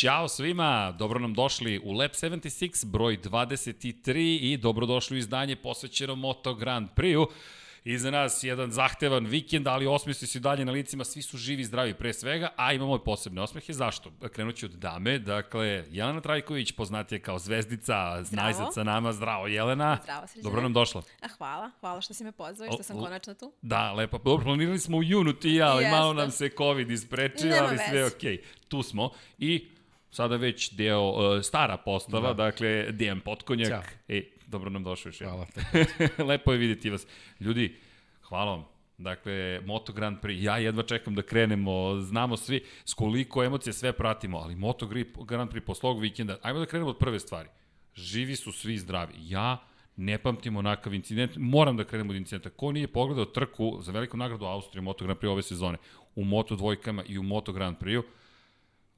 Ćao svima, dobro nam došli u Lab 76, broj 23 i dobrodošli u izdanje posvećeno Moto Grand Prix-u. Iza nas jedan zahtevan vikend, ali osmisli se dalje na licima, svi su živi i zdravi pre svega, a imamo i posebne osmehe. Zašto? Krenut ću od dame, dakle, Jelena Trajković, poznatije kao zvezdica, najzad sa nama, zdravo Jelena. Zdravo, sređene. Dobro nam došla. A, hvala, hvala što si me pozvao i što sam konačno tu. Da, lepo. Dobro, planirali smo u junu ti i ja, ali malo nam se COVID isprečio, Nema ali sve je okej. Okay. Tu smo i sada već deo uh, stara postava, da. dakle, Dejan Potkonjak. Ćao. E, dobro nam došao još. Hvala. Lepo je vidjeti vas. Ljudi, hvala vam. Dakle, Moto Grand Prix, ja jedva čekam da krenemo, znamo svi s koliko emocije sve pratimo, ali Moto Grand Prix posle ovog vikenda, ajmo da krenemo od prve stvari. Živi su svi zdravi. Ja ne pamtim onakav incident, moram da krenemo od incidenta. Ko nije pogledao trku za veliku nagradu Austrije Moto Grand Prix ove sezone, u Moto dvojkama i u Moto Grand Prix-u,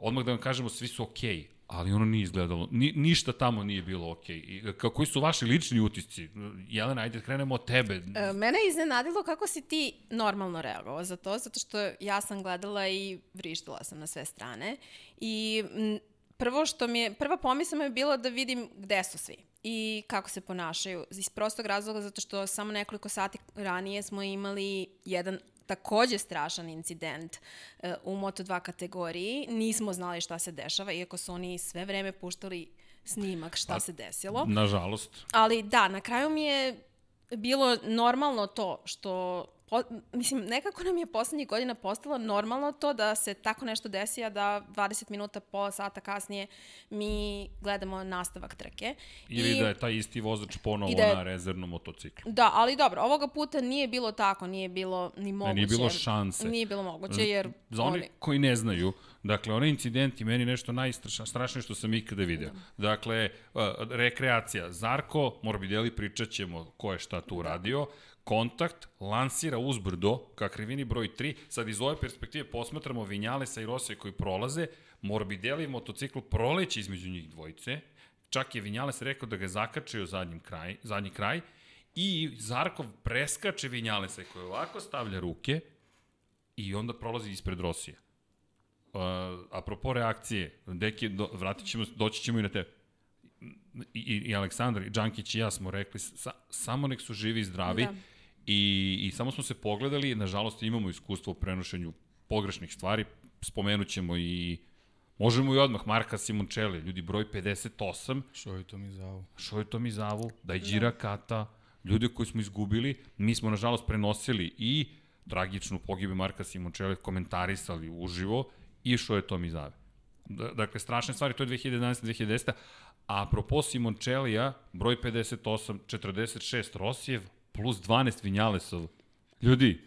odmah da vam kažemo, svi su okej, okay, ali ono nije izgledalo, ni, ništa tamo nije bilo okej. Okay. Koji su vaši lični utisci? Jelena, ajde krenemo od tebe. E, mene je iznenadilo kako si ti normalno reagovao za to, zato što ja sam gledala i vrištila sam na sve strane. I prvo što mi je, prva pomisla mi je bila da vidim gde su svi i kako se ponašaju. Iz prostog razloga zato što samo nekoliko sati ranije smo imali jedan takođe strašan incident uh, u Moto2 kategoriji. Nismo znali šta se dešava, iako su oni sve vreme puštali snimak šta Pa, se desilo. Nažalost. Ali da, na kraju mi je bilo normalno to što po, mislim, nekako nam je poslednjih godina postalo normalno to da se tako nešto desi, a da 20 minuta, pola sata kasnije mi gledamo nastavak trke. Ili I, da je taj isti vozač ponovo da je, na rezervnom motociklu. Da, ali dobro, ovoga puta nije bilo tako, nije bilo ni moguće. Ne, nije bilo šanse. Nije bilo moguće, jer... Za oni, oni koji ne znaju, Dakle, onaj incident je meni nešto najstrašnije što sam ikada video. Da. Dakle, rekreacija. Zarko, Morbidelli, pričat ćemo ko je šta tu da. Kontakt, lansira uzbrdo ka krivini broj 3. Sad iz ove perspektive posmatramo Vinjalesa i Rosija koji prolaze, Morbidelli motocikl proleće između njih dvojice, čak je Vinjales rekao da ga je zakačio zadnjim kraj, zadnji kraj i Zarkov preskače Vinjalesa koji ovako stavlja ruke i onda prolazi ispred Rosija. Uh, apropo reakcije, deki, do, vratit ćemo, doći ćemo i na te. I, i, i Aleksandar, i Đankić i ja smo rekli, sa, samo nek su živi i zdravi. Da. I, I samo smo se pogledali, nažalost imamo iskustvo u prenošenju pogrešnih stvari, spomenut ćemo i Možemo i odmah, Marka Simoncelli, ljudi broj 58. Šoj Tomizavu. Šoj Tomizavu, Dajđira Kata, ljude koji smo izgubili, mi smo nažalost prenosili i tragičnu pogibe Marka Simoncelli, komentarisali uživo i Šoj Tomizave. Dakle, strašne stvari, to je 2011-2010. A apropo Simoncellija, broj 58, 46 Rosijev, plus 12 Vinjalesov. Ljudi,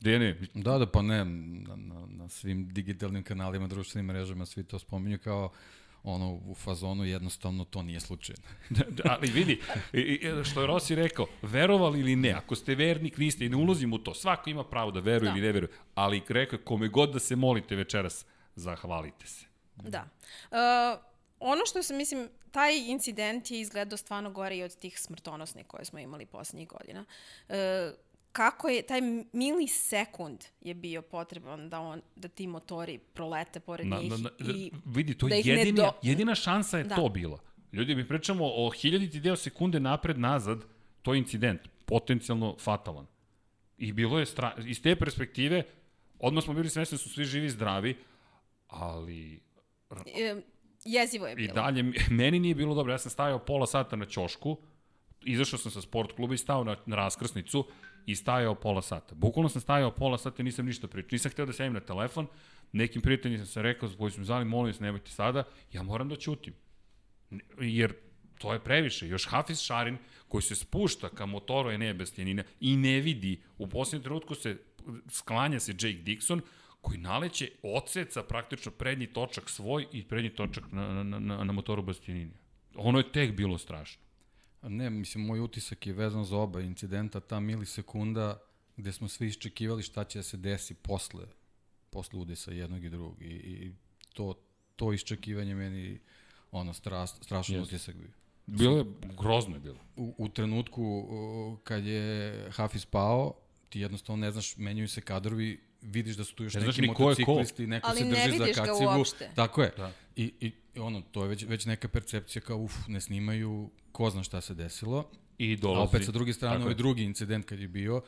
Dene? Da, da, pa ne, na, na, na svim digitalnim kanalima, društvenim mrežama, svi to spominju kao ono u fazonu jednostavno to nije slučajno. da, da, ali vidi, što je Rossi rekao, verovali ili ne, ako ste vernik, niste i ne ulazim u to, svako ima pravo da veruje da. ili ne veruje, ali rekao je kome god da se molite večeras, zahvalite se. Da. Uh, ono što se, mislim, taj incident je izgledao stvarno gore i od tih smrtonosnih koje smo imali poslednjih godina. Uh, kako je taj milisekund je bio potreban da on da ti motori prolete pored na, njih na, na, i vidi to da jedina do... jedina šansa je da. to bila. Ljudi mi pričamo o hiljaditi deo sekunde napred nazad, to je incident potencijalno fatalan. I bilo je stra... iz te perspektive odmah smo bili svesni da su svi živi i zdravi, ali e, jezivo je bilo. I dalje meni nije bilo dobro. Ja sam stajao pola sata na ćošku, izašao sam sa sport kluba i stao na, na raskrsnicu i stajao pola sata. Bukvalno sam stajao pola sata i nisam ništa pričao. Nisam hteo da se javim na telefon, nekim prijateljima sam se rekao, koji su mi zvali, molim se, nemojte sada, ja moram da ćutim. Jer to je previše. Još Hafiz Šarin, koji se spušta ka motoru Enea Bastianina i ne vidi, u posljednjem trenutku se sklanja se Jake Dixon, koji naleće, odseca praktično prednji točak svoj i prednji točak na, na, na, na motoru Bastianini. Ono je tek bilo strašno. Ne, mislim, moj utisak je vezan za oba incidenta, ta milisekunda gde smo svi iščekivali šta će da se desi posle, posle udesa jednog i drugog. I, i to, to iščekivanje meni ono, stras, strašno yes. utisak bio. Bilo je, grozno je bilo. U, u trenutku kad je Hafiz pao, ti jednostavno ne znaš, menjaju se kadrovi, vidiš da su tu još ne neki motociklisti, ko ko. neko Ali se drži za kacigu. Ali ne vidiš ga uopšte. Tako je. Da. I, i ono, to je već, već neka percepcija kao, uf, ne snimaju, ko zna šta se desilo. I A dolazi. opet sa druge strane, ovaj drugi incident kad je bio,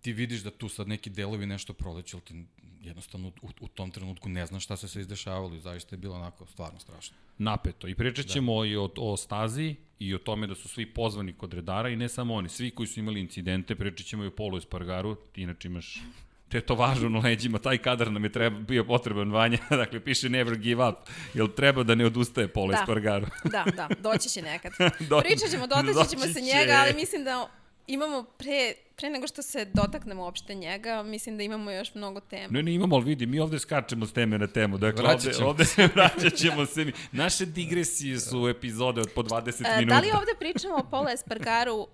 ti vidiš da tu sad neki delovi nešto proleću, ali ti jednostavno u, u tom trenutku ne znaš šta se sve izdešavalo i zaista je bilo onako stvarno strašno. napeto. I pričat ćemo da. i o, o stazi i o tome da su svi pozvani kod redara i ne samo oni, svi koji su imali incidente, pričat ćemo i o Polu Espargaru, ti inače imaš te to važno na leđima, taj kadar nam je treba, bio potreban vanja, dakle piše never give up, jel treba da ne odustaje Polo Da. Espargaru? Da, da, doći će nekad. Do- Pričat ćemo, dotaći ćemo se njega, ali mislim da imamo pre, pre nego što se dotaknemo uopšte njega, mislim da imamo još mnogo tema. Ne, ne imamo, ali vidi, mi ovde skačemo s teme na temu. Dakle, Vraćat ovde, ćemo ovde se vraćat ćemo se mi. Naše digresije su epizode od po 20 E, minuta. da li ovde pričamo o Paula Espargaru uh,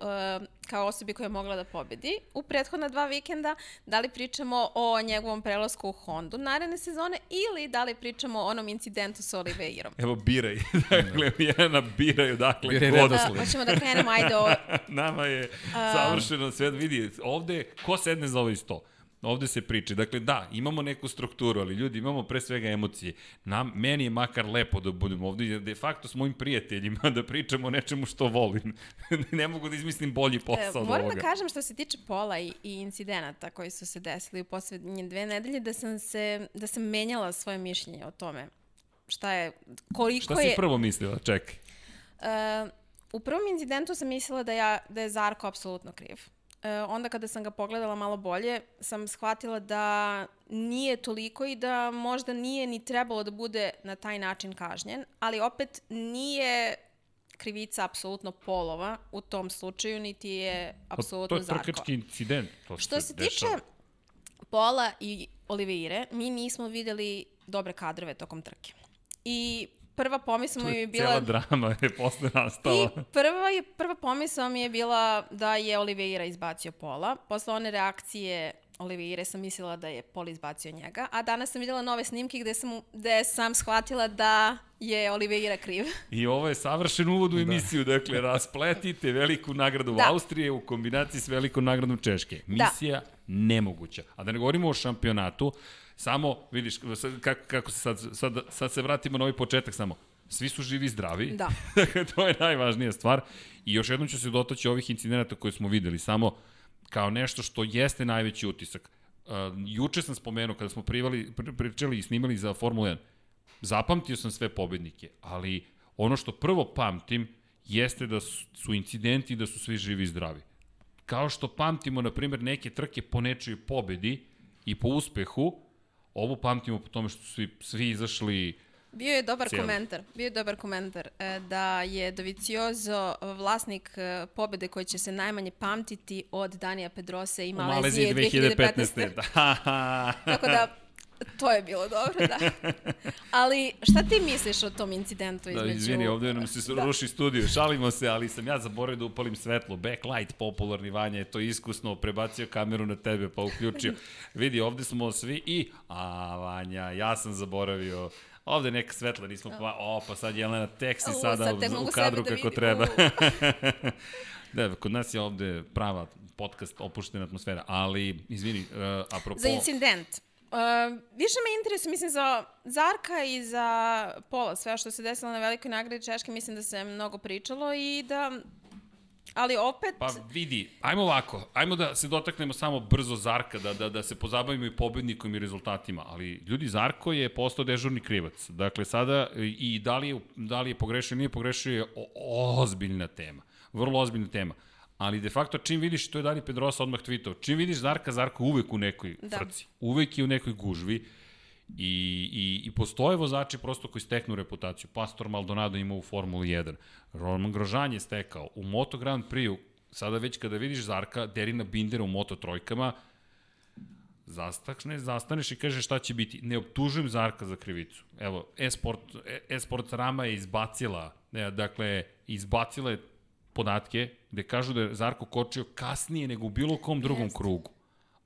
kao osobi koja je mogla da pobedi u prethodna dva vikenda? Da li pričamo o njegovom prelasku u Hondu naredne sezone ili da li pričamo o onom incidentu sa Oliveirom? Evo, biraj. dakle, Mijana, biraj odakle Biraj redosled. Da, hoćemo da krenemo, ajde o... Nama je savršeno sve. Vidi, ovde, ko sedne za ovaj sto? Ovde se priča. Dakle, da, imamo neku strukturu, ali ljudi, imamo pre svega emocije. Nam, meni je makar lepo da budem ovde, jer de facto s mojim prijateljima da pričamo o nečemu što volim. ne mogu da izmislim bolji posao E, od moram da kažem što se tiče pola i, i incidenata koji su se desili u poslednje dve nedelje, da sam, se, da sam menjala svoje mišljenje o tome. Šta je, koliko Šta si je... prvo mislila? Čekaj. Uh, u prvom incidentu sam mislila da, ja, da je Zarko apsolutno kriv. Uh, onda kada sam ga pogledala malo bolje, sam shvatila da nije toliko i da možda nije ni trebalo da bude na taj način kažnjen, ali opet nije krivica apsolutno polova u tom slučaju, niti je Pa, apsolutno To je Zarko. trkački incident. To Što se tiče dešava. Pola i Oliveire, mi nismo videli dobre kadrove tokom trke. I prva pomisla mi je je bila... Cijela drama je posle nastala. I prva, je, prva pomisla mi je bila da je Oliveira izbacio Pola. Posle one reakcije Oliveire sam mislila da je Pol izbacio njega, a danas sam videla nove snimke gde sam, gde sam shvatila da je Oliveira kriv. I ovo je savršen uvod u emisiju, dakle, raspletite veliku nagradu Da. Austrije u kombinaciji s velikom nagradom Češke. Misija nemoguća. A da ne govorimo o šampionatu, samo, vidiš, kako, kako se sad, sad, sad se vratimo na ovaj početak samo. Svi su živi i zdravi. Da. Dakle, to je najvažnija stvar. I još jednom ću se dotaći ovih incidenata koje smo videli, samo kao nešto što jeste najveći utisak. Uh, juče sam spomenuo, kada smo privali, pri- pričali i snimali za Formula 1, zapamtio sam sve pobednike, ali ono što prvo pamtim jeste da su, su incidenti da su svi živi i zdravi. Kao što pamtimo, na primjer, neke trke po nečoj pobedi i po uspehu, ovo pamtimo po tome što su svi, svi izašli Bio je dobar Cijeli. komentar. Bio je dobar komentar e, da je Doviciozo vlasnik e, pobede koji će se najmanje pamtiti od Danija Pedrosa i Malezije Maleziji 2015. 2015. Da. Tako da, to je bilo dobro, da. Ali šta ti misliš o tom incidentu Da, između... izvini, ovde nam se da. ruši studio, šalimo se, ali sam ja zaboravio da upalim svetlo. Backlight, popularni Vanja je to iskusno prebacio kameru na tebe pa uključio. Vidi, ovde smo svi i... A, Vanja, ja sam zaboravio... Ovde neka svetla nismo pa... O, pa sad Jelena teksti U, sada sad te u, u kadru da kako vidim. treba. Da, kod nas je ovde prava podcast, opuštena atmosfera, ali, izvini, uh, apropo... Za incident. Uh, više me interesuje, mislim, za Zarka i za Pola, sve što se desilo na velikoj nagradi Češke, mislim da se mnogo pričalo i da... Ali opet... Pa vidi, ajmo ovako, ajmo da se dotaknemo samo brzo Zarka, da, da, da se pozabavimo i pobednikom i rezultatima, ali ljudi, Zarko je postao dežurni krivac. Dakle, sada i da li je, da li je pogrešio nije pogrešio je o, ozbiljna tema. Vrlo ozbiljna tema. Ali de facto čim vidiš, to je Dani Pedrosa odmah tweetao, čim vidiš Zarka, Zarko uvek u nekoj Da. frci. Uvek je u nekoj gužvi. I, i, I postoje vozači prosto koji steknu reputaciju. Pastor Maldonado ima u Formuli 1. Roman Grožan je stekao. U Moto Grand Prix-u, sada već kada vidiš Zarka, Derina Bindera u Moto trojkama, zastakne, zastaneš i kažeš šta će biti. Ne optužujem Zarka za krivicu. Evo, e-sport, e- e-sport Rama je izbacila, ne, dakle, izbacila je podatke gde kažu da je Zarko kočio kasnije nego u bilo kom drugom Jeste. krugu.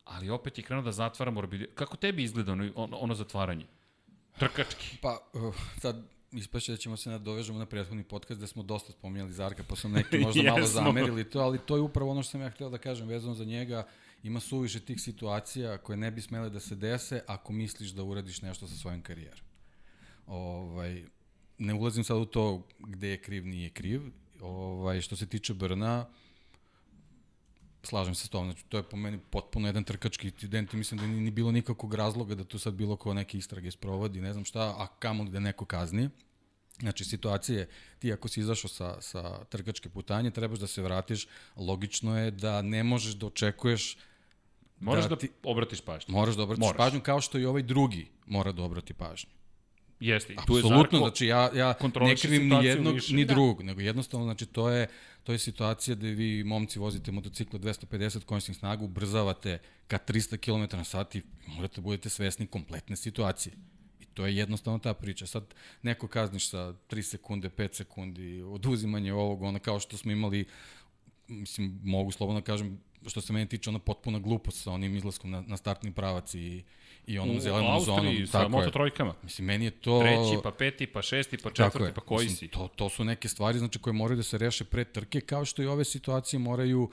Ali opet je krenuo da zatvara Morbidelli. Kako tebi izgleda ono, ono, zatvaranje? Trkački. Pa, uh, sad ispašće da ćemo se nadovežemo na prethodni podcast da smo dosta spominjali Zarka, pa su neki možda malo Jesmo. zamerili to, ali to je upravo ono što sam ja htio da kažem vezano za njega. Ima suviše tih situacija koje ne bi smele da se dese ako misliš da uradiš nešto sa svojom karijerom. Ovaj, ne ulazim sad u to gde je kriv, nije kriv. Ovaj, što se tiče Brna, slažem se s tom, znači to je po meni potpuno jedan trkački incident i mislim da nije ni bilo nikakvog razloga da tu sad bilo ko neke istrage sprovodi, ne znam šta, a kamoli da neko kazni. Znači, situacije, ti ako si izašao sa, sa trkačke putanje, trebaš da se vratiš, logično je da ne možeš da očekuješ Moraš da, Da da ti- obratiš pažnju. Moraš da obratiš Moraš. pažnju kao što i ovaj drugi mora da obrati pažnju. Jeste, i tu je Apsolutno, Zarko, znači ja, ja ne krivim ni jednog više. ni Da. drugog, nego jednostavno znači to je to je situacija da vi momci vozite motocikl 250 konjskih snaga, ubrzavate ka 300 km na sat i morate da budete svesni kompletne situacije. I to je jednostavno ta priča. Sad neko kazniš sa 3 sekunde, 5 sekundi, oduzimanje ovog, ono kao što smo imali mislim, mogu slobodno da kažem, što se mene tiče, ona potpuna glupost sa onim izlaskom na, na startni pravac i, i onom u zelenom Austriji zonom. sa mototrojkama. Mislim, meni je to... Treći, pa peti, pa šesti, pa četvrti, je. pa koji Mislim, si? To, to su neke stvari znači, koje moraju da se reše pre trke, kao što i ove situacije moraju,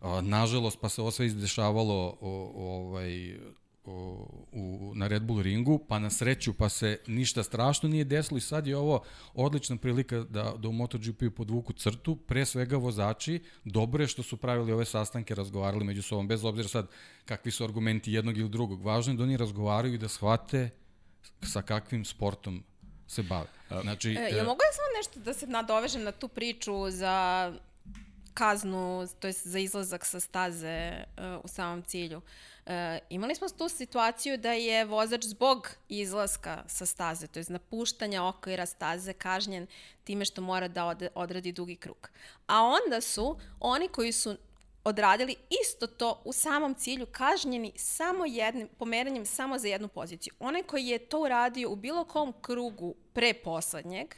a, nažalost, pa se ovo sve izdešavalo o, o, ovaj, u, na Red Bull ringu, pa na sreću, pa se ništa strašno nije desilo i sad je ovo odlična prilika da, da u MotoGP-u podvuku crtu, pre svega vozači, dobro je što su pravili ove sastanke, razgovarali među sobom, bez obzira sad kakvi su argumenti jednog ili drugog. Važno je da oni razgovaraju i da shvate sa kakvim sportom se bave. Znači, E, ja mogu ja samo nešto da se nadovežem na tu priču za kaznu, to jest za izlazak sa staze uh, u samom cilju. Uh, imali smo tu situaciju da je vozač zbog izlaska sa staze, to jest napuštanja okvira staze kažnjen time što mora da odradi dugi krug. A onda su oni koji su odradili isto to u samom cilju kažnjeni samo jednim, pomeranjem samo za jednu poziciju. Onaj koji je to uradio u bilo kom krugu pre poslednjeg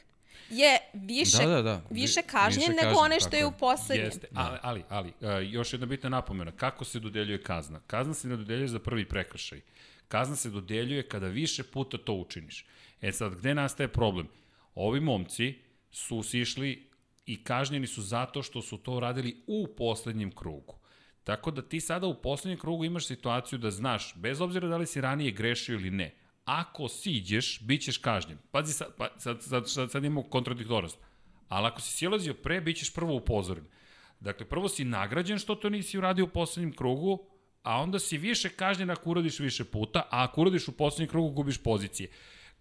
je više, Da, da, da. Vi- više kažnjen više nego kažnjen, onaj što je je. u poslednjem. Jeste, ali, ali, ali uh, još jedna bitna napomena, kako se dodeljuje kazna? Kazna se ne dodeljuje za prvi prekršaj. Kazna se dodeljuje kada više puta to učiniš. E sad, gde nastaje problem? Ovi momci su sišli i kažnjeni su zato što su to radili u poslednjem krugu. Tako da ti sada u poslednjem krugu imaš situaciju da znaš, bez obzira da li si ranije grešio ili ne, ako siđeš, bit ćeš kažnjen. Pazi, sad, pa, sad, sad, sad, sad imamo kontradiktornost. Ali ako si silazio pre, bit ćeš prvo upozoren. Dakle, prvo si nagrađen što to nisi uradio u poslednjem krugu, a onda si više kažnjen ako uradiš više puta, a ako uradiš u poslednjem krugu gubiš pozicije.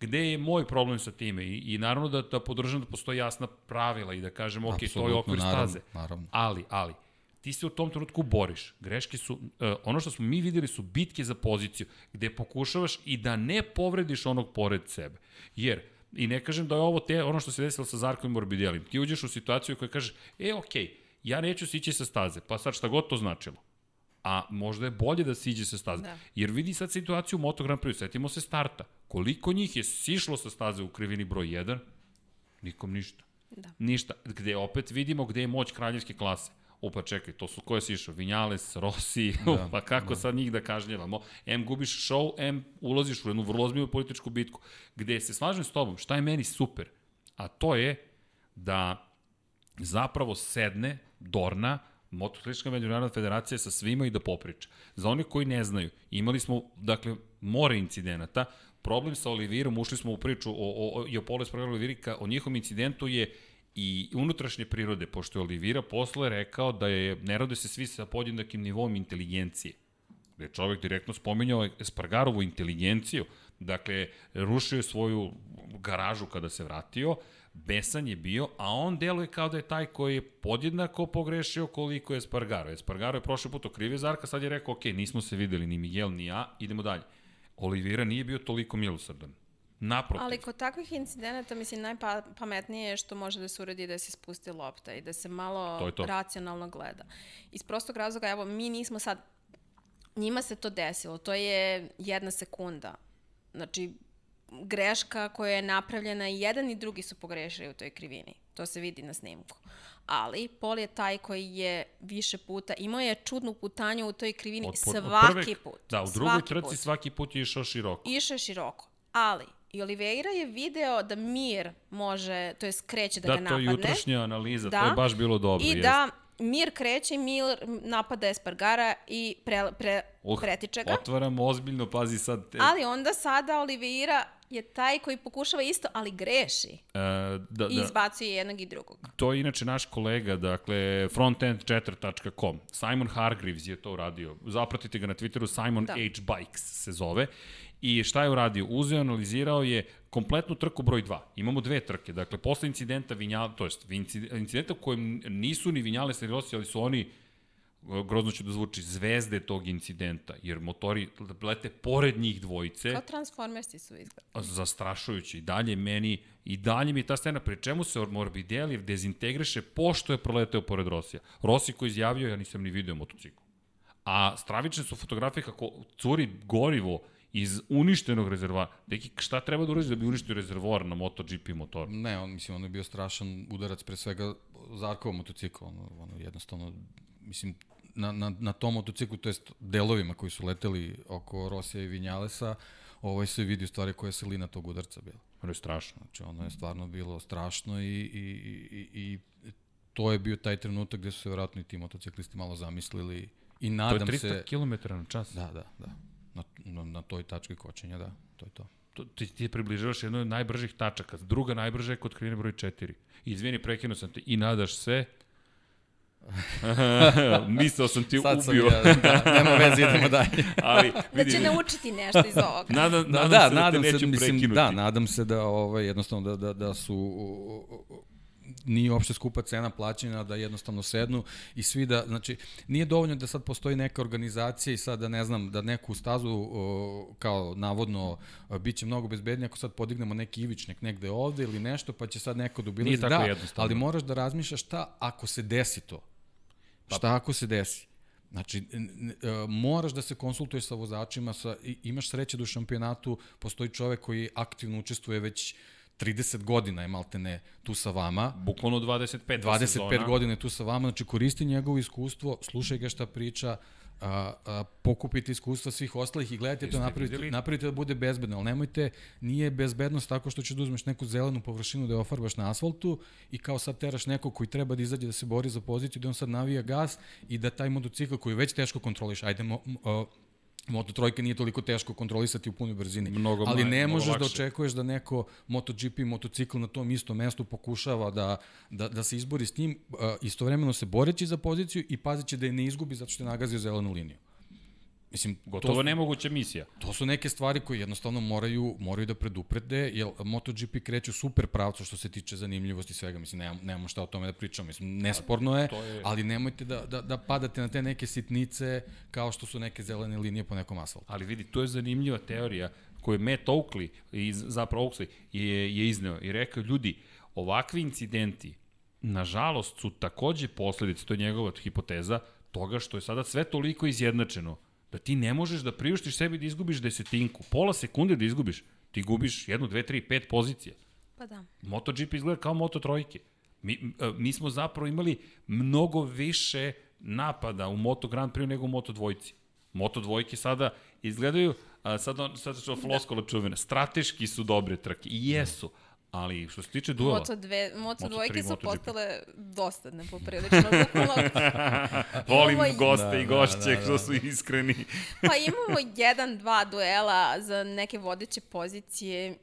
Gde je moj problem sa time? I, i naravno da, da podržam da postoji jasna pravila i da kažem, ok, to je okvir naravno, staze. naravno. Ali, ali, ti se u tom trenutku boriš. Greške su, uh, ono što smo mi videli su bitke za poziciju, gde pokušavaš i da ne povrediš onog pored sebe. Jer, i ne kažem da je ovo te, ono što se desilo sa Zarkom i Morbidelim. Ti uđeš u situaciju koja kažeš, e, okej, okay, ja neću sići sa staze, pa sad šta god to značilo. A možda je bolje da siđe sa staze. Da. Jer vidi sad situaciju u Moto Grand Prix, setimo se starta. Koliko njih je sišlo sa staze u krivini broj 1? Nikom ništa. Da. Ništa. Gde opet vidimo gde je moć kraljevske klase. Upa čekaj, to su koje si išao? Vinjales, Rossi, da, pa kako da. sad njih da kažnjavamo? M gubiš show, M ulaziš u jednu vrlo ozbiljnu političku bitku. Gde se slažem s tobom, šta je meni super? A to je da zapravo sedne Dorna, Motociklička međunarodna federacija sa svima i da popriča. Za one koji ne znaju, imali smo, dakle, more incidenata, problem sa Olivirom, ušli smo u priču o, o, o, i o Poles programu Olivirika, o njihovom incidentu je i unutrašnje prirode, pošto je Olivira posle rekao da je, ne rode se svi sa podjednakim nivom inteligencije. Gde je čovek direktno spominjao Espargarovu inteligenciju, dakle, rušio je svoju garažu kada se vratio, besan je bio, a on deluje kao da je taj koji je podjednako pogrešio koliko je Espargaro. Espargaro je prošli put okrivio Zarka, sad je rekao, ok, nismo se videli ni Miguel ni ja, idemo dalje. Olivira nije bio toliko milosrdan. Naprotiv. Ali kod takvih incidenata, mislim, najpametnije je što može da se uradi da se spusti lopta i da se malo To to. racionalno gleda. Iz prostog razloga, evo, mi nismo sad, njima se to desilo, to je jedna sekunda. Znači, greška koja je napravljena i jedan i drugi su pogrešili u toj krivini. To se vidi na snimku. Ali Pol je taj koji je više puta, imao je čudnu putanju u toj krivini Od od svaki prve- put. Da, u drugoj svaki trci put. svaki put je išao široko. Išao je široko. Ali, i Oliveira je video da Mir može, to je skreće da, Da, ga to je napadne. jutrošnja analiza, Da. to je baš bilo dobro. I jest. da Mir kreće, Mir napada Espargara i pre, pre, Uh, pretiče ga. Otvaramo ozbiljno, pazi sad. Te, Ali onda sada Oliveira je taj koji pokušava isto, ali greši. e, da, I da, izbacuje jednog i drugog. to je inače naš kolega, dakle, frontend4.com. Simon Hargreaves je to uradio. Zapratite ga na Twitteru, Simon Da. H. Bikes se zove. I šta je uradio? Uzeo, analizirao je kompletnu trku broj 2. Imamo dve trke. Dakle, posle incidenta Vinjal, to jest inci- incidenta u kojem nisu ni Vinjale Rossi, ali su oni grozno će da zvuči, zvezde tog incidenta, jer motori lete pored njih dvojice Kao Transformersi su izgleda. zastrašujući. I dalje meni, i dalje mi je ta scena, pri čemu se Morbidelli dezintegriše pošto je proleteo pored Rosija. Rossi koji izjavio, ja nisam ni video motocikl. A stravične su fotografije kako curi gorivo iz uništenog rezervoara. Deki, šta treba da uradi da bi uništio rezervoar na MotoGP motoru? Ne, on, mislim, ono je bio strašan udarac pre svega Zarkova motocikla, ono, ono jednostavno, mislim, na, na, na tom motociklu, to jest delovima koji su leteli oko Rosija i Vinjalesa, ovaj se vidi u stvari koja je silina tog udarca bila. Ono je strašno. Znači, ono je stvarno bilo strašno i, i, i, i, to je bio taj trenutak gde su se vjerojatno i ti motociklisti malo zamislili i To je nadam 300 se... km na čas. Da, da, da. Na, na, na toj tački kočenja, da, to je to. To, ti, ti približavaš jednu od najbržih tačaka. Druga najbrža je kod krivine broj 4. Izvini, prekinuo sam te. I nadaš se... Mislao sam ti Sad sam ubio. ja, da, nema veze, idemo dalje. ali Da vidi, će naučiti nešto iz ovoga. nadam, Da, nadam da, se da nadam te se, neću mislim, prekinuti. da, nadam se da ovaj, jednostavno da, da, da su nije uopšte skupa cena plaćanja, da jednostavno sednu i svi da, znači, nije dovoljno da sad postoji neka organizacija i sad da ne znam, da neku stazu o, kao navodno bit će mnogo bezbednije ako sad podignemo neki ivičnik negde ovde ili nešto, pa će sad neko da Nije tako Da, jednostavno. ali moraš da razmišljaš šta ako se desi to. Šta ako se desi? Znači, e, moraš da se konsultuješ sa vozačima, sa, imaš sreće da u šampionatu postoji čovek koji aktivno učestvuje već 30 godina je maltene tu sa vama, Bukvalno 25 25 sezona. godina je tu sa vama, znači koristi njegovo iskustvo, slušaj ga šta priča, a, a, pokupite iskustva svih ostalih i gledajte to, napravite, videli? napravite da bude bezbedno, ali nemojte, nije bezbednost tako što ćeš da uzmeš neku zelenu površinu da je ofarbaš na asfaltu i kao sad teraš nekog koji treba da izađe da se bori za poziciju, da on sad navija gas i da taj motocikl koji već teško kontroliš, ajde, mo, mo, Moto trojke nije toliko teško kontrolisati u punoj brzini. Mnogo ali ne mnogo možeš da očekuješ da neko MotoGP motocikl na tom istom mestu pokušava da, da, da se izbori s njim, istovremeno se boreći za poziciju i paziće da je ne izgubi zato što je nagazio zelenu liniju. Mislim, Gotovo to, su, nemoguća misija. to su neke stvari koje jednostavno moraju, moraju da preduprede, jer MotoGP kreće super pravcu što se tiče zanimljivosti i svega. Mislim, nemamo, nemamo šta o tome da pričamo. Mislim, nesporno je, je- ali nemojte da, da, da padate na te neke sitnice kao što su neke zelene linije po nekom asfaltu. Ali vidi, to je zanimljiva teorija koju Matt Oakley, iz, zapravo Oakley, je, je izneo i rekao, ljudi, ovakvi incidenti, nažalost, su takođe posledice, to je njegova hipoteza, toga što je sada sve toliko izjednačeno, da ti ne možeš da priuštiš sebi da izgubiš desetinku, pola sekunde da izgubiš, ti gubiš jednu, dve, tri, pet pozicija. Pa da. MotoGP izgleda kao Moto trojke. Mi, e, mi smo zapravo imali mnogo više napada u Moto Grand Prix nego u Moto dvojci. Moto dvojke sada izgledaju, a sad, on, sad što floskola čuvena, strateški su dobre trke i jesu, ali što se tiče duela, Moto, dve, moto, Moto dvojke tri, su postale dosadne poprilično. Volim goste Da, i da, gošće da, što da. su iskreni. pa imamo jedan, dva duela za neke vodeće pozicije.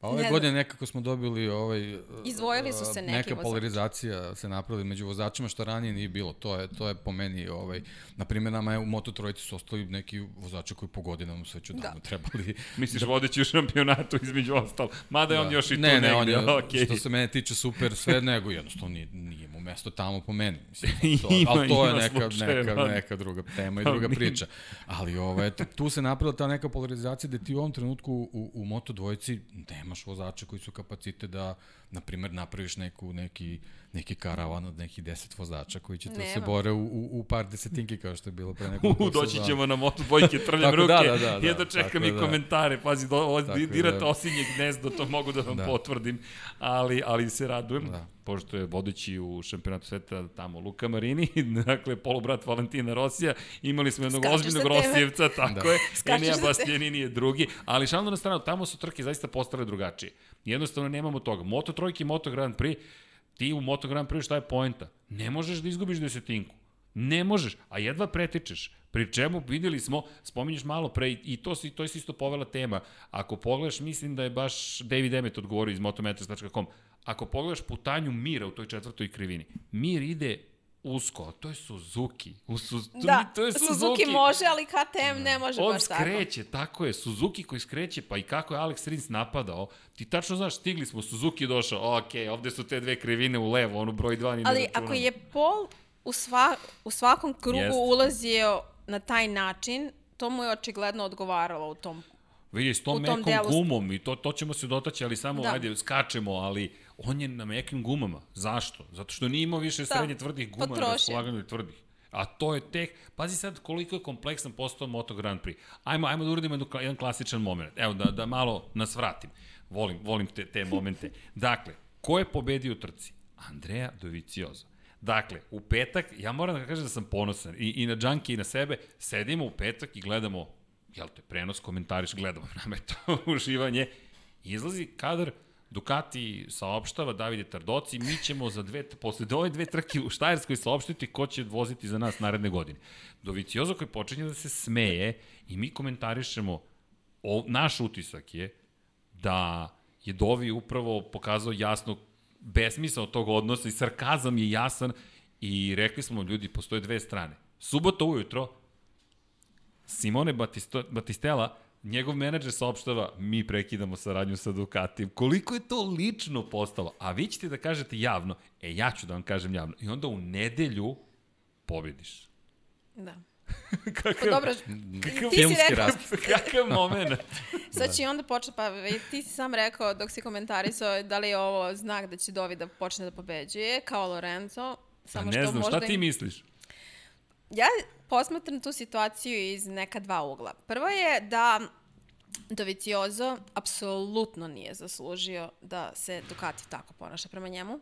Pa ove Ne godine nekako smo dobili ovaj Izdvojili su se neki neka vozači. polarizacija se napravila među vozačima što ranije nije bilo. To je to je po meni ovaj na primjer nama je u Moto trojici su ostali neki vozači koji po godinama su već odavno trebali Misliš vodeći u šampionatu između ostalo, mada je on još i tu ne, negde, ne, on je, okej. što se mene tiče super sve, nego jednostavno nije, nije mu mesto tamo po meni. Mislim, to, Ima- ali to je neka, neka, neka druga tema i druga Ali- priča. Ali ovaj, tu se napravila ta neka polarizacija da ti u ovom trenutku u, u Moto dvojici nemaš vozače koji su kapacite da, na primjer, napraviš neku, neki, neki karavan od nekih deset vozača koji će te se Nema. bore u, u, u par desetinki kao što je bilo pre nekoliko U, doći ćemo na moto dvojke, trljam Tako, ruke, da, da, da, da, jedno čekam i da. komentare, pazi, do, o, dirate da. osinje gnezdo, to mogu da vam Da. potvrdim, ali, ali se radujem, Da. pošto je vodeći u šampionatu sveta tamo Luka Marini, dakle polubrat Valentina Rosija, imali smo jednog Skačeš ozbiljnog. Rosijevca, tako Da. je, Enija. Bastianini je drugi, ali šalno na stranu, tamo su trke zaista postale drugačije. Jednostavno nemamo toga. Moto trojke i Moto Grand Prix, Ti u Moto Grand Prix šta je poenta? Ne možeš da izgubiš desetinku. Ne možeš, a jedva pretičeš. Pri čemu videli smo, spominješ malo pre i to, si, to je isto povela tema. Ako pogledaš, mislim da je baš David Emmet odgovorio iz motometers.com. Ako pogledaš putanju Mira u toj četvrtoj krivini, Mir ide usko, to je Suzuki. U Suz... Da, to je Suzuki. Suzuki može, ali KTM ne može On baš tako. skreće, tako je, Suzuki koji skreće, pa i kako je Alex Rins napadao, ti tačno znaš, stigli smo, Suzuki došao, ok, ovde su te dve krivine u levo, onu broj 2 ni Ali ako je Pol u, sva, u svakom krugu Jeste. ulazio na taj način, to mu je očigledno odgovaralo u tom Vidi, s tom u tom mekom delu- gumom i to, to ćemo se dotaći, ali samo. Da. ajde, skačemo, ali on je na mekim gumama. Zašto? Zato što nije imao više Da. srednje tvrdih guma na raspolaganju tvrdih. A to je tek, pazi sad koliko je kompleksan postao Moto Grand Prix. Ajmo, ajmo da uradimo jedan klasičan moment. Evo, da, da malo nas vratim. Volim, volim te, te momente. Dakle, ko je pobedio u trci? Andrea Dovizioso. Dakle, u petak, ja moram da kažem da sam ponosan i, i na Džanki i na sebe, sedimo u petak i gledamo, jel te, prenos, komentariš, gledamo, nam je to uživanje. Izlazi kadar, Ducati saopštava, Davide Tardoci, mi ćemo za dve, posle ove dve trke u Štajerskoj saopštiti ko će voziti za nas naredne godine. Doviciozo koji počinje da se smeje i mi komentarišemo, o, naš utisak je da je Dovi upravo pokazao jasno besmisao tog odnosa i sarkazam je jasan i rekli smo ljudi, postoje dve strane. Subota ujutro, Simone Batistela, njegov menadžer saopštava, mi prekidamo saradnju sa Ducatijem. Koliko je to lično postalo? A vi ćete da kažete javno, e ja ću da vam kažem javno. I onda u nedelju pobediš. Da. kakav, Pa dobro, kakav, ti si rekao, kakav moment. sad će i onda početi, pa već ti si sam rekao dok si komentarisao da li je ovo znak da će Dovi da počne da pobeđuje, kao Lorenzo, samo ne što znam, možda... šta ti im- misliš? Ja posmatram tu situaciju iz neka dva ugla. Prvo je da Doviciozo apsolutno nije zaslužio da se Ducati tako ponaša prema njemu.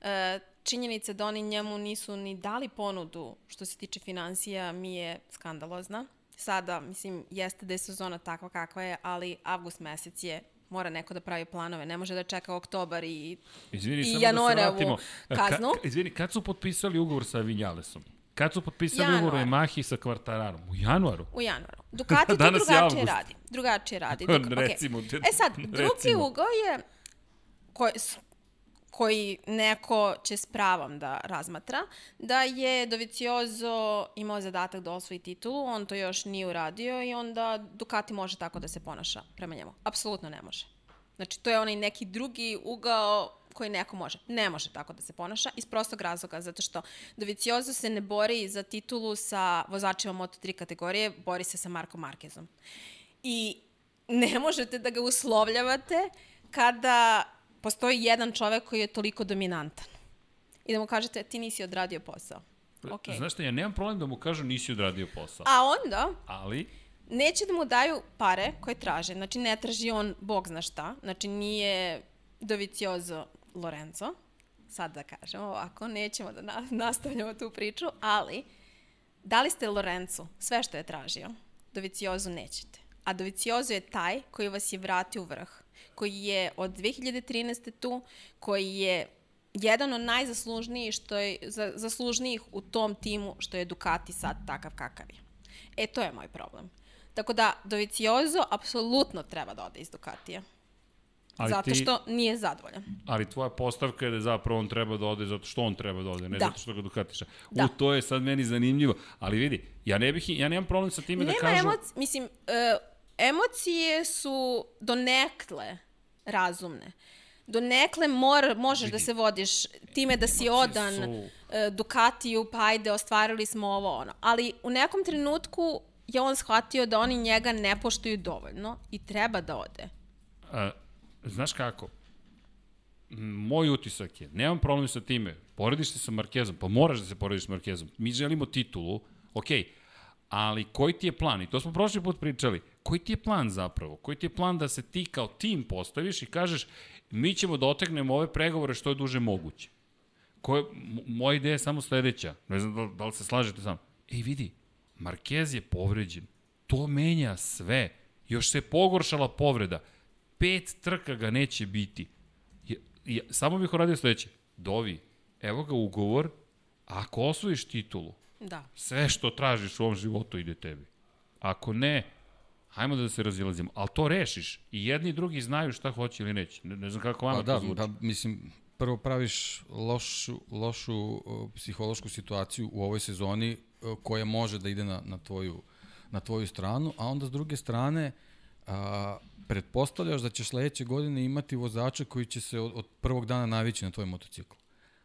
E, činjenica da oni njemu nisu ni dali ponudu što se tiče financija mi je skandalozna. Sada, mislim, jeste da je sezona takva kakva je, ali avgust mesec je mora neko da pravi planove. Ne može da čeka oktobar i Izvini, i samo da vratimo. kaznu. Ka, izvini, kad su potpisali ugovor sa Vinjalesom? Kad su potpisali ugovor Yamahi sa Kvartararom? U januaru? U januaru. Ducati to drugačije radi. Drugačije radi. Duk, Recimo, okay. te- E sad, drugi recimo. ugao je koji, koji neko će s pravom da razmatra, da je Doviciozo imao zadatak da osvoji titulu, on to još nije uradio i onda Ducati može tako da se ponaša prema njemu. Apsolutno ne može. Znači, to je onaj neki drugi ugao koji neko može. Ne može tako da se ponaša iz prostog razloga, zato što Doviciozo se ne bori za titulu sa vozačima Moto3 kategorije, bori se sa Markom Markezom. I ne možete da ga uslovljavate kada postoji jedan čovek koji je toliko dominantan. I da mu kažete, ti nisi odradio posao. Okay. Znaš šta, ja nemam problem da mu kažu nisi odradio posao. A onda, Ali, neće da mu daju pare koje traže. Znači, ne traži on bog zna šta. Znači, nije Doviciozo Lorenzo. Sad da kažemo ovako, nećemo da na, nastavljamo tu priču, ali dali ste Lorenzu sve što je tražio. Doviciozu nećete. A Doviciozo je taj koji vas je vratio u vrh. Koji je od 2013. tu, koji je jedan od najzaslužnijih što je, za, zaslužnijih u tom timu što je Ducati sad takav kakav je. E, to je moj problem. Tako da, Doviciozo apsolutno treba da ode iz Ducatija. Ali zato ti, što nije zadovoljan. ali tvoja postavka je da zapravo on treba da ode zato što on treba da ode, ne Da. zato što ga Ducatiša. Da. U, to je sad meni zanimljivo. Ali vidi, ja ne bih, ja nemam problem sa time Nema da kažu... emocije, mislim, uh, emocije su donekle razumne. Donekle mora, možeš da se vodiš time da si Emocije odan su- uh, Ducatiju, pa ajde, ostvarili smo ovo ono. Ali u nekom trenutku je on shvatio da oni njega ne poštuju dovoljno i treba da ode. A, znaš kako? Moj utisak je, nemam problem sa time, porediš se sa Markezom, pa moraš da se porediš sa Markezom. Mi želimo titulu, okej, ali koji ti je plan? I to smo prošli put pričali. Koji ti je plan zapravo? Koji ti je plan da se ti kao tim postaviš i kažeš mi ćemo da otegnemo ove pregovore što je duže moguće? Koje, moja ideja je samo sledeća. Ne znam da, da li se slažete sam. Ej, vidi, Marquez je povređen. To menja sve. Još se pogoršala povreda. Pet trka ga neće biti. Je, je, samo bih uradio sledeće. Dovi, evo ga ugovor, ako osvojiš titulu, Da. sve što tražiš u ovom životu ide tebi. Ako ne, hajmo da se razilazimo. Ali to rešiš. I jedni i drugi znaju šta hoće ili neće. Ne, ne znam kako vama Pa to da, zvuči. pa mislim, prvo praviš lošu, lošu uh, psihološku situaciju u ovoj sezoni uh, koja može da ide na, na, tvoju, na tvoju stranu, a onda s druge strane a, pretpostavljaš da ćeš sledeće godine imati vozača koji će se od, od prvog dana navići na tvoj motocikl.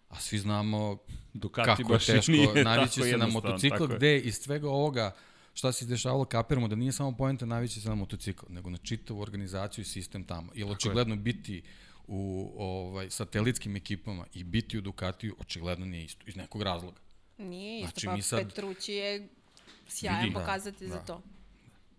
A svi znamo Ducati kako je baš i teško nije navići se na motocikl, je. gde iz svega ovoga šta se izdešavalo kapiramo da nije samo poenta navići se na motocikl, nego na čitavu organizaciju i sistem tamo. Jer očigledno biti u ovaj, satelitskim ekipama i biti u Ducatiju očigledno nije isto, iz nekog razloga. Nije isto, Znači, pa sad- Petrući je sjajan Vidi. pokazatelj Da, za da. to.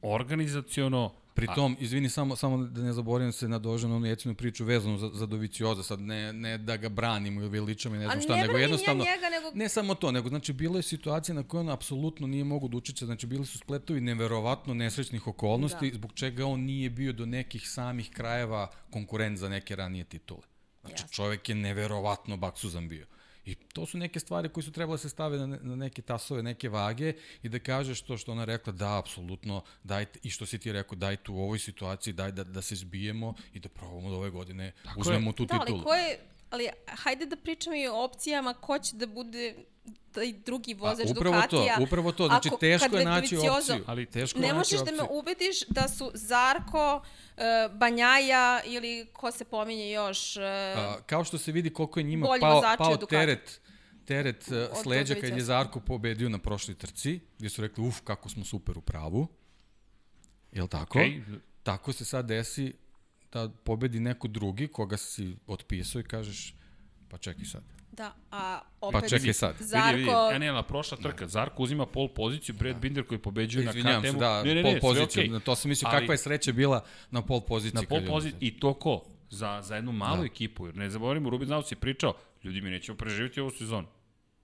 Organizaciono, Pri tom, izvini, samo, samo da ne zaboravim se na doženu onu jecinu priču vezanu za, za Dovicioza, sad ne, ne da ga branimo ili veličamo i ne A znam ne šta, nego branim ja jednostavno... njega, nego- Ne samo to, nego znači bilo je situacija na kojoj on apsolutno nije mogu da učeće, znači bili su spletovi neverovatno nesrećnih okolnosti, da. zbog čega on nije bio do nekih samih krajeva konkurent za neke ranije titule. Znači Jasno. čovek je neverovatno baksuzan bio. I to su neke stvari koje su trebale da se stave na, na neke tasove, neke vage i da kažeš to što ona rekla, da, apsolutno, dajte, i što si ti rekao, dajte u ovoj situaciji, daj da, da se zbijemo i da probamo da ove godine Tako uzmemo je. tu Da, titulu. ali ko je, ali hajde da pričamo i o opcijama ko će da bude taj drugi vozač upravo Ducatija. to, upravo to, znači Ako- teško je naći opciju. Ali teško Ne je naći možeš da me opciju. ubediš da su Zarko, uh, Banjaja ili ko se pominje još... Uh, A, kao što se vidi koliko je njima pao, pao teret teret uh, sleđa kad je. Zarko pobedio na prošloj trci, gdje su rekli, uf, kako smo super u pravu. Jel tako? okej, Tako se sad desi da pobedi neko drugi koga si otpisao i kažeš, pa čekaj sad. Da, a opet Pa čekaj sad. Zarko... Vidi, vidi, e, ne, na prošla trka. Zarko uzima pol poziciju, Brad Binder koji pobeđuje na Izvinjavam se, KTM-u. da, ne, ne, pol ne, poziciju. Na to sam mislio Ali- kakva je sreća bila na pol poziciji. Na pol poziciju. I to ko? Za, za jednu malu Da. ekipu. Jer ne zaboravimo, Rubin Znaus je pričao, ljudi, mi nećemo preživjeti ovu sezonu.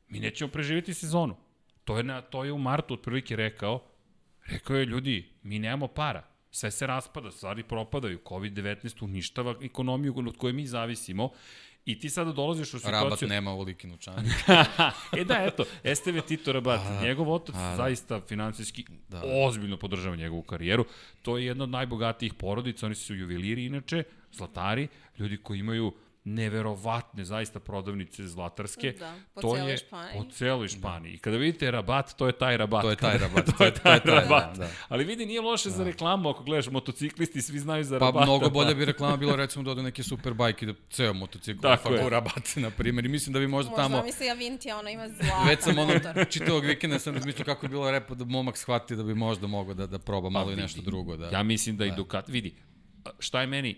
Mi nećemo preživjeti sezonu. To je, na, to je u martu otprilike rekao. Rekao je, ljudi, mi nemamo para. Sve se raspada, stvari propadaju. COVID-19 uništava ekonomiju od koje mi zavisimo. I ti sada dolaziš u situaciju... Rabat nema ovoliki novčanik. e da, eto, Esteve Tito Rabat, njegov otac a, da. zaista finansijski Da. da. ozbiljno podržava njegovu karijeru. To je jedna od najbogatijih porodica, oni su juveliri inače, zlatari, ljudi koji imaju neverovatne zaista prodavnice zlatarske. Da, po to celoj je Španiji. Po celoj Španiji. I kada vidite rabat, to je taj rabat. To je taj rabat. to je taj taj, rabat. da, da. Ali vidi, nije loše za reklamu ako gledaš motociklisti, svi znaju za Pa rabata. mnogo bolje bi reklama bilo recimo da ode neke superbajke da ceo motocikl Tako je. je. rabate, na primjer. I mislim da bi možda, Možda tamo... misli Avintija, ona ima zlatan Već sam ono, čitavog vikenda sam razmišljao kako je bilo repo da momak shvati da bi možda mogao da, da proba malo i vidi. nešto drugo. Da. Ja mislim da, i Ducati, vidi, šta je meni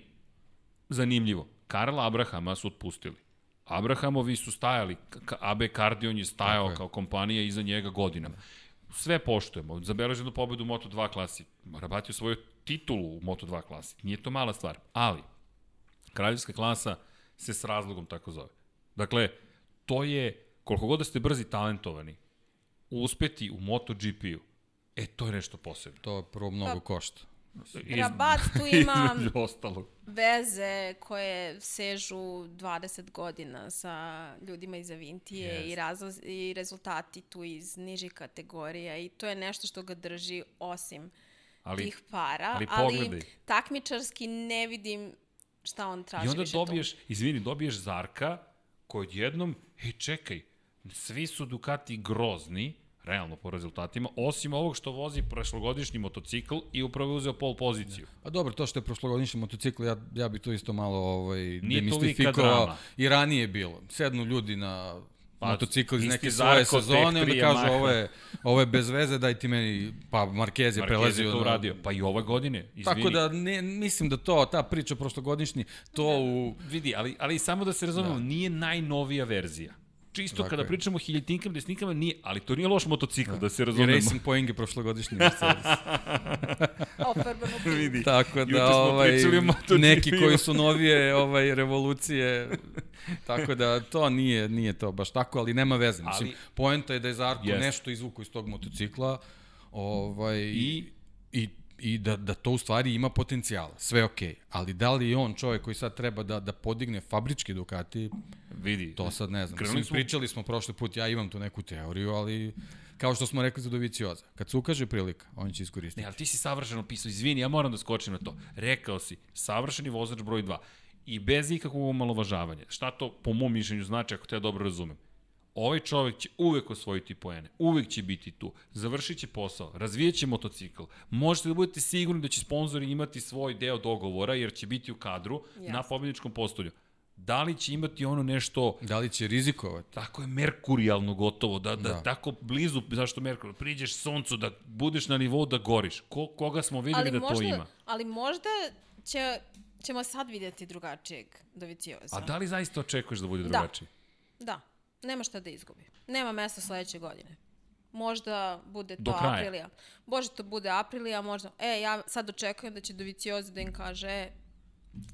zanimljivo? Karla Abrahama su otpustili. Abrahamovi su stajali, AB Cardion je stajao je. kao kompanija iza njega godinama. Sve poštujemo. Zabeleženu pobedu u Moto2 klasi. Rabat je svoju titulu u Moto2 klasi. Nije to mala stvar. Ali, kraljevska klasa se s razlogom tako zove. Dakle, to je, koliko god da ste brzi talentovani, uspeti u MotoGP-u, e, to je nešto posebno. To prvo mnogo košta. Iz- Rabat tu ima ostalog. veze koje sežu 20 godina sa ljudima iz Avintije Jest. i, razloz, i rezultati tu iz nižih kategorija i to je nešto što ga drži osim Ali, tih para, ali ali, takmičarski ne vidim šta on traži I onda više tu. dobiješ, izvini, dobiješ Zarka koji odjednom, hej čekaj, svi su Ducati grozni, realno po rezultatima, osim ovog što vozi prošlogodišnji motocikl i upravo je uzeo pol poziciju. Pa dobro, to što je prošlogodišnji motocikl, ja, ja bi to isto malo ovaj, tolika demistifikovao. I ranije je bilo. Sednu ljudi na Pa, motocikl iz neke svoje sezone, Tech3 onda kažu ovo je, ovo je bez veze, daj ti meni, pa Marquez je Marquez je prelazio. to uradio, pa i ove godine, izvini. Tako da ne, mislim da to, ta priča prošlogodišnji, to u... Vidi, ali, ali samo da se razumemo, da. nije najnovija verzija. Čisto Tako kada pričamo o hiljetinkama, desnikama, nije, ali to nije loš motocikl, da, da se I razumemo. Racing Point je prošlogodišnji Mercedes. Vidi. Tako da, ovaj, neki koji su novije ovaj, revolucije, tako da to nije, nije to baš tako, ali nema veze. Mislim, Ali- poenta je da je Zarko Jest. nešto izvuko iz tog motocikla ovaj, I- i, i da, da to u stvari ima potencijala. Sve okej. Okay. Ali da li je on čovjek koji sad treba da, da podigne fabrički Ducati, Vidi. to sad ne znam. Krenuli Mislim, smo- pričali smo prošli put, ja imam tu neku teoriju, ali kao što smo rekli za Dovicioza, kad se ukaže prilika, on će iskoristiti. Ne, ali ti si savršeno pisao, izvini, ja moram da skočim na to. Rekao si, savršeni vozač broj 2. I bez ikakvog omalovažavanja. Šta to, po mom mišljenju, znači, ako te ja dobro razumem? Ovaj čovek će uvek osvojiti poene, uvek će biti tu, završit će posao, razvijat će motocikl. Možete da budete sigurni da će sponzori imati svoj deo dogovora, jer će biti u kadru Jasno. na pobedničkom postolju. Da li će imati ono nešto Da li će rizikovati? tako je merkurijalno gotovo, da, da, Da. tako blizu, zašto merkur, priđeš suncu, da budeš na nivou da goriš. Ko, koga smo videli da možda, to ima? Ali možda će, ćemo sad vidjeti drugačijeg Dovicioza. A da li zaista očekuješ da bude Da. drugačiji? Da, nema šta da izgubi. Nema mesta sledeće godine. Možda bude to Do kraja. aprilija. Možda to bude aprilija, možda... E, ja sad očekujem da će Dovicioza da im kaže, e,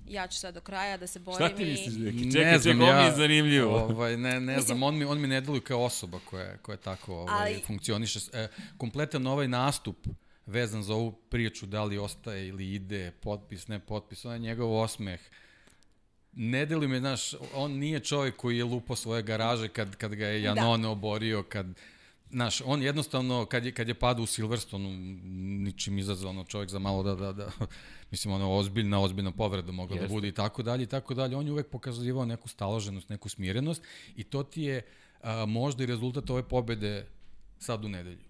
ja ću sad do kraja da se borim Šta ti i... misliš, Deki? Ne Čekaj, znam, čekaj, ovo mi je ja- zanimljivo. Ovaj, ne, ne Mislim- znam, on mi, on mi ne deluje kao osoba koja, koja tako ovaj, Ali- funkcioniše. E, kompletan ovaj nastup vezan za ovu priču, da li ostaje ili ide, potpis, ne potpis, on je njegov osmeh. Ne deluje mi, znaš, on nije čovjek koji je lupo svoje garaže kad, kad ga je Janone da. oborio, kad, Znaš, on jednostavno, kad je, kad je padao u Silverstonu, ničim izazvano čovjek za malo da, da, da mislim, ono, ozbiljna, ozbiljna povreda mogla da Jeste. bude i tako dalje i tako dalje. On je uvek pokazivao neku staloženost, neku smirenost i to ti je a, možda i rezultat ove pobede sad u nedelju.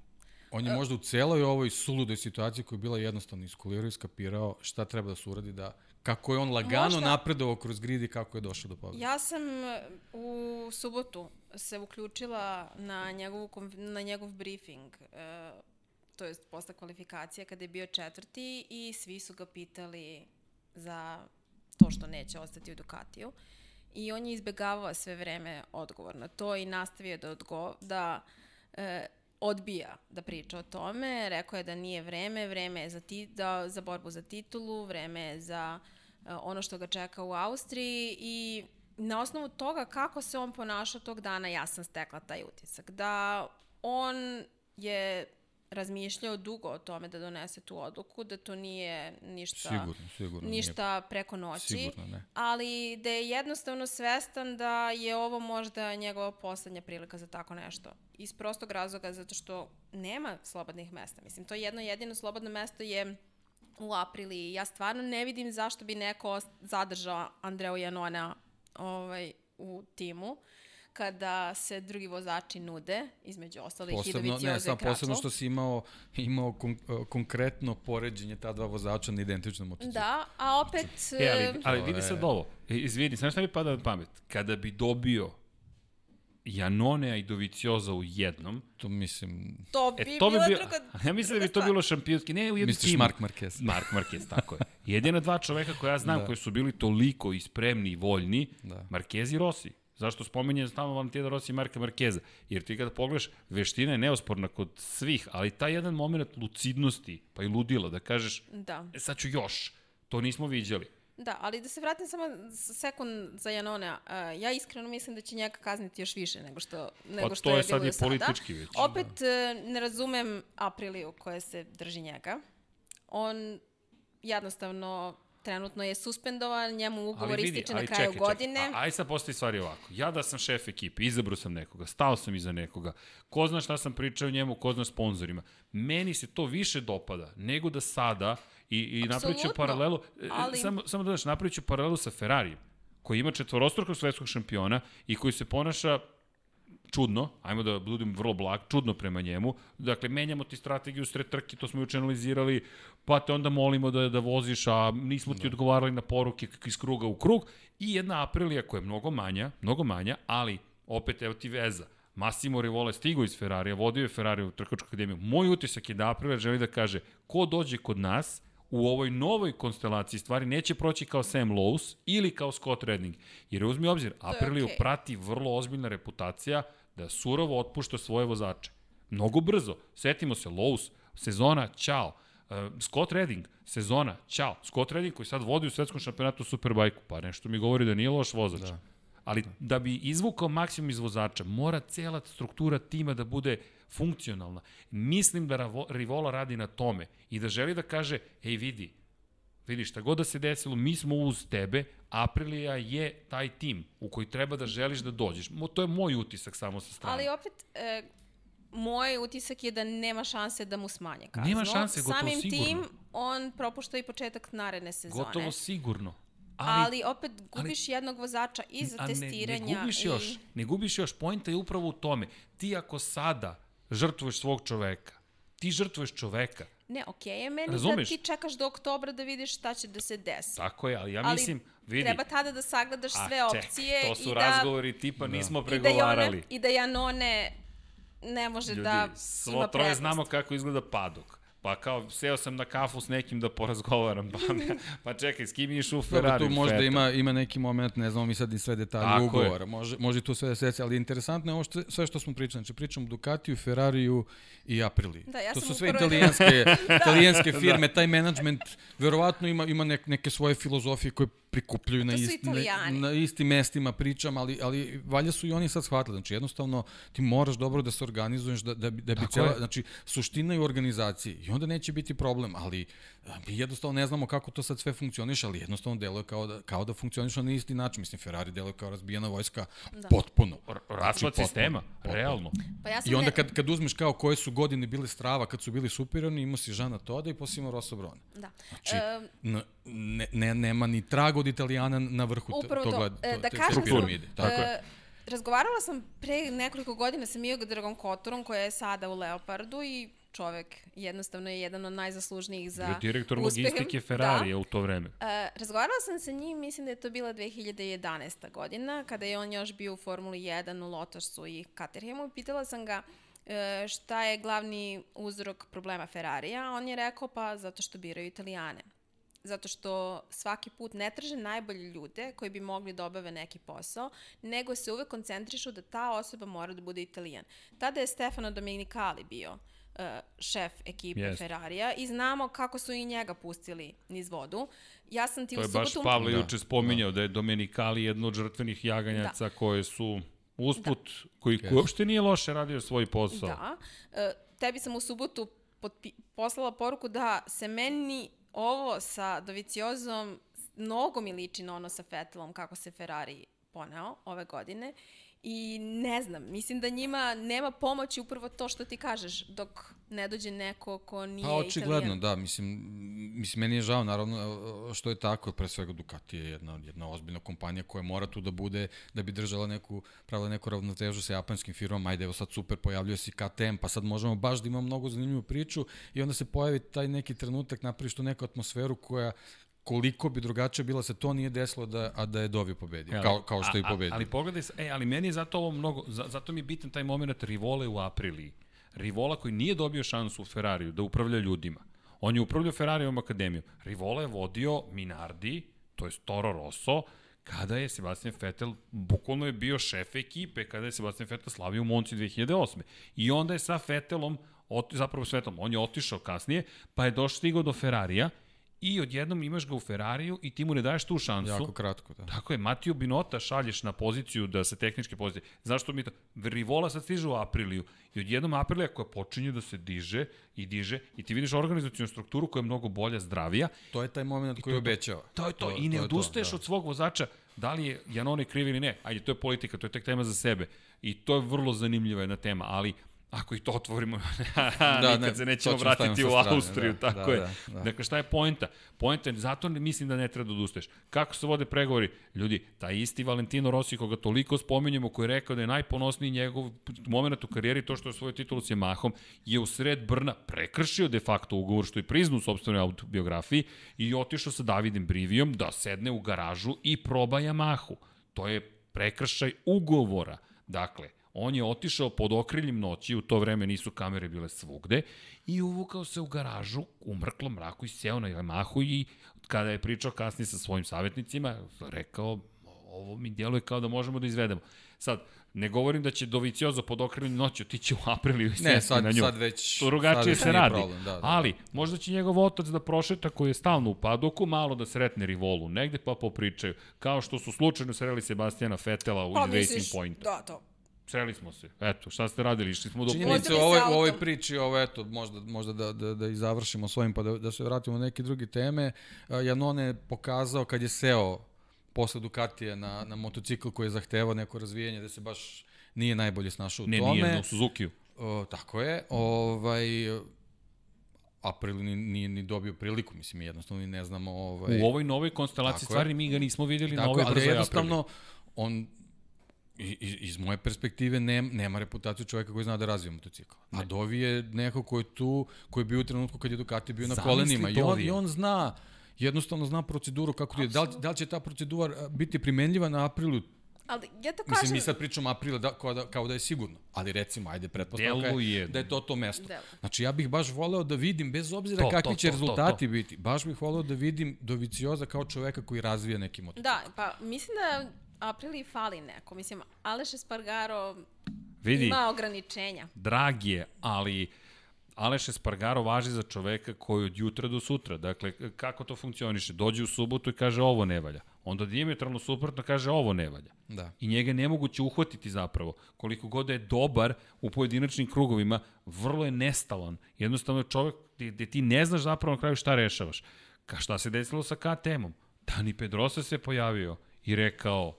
On je možda u celoj ovoj suludoj situaciji koja je bila jednostavno iskulirao i skapirao šta treba da se uradi da kako je on lagano Možda- napredovao kroz grid i kako je došao do pobede. Ja sam u subotu se uključila na, njegovu, na njegov briefing, e, to jest posle kvalifikacije kada je bio četvrti i svi su ga pitali za to što neće ostati u Ducatiju. I on je izbegavao sve vreme odgovor na to i nastavio da, odgo da e, odbija da priča o tome. Rekao je da nije vreme, vreme je za, ti, da, za borbu za titulu, vreme je za e, ono što ga čeka u Austriji i na osnovu toga kako se on ponašao tog dana ja sam stekla taj utisak. Da on je razmišljao dugo o tome da donese tu odluku, da to nije ništa, Sigurno, sigurno. nije. ništa preko noći Sigurno ne. ali da je jednostavno svestan da je ovo možda njegova poslednja prilika za tako nešto. Iz prostog razloga zato što nema slobodnih mesta. Mislim, to jedno jedino slobodno mesto je u aprili. Ja stvarno ne vidim zašto bi neko zadržao Andreu Janona ovaj, u timu kada se drugi vozači nude, između ostalih i Posebno, ne, i samo posebno Kračlov. što si imao, imao kon, konkretno poređenje ta dva vozača na identičnom motociklu. Da, a opet... E, ali, ali To vidi sad ovo. E, Izvini, znaš šta mi pada na pamet? Kada bi dobio Janonea i Dovicioza u jednom, To mislim, to bi, e, to bi bila bio, druga... ja mislim da bi to bilo šampionski, ne u jednom misliš timu. Mark Marquez. Mark Marquez, tako je. Jedina dva čoveka koja ja znam Da. koji su bili toliko i spremni i voljni, Da. Marquez i Rossi. Zašto spomenjem stalno Valentina Rossi i Marka Markeza? Jer ti kada pogledaš, veština je neosporna kod svih, ali taj jedan moment lucidnosti, pa i ludila, da kažeš, Da. e, sad ću još, to nismo viđali. Da, ali da se vratim samo sekund za Janona. Uh, ja iskreno mislim da će njega kazniti još više nego što, nego Pa što to je, je sad bilo i do sada. politički već. Opet uh, ne razumem Apriliju koja se drži njega. On jednostavno trenutno je suspendovan, njemu ugovor ističe na kraju godine. Čekaj. A, aj sad postoji stvari ovako. Ja da sam šef ekipe, izabrao sam nekoga, stao sam iza nekoga, ko zna šta sam pričao njemu, ko zna sponsorima. Meni se to više dopada nego da sada i, i napravit ću Apsolutno, paralelu, ali... ali- samo, samo da daš, napravit ću paralelu sa Ferrarijem, koji ima četvorostrukog svetskog šampiona i koji se ponaša čudno, ajmo da budem vrlo blag, čudno prema njemu. Dakle, menjamo ti strategiju sred trke, to smo juče analizirali, pa te onda molimo da, da voziš, a nismo ti odgovarali na poruke iz kruga u krug. I jedna Aprilija koja je mnogo manja, mnogo manja, ali opet evo ti veza. Massimo Rivole stigao iz Ferrarija, vodio je Ferrari u trkačku akademiju. Moj utisak je da Aprilia želi da kaže ko dođe kod nas, u ovoj novoj konstelaciji stvari neće proći kao Sam Lowe's ili kao Scott Redding. Jer uzmi u obzir, Apriliju okej. prati vrlo ozbiljna reputacija da surovo otpušta svoje vozače. Mnogo brzo. Setimo se, Lowe's, sezona, čao. Uh, Scott Redding, sezona, čao. Scott Redding koji sad vodi u svetskom šampionatu Superbajku, pa nešto mi govori da nije loš vozač. Da. ali da bi izvukao maksimum iz vozača, mora cela struktura tima da bude funkcionalna. Mislim da Rivola radi na tome i da želi da kaže, ej vidi, vidi šta god da se desilo, mi smo uz tebe, Aprilija je taj tim u koji treba da želiš da dođeš. Mo, to je moj utisak samo sa strane. Ali opet, e, moj utisak je da nema šanse da mu smanje kaznu. Nema šanse, gotovo Samim sigurno. tim, on propušta i početak naredne sezone. Gotovo sigurno. Ali, ali opet gubiš ali, jednog vozača i za testiranja. Ne, ne gubiš i... još, ne gubiš još, pojenta je upravo u tome. Ti ako sada žrtvuješ svog čoveka, ti žrtvuješ čoveka. Ne, okej okay je meni Razumeš? da ti čekaš do oktobra da vidiš šta će da se desi. Tako je, ali ja ali mislim, vidi. treba tada da sagledaš a, sve ček, opcije to su i da, razgovori tipa da. nismo i da, pregovarali. Janone, I da Janone ne može Ljudi, da svo ima troje prednost. znamo kako izgleda padok. Pa kao, seo sam na kafu s nekim da porazgovaram, pa, pa čekaj, s kim ideš u Ferrari? Dobro, tu možda Feta? ima, ima neki moment, ne znamo mi sad ni sve detalje Tako ugovora, može, može i tu sve da se desi, ali interesantno je ovo što, sve što smo pričali, znači pričamo Ducatiju, Ferrariju i Apriliji. Da, ja to su sve upravo- italijanske, italijanske firme, taj management verovatno ima, ima nek, neke svoje filozofije koje prikupljuju na, To su ist, na, na istim mestima pričam, ali, ali valjda su i oni sad shvatili. Znači jednostavno ti moraš dobro da se organizuješ da, da, da bi Tako cela, je. znači suština je u organizaciji i onda neće biti problem, ali mi jednostavno ne znamo kako to sad sve funkcioniše, ali jednostavno deluje kao da, kao da funkcioniše na isti način. Mislim, Ferrari deluje kao razbijena vojska da. potpuno. Raspad potpuno, sistema, potpuno. realno. Pa ja sam I onda ne- kad, kad uzmeš kao koje su godine bile strava, kad su bili superiorni, imao si Žana Toda i posle imao Rosso Brona. Da. Znači, E, n- ne, ne, nema ni traga od Italijana na vrhu Upravo tog, to. gled- E, to, da te- kažem, te piramide. Tako je. e, razgovarala sam pre nekoliko godina sa Dragom Kotorom, koja je sada u Leopardu i čovek jednostavno je jedan od najzaslužnijih za Bio direktor logistike Ferrarija Da. u to vreme. E, razgovarala sam sa njim, mislim da je to bila 2011. godina, kada je on još bio u Formuli 1 u Lotusu i Caterhamu. Pitala sam ga e, šta je glavni uzrok problema Ferrarija. On je rekao pa zato što biraju Italijane. Zato što svaki put ne traže najbolje ljude koji bi mogli da obave neki posao, nego se uvek koncentrišu da ta osoba mora da bude italijan. Tada je Stefano Domenicali bio uh, šef ekipe Jest. Ferrarija i znamo kako su i njega pustili niz vodu. Ja sam ti To u je baš subotu... Pavle Da, juče spominjao da je Domenicali jedno od žrtvenih jaganjaca da. koje su usput, koji, koji uopšte nije loše radio svoj posao. Da. E, tebi sam u subotu potpi- poslala poruku da se meni ovo sa Doviciozom mnogo mi liči na ono sa Vettelom kako se Ferrari poneo ove godine i ne znam, mislim da njima nema pomoći upravo to što ti kažeš dok ne dođe neko ko nije Pa očigledno, Italijan. da, mislim, mislim, meni je žao, naravno, što je tako, pre svega Ducati je jedna, jedna ozbiljna kompanija koja mora tu da bude, da bi držala neku, pravila neku ravnotežu sa japanskim firmama, ajde, evo sad super, pojavljuje se KTM, pa sad možemo baš da imamo mnogo zanimljivu priču i onda se pojavi taj neki trenutak, napraviš tu neku atmosferu koja koliko bi drugačije bila se to nije desilo da, a da je Dovi pobedio, kao, kao što i a- a- pobedio. Ali pogledaj, e, ali meni je zato ovo mnogo, za, zato mi je bitan taj moment Rivole u Apriliji. Rivola koji nije dobio šansu u Ferrariju da upravlja ljudima. On je upravljao Ferrarijevom akademijom. Rivola je vodio Minardi, to je Toro Rosso, kada je Sebastian Vettel, bukvalno je bio šef ekipe, kada je Sebastian Vettel slavio u Monci 2008. I onda je sa Vettelom, ot, zapravo s Vettelom, on je otišao kasnije, pa je došao stigao do Ferrarija i odjednom imaš ga u Ferrariju i ti mu ne daješ tu šansu. Jako kratko, da. Tako je, Matiju Binota šalješ na poziciju da se tehničke pozicije. Zašto mi to? Rivola sad stiže u Apriliju i odjednom Aprilija koja počinje da se diže i diže i ti vidiš organizacijonu strukturu koja je mnogo bolja, zdravija. To je taj moment koji to- obećava. To je to, i ne je odustaješ da. od svog vozača. Da li je Janone kriv ili ne? Ajde, to je politika, to je tek tema za sebe. I to je vrlo zanimljiva jedna tema, ali ako i to otvorimo, da, nikad ne, se nećemo ćemo vratiti u sa strane, Austriju, da, tako da, je. da, da. Dakle, šta je poenta? Poenta je, zato ne- mislim da ne treba da odustaješ. Kako se vode pregovori? Ljudi, taj isti Valentino Rossi, koga toliko spominjemo, koji je rekao da je najponosniji njegov moment u karijeri, to što je svoju titulu s Yamahom, je u sred Brna prekršio de facto ugovor, što je priznu u sobstvenoj autobiografiji i otišao sa Davidem Brivijom da sedne u garažu i proba Yamahu. To je prekršaj ugovora. Dakle, on je otišao pod okriljem noći, u to vreme nisu kamere bile svugde, i uvukao se u garažu u mrklom mraku i seo na Yamahu i kada je pričao kasnije sa svojim savjetnicima, rekao, ovo mi djeluje kao da možemo da izvedemo. Sad, ne govorim da će Doviciozo pod okrenim noću otići u Apriliju i Ne, sad, na nju. sad već... To drugačije sad se radi. Problem, da, da. Ali, možda će njegov otac da prošeta koji je stalno u padoku, malo da sretne rivolu negde pa popričaju. Kao što su slučajno sreli Sebastijana Fetela u Pa Racing misliš, Point. da, to. Sreli smo se. Eto, šta ste radili? Išli smo do... Činjenica Vozili u ovoj, u ovoj priči, ovo eto, možda, možda da, da, da i završimo s ovim, pa da, da se vratimo na neke druge teme. A, Janone je pokazao kad je seo posle Ducatija na, na motocikl koji je zahtevao neko razvijanje, da se baš nije najbolje snašao u Ne, tome. nije, u Suzuki-u. O, tako je. Ovaj, April ni, nije ni dobio priliku, mislim, mi jednostavno ni ne znamo... Ovaj, U ovoj novoj konstelaciji Tako je. stvari mi ga nismo videli na Tako, ovoj ali brzoj jednostavno, on i- iz, iz moje perspektive nem, nema reputaciju čoveka koji zna da razvija motocikl. A Dovi je neko ko je tu, koji je bio u trenutku kad je Ducati bio na Zamisli kolenima. I on. I on zna, jednostavno zna proceduru kako ti je. Da li, da li će ta procedura biti primenljiva na aprilu? Ali ja to Mislim, kažem... mi sad pričamo aprila da, kao, da, kao da je sigurno. Ali recimo, ajde, pretpostavka je da je to to mesto. Deluje. Znači, ja bih baš voleo da vidim, bez obzira To, kakvi to, će to, to, rezultati biti, baš bih voleo da vidim Dovicioza kao čoveka koji razvija neki motocikl. Da, pa mislim da Aprili fali neko. Mislim, Aleš Espargaro Vidi, ima ograničenja. drag je, ali Aleš Espargaro važi za čoveka koji od jutra do sutra. Dakle, kako to funkcioniše? Dođe u subotu i kaže ovo ne valja. Onda diametralno suprotno kaže ovo ne valja. Da. I njega je nemoguće uhvatiti zapravo. Koliko god da je dobar u pojedinačnim krugovima, vrlo je nestalan. Jednostavno je čovek gde, gde ti ne znaš zapravo na kraju šta rešavaš. Ka šta se desilo sa KTM-om? Dani Pedrosa se pojavio i rekao,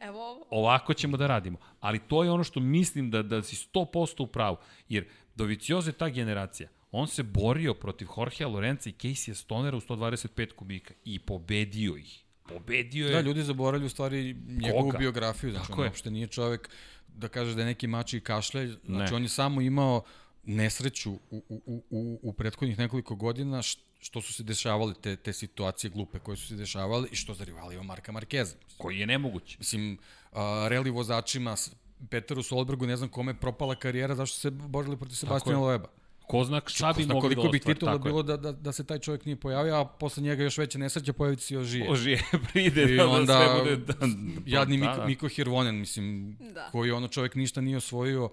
Evo ovo. ovako ćemo da radimo. Ali to je ono što mislim da, da si 100% u pravu. Jer Doviciozo je ta generacija. On se borio protiv Jorgea Lorenza i Casey Stonera u 125 kubika i pobedio ih. Pobedio je. Da, ljudi zaboravljaju u stvari njegovu Koga? biografiju, znači Tako on je. uopšte nije čovek da kaže da je neki mači i kašlje, znači Ne. on je samo imao nesreću u, u, u, u, u prethodnih nekoliko godina š- što su se dešavale te, te situacije glupe koje su se dešavale i što za rivala ima Marka Markeza. koji je nemoguć. Mislim, a, reli vozačima, Peteru Solbergu, ne znam kome je propala karijera, zašto se borili protiv Sebastina Loeba. Ko zna šta bi Ko zna mogli da koliko bi titula bilo da, da, da se taj čovjek nije pojavio, a posle njega još veće nesreće pojaviti se još žije. Ožije pride I da, da onda sve bude... Da, Jadni da, Miko, da. Miko Hirvonen, mislim, Da. koji ono čovjek ništa nije osvojio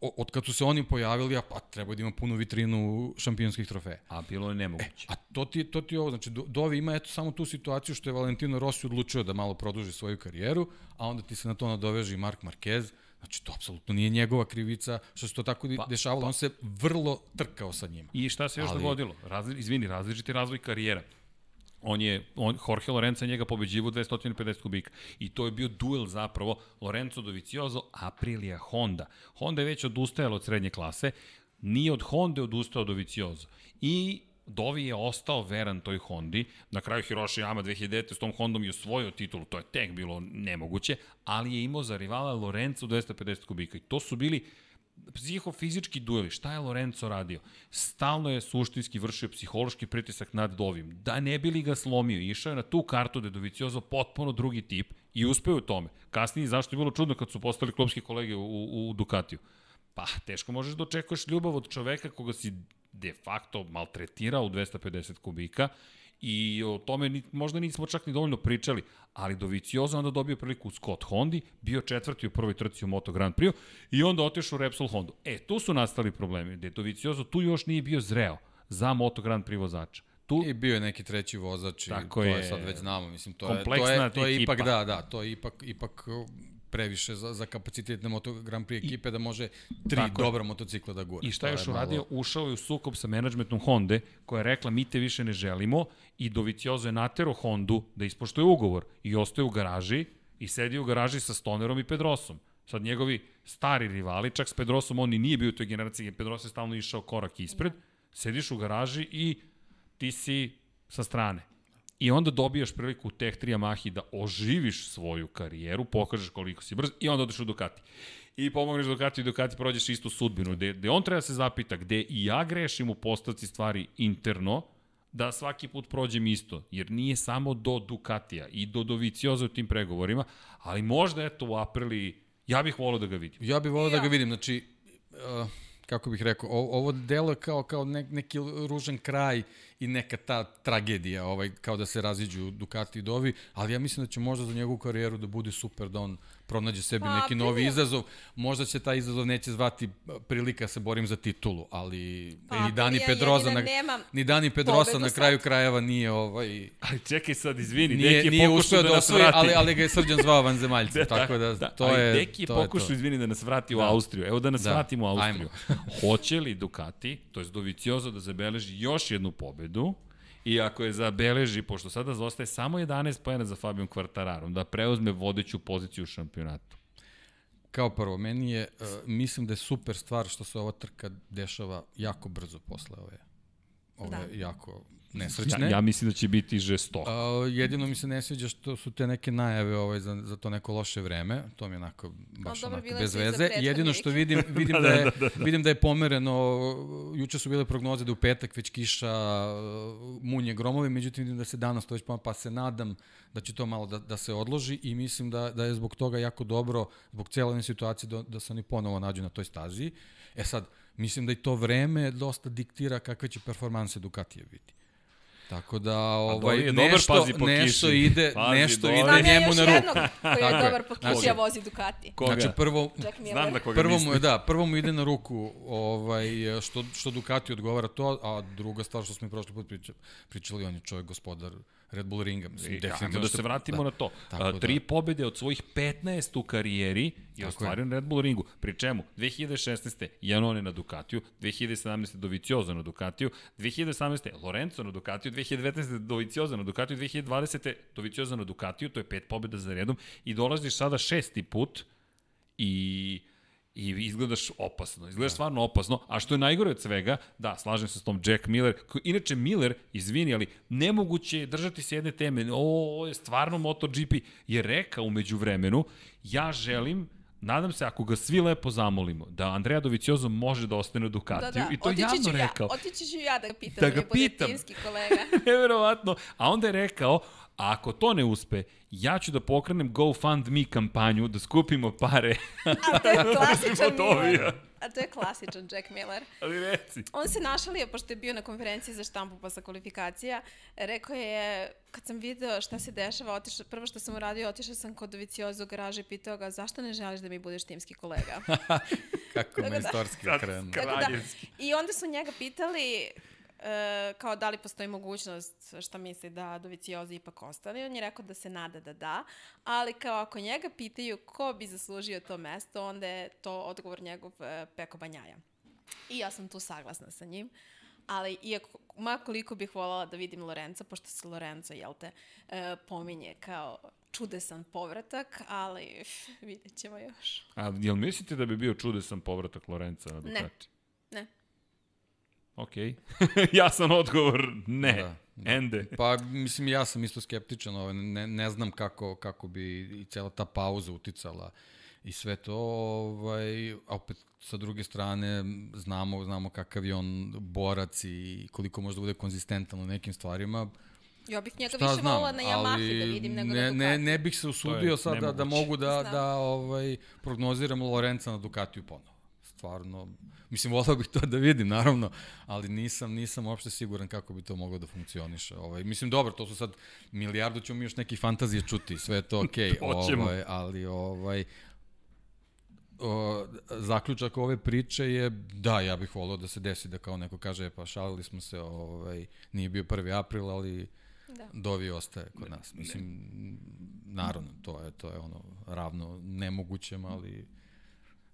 od kad su se oni pojavili, a pa treba da ima punu vitrinu šampionskih trofeja. A bilo je nemoguće. A to ti, to ti je ovo, znači Do- Dovi ima eto samo tu situaciju što je Valentino Rossi odlučio da malo produži svoju karijeru, a onda ti se na to nadoveže i Mark Marquez, znači to apsolutno nije njegova krivica što se to tako pa, dešavalo, on se vrlo trkao sa njima. I šta se još Ali- dogodilo? Razli, izvini, različiti razvoj karijera. On je, on, Jorge Lorenzo je njega pobeđivo 250 kubika. I to je bio duel zapravo Lorenzo Doviciozo, Aprilia Honda. Honda je već odustajala od srednje klase, nije od Honda odustao Doviciozo. I Dovi je ostao veran toj Hondi. Na kraju Hiroshi Yama 2009. s tom Hondom je osvojio titulu, to je tek bilo nemoguće, ali je imao za rivala Lorenzo 250 kubika. I to su bili psihofizički dueli. Šta je Lorenzo radio? Stalno je suštinski vršio psihološki pritisak nad Dovim. Da ne bi li ga slomio, išao je na tu kartu da je Doviciozo potpuno drugi tip i uspeo u tome. Kasnije, zašto je bilo čudno kad su postali klubski kolege u, u, Ducatiju? Pa, teško možeš da očekuješ ljubav od čoveka koga si de facto maltretirao u 250 kubika i o tome ni, možda nismo čak ni dovoljno pričali, ali Doviciozo onda dobio priliku u Scott Hondi, bio četvrti u prvoj trci u Moto Grand Prix i onda otišao u Repsol Hondu. E, tu su nastali problemi, gde Doviciozo tu još nije bio zreo za Moto Grand Prix vozača. Tu, I bio je neki treći vozač i Tako to je, je. sad već znamo, mislim, to je, to je, to je ekipa. ipak, da, da, to je ipak, ipak previše za, za kapacitet na Moto Grand Prix ekipe da može tri Tako dobra motocikla da gura. I šta je još malo- uradio? Ušao je u sukob sa menadžmentom Honda, koja je rekla mi te više ne želimo i Doviciozo je natero Hondu da ispoštuje ugovor i ostaje u garaži i sedi u garaži sa Stonerom i Pedrosom. Sad njegovi stari rivali, čak s Pedrosom on i nije bio u toj generaciji, Pedroso je stalno išao korak ispred, sediš u garaži i ti si sa strane. I onda dobijaš priliku u Tech 3 Yamahi da oživiš svoju karijeru, pokažeš koliko si brz i onda odeš u Ducati. I pomogneš Ducati i Ducati prođeš istu sudbinu, gde, gde on treba da se zapita, gde i ja grešim u postavci stvari interno, da svaki put prođem isto, jer nije samo do Ducatija i do Dovicioza u tim pregovorima, ali možda eto u Aprili, ja bih volio da ga vidim. Ja bih volio Ja. da ga vidim, znači, uh, kako bih rekao, ovo delo je kao, kao ne, neki ružan kraj i neka ta tragedija, ovaj, kao da se raziđu Ducati i Dovi, ali ja mislim da će možda za njegovu karijeru da bude super da on pronađe sebi Pa, neki novi izazov. Možda će taj izazov neće zvati prilika da se borim za titulu, ali Pa, ni Dani Pedroza na, ni Dani Pedrosa na kraju sad. krajeva nije ovaj Ali čekaj sad, izvini, nije, Deki je nije uspeo da da nas osvoji, vrati. ali, ali ga je Srđan zvao vanzemaljcem, tako da, to ali je Deki je to je pokušao, izvini, da nas vrati u Da. Austriju. Evo da nas Da. vratimo u Austriju. Hoće li Ducati, to je Doviciozo, da zabeleži još jednu pobedu, I ako je zabeleži, pošto sada zostaje samo 11 pojena za Fabijom Kvartararom, da preuzme vodeću poziciju u šampionatu. Kao prvo, meni je, uh, mislim da je super stvar što se ova trka dešava jako brzo posle ove, ove Da. jako Ja, nesrećne. ja mislim da će biti žestoko. A, jedino mi se ne sviđa što su te neke najave ovaj, za, za to neko loše vreme. To mi je onako baš dobro, onako bile bez veze. Jedino što vidim, vidim, da, je, vidim da je pomereno, juče su bile prognoze da u petak već kiša, munje gromovi, međutim vidim da se danas to već pomera, pa se nadam da će to malo da, da se odloži i mislim da, da je zbog toga jako dobro, zbog ove situacije da, da se oni ponovo nađu na toj stazi. E sad, mislim da i to vreme dosta diktira kakve će performanse Ducatije biti. Tako da ovaj je dobar, nešto pazi po nešto kiši. ide, Pazi, nešto Dovi. ide Znam ja njemu na ruku. koji je Tako je. dobar po Znači- kiši, a vozi Ducati. Koga? Znači prvo Jack Miller. Znam da koga prvo mu je da, prvo mu ide na ruku ovaj što što Ducati odgovara to, a druga stvar što smo i prošli put pričali, pričali on je čovjek gospodar Red Bull ringa, mislim Ajmo definitivno da se vratimo na to. Tako A, da. tri pobede od svojih 15 u karijeri je ostvario na Red Bull ringu. Pri čemu 2016. Janone na Ducatiju, 2017. Doviciozo na Ducatiju, 2018. Lorenzo na Ducatiju, 2019. Doviciozo na Ducatiju, 2020. Doviciozo na Ducatiju, to je pet pobeda za redom i dolaziš sada šesti put i i izgledaš opasno, izgledaš stvarno opasno, a što je najgore od svega, da, slažem se s tom Jack Miller, koji, inače Miller, izvini, ali nemoguće je držati se jedne teme, o, ovo je stvarno MotoGP, je rekao umeđu vremenu, ja želim, nadam se ako ga svi lepo zamolimo, da Andrea Doviciozo može da ostane u Ducatiju, Da, da, i to je otići javno ja, rekao. otići ću ja da ga pitam, Da da ga pitam. kolega. Neverovatno. A onda je rekao, a ako to ne uspe, ja ću da pokrenem GoFundMe kampanju, da skupimo pare. A to je klasičan Dovija. Miller. A to je klasičan Jack Miller. Ali reci. On se našalio, pošto je bio na konferenciji za štampu posle kvalifikacija, rekao je, kad sam video šta se dešava, otišao, prvo što sam uradio, otišao sam kod Dovicioza u garaži i pitao ga, zašto ne želiš da mi budeš timski kolega? kako da. majstorski Sad krenuo. da. I onda su njega pitali e, kao da li postoji mogućnost šta misli da Dovicioza ipak ostane. On je rekao da se nada da da, ali kao ako njega pitaju ko bi zaslužio to mesto, onda je to odgovor njegov e, Peko Banjaja. I ja sam tu saglasna sa njim. Ali, iako, makoliko bih voljela da vidim Lorenza, pošto se Lorenzo, jel te, e, pominje kao čudesan povratak, ali vidjet ćemo još. A jel mislite da bi bio čudesan povratak Lorenca na Ducati? Ne. Ok. Jasan odgovor, ne. Da, da, Ende. Pa, mislim, ja sam isto skeptičan, ovaj, ne, ne znam kako, kako bi i cela ta pauza uticala i sve to, ovaj, a opet sa druge strane znamo, znamo kakav je on borac i koliko može da bude konzistentan u nekim stvarima. Ja bih njega Šta više znam, volila na Yamahi da vidim nego ne, na ne, Ducati. ne bih se usudio sad da, da mogu da, Znam. da ovaj, prognoziram Lorenca na Ducatiju ponovo. Stvarno, mislim, volao bih to da vidim, naravno, ali nisam, nisam uopšte siguran kako bi to moglo da funkcioniše. Ovaj, mislim, dobro, to su sad, milijardu ćemo mi još neki fantazije čuti, sve je to okej, Hoćemo. ovaj, ali ovaj, o, zaključak ove priče je da, ja bih volao da se desi da kao neko kaže, "E, pa šalili smo se, ovaj, nije bio 1. april, ali Da. Dovi ostaje kod nas. Mislim, naravno, to je, to je ono ravno nemogućem, ali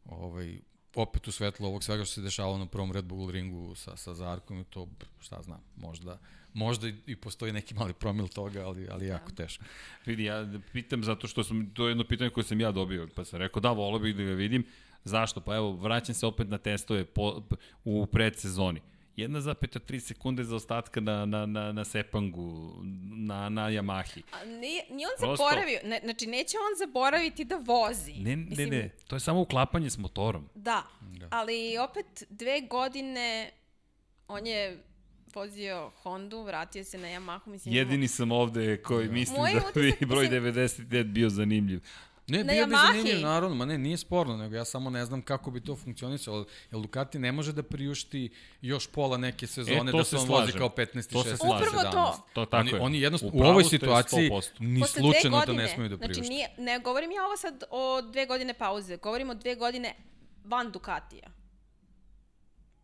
ovaj, opet u svetlu ovog svega što se dešavalo na prvom Red Bull ringu sa, sa Zarkom i to, šta znam, možda, možda i, postoji neki mali promil toga, ali, ali jako teško. Vidi, ja pitam zato što sam, to je jedno pitanje koje sam ja dobio, pa sam rekao da, volao bih da ga vidim. Zašto? Pa evo, vraćam se opet na testove po, u predsezoni. 1,3 sekunde za ostatka na, na, na, na Sepangu, na, na Yamahi. A nije, nije on Prosto- zaboravio, ne, znači neće on zaboraviti da vozi. Ne, ne, ne, to je samo uklapanje s motorom. Da, da, ali opet dve godine on je vozio Hondu, vratio se na Yamahu, mislim. Jedini sam ovde koji misli Moj da bi broj mislim- 99 bio zanimljiv. Ne, na bio bi Yamahi. zanimljiv, naravno, ma ne, nije sporno, nego ja samo ne znam kako bi to funkcionisalo, jer Ducati ne može da priušti još pola neke sezone E, da se se on vozi kao 15. To se 16. slažem. Upravo to. To tako oni, je. oni jednostavno, U u, ovoj situaciji 100%. ni Posle slučajno dve to godine, ne smeju da priušte. Znači, nije, ne govorim ja ovo sad o dve godine pauze, govorim o dve godine van Ducatija.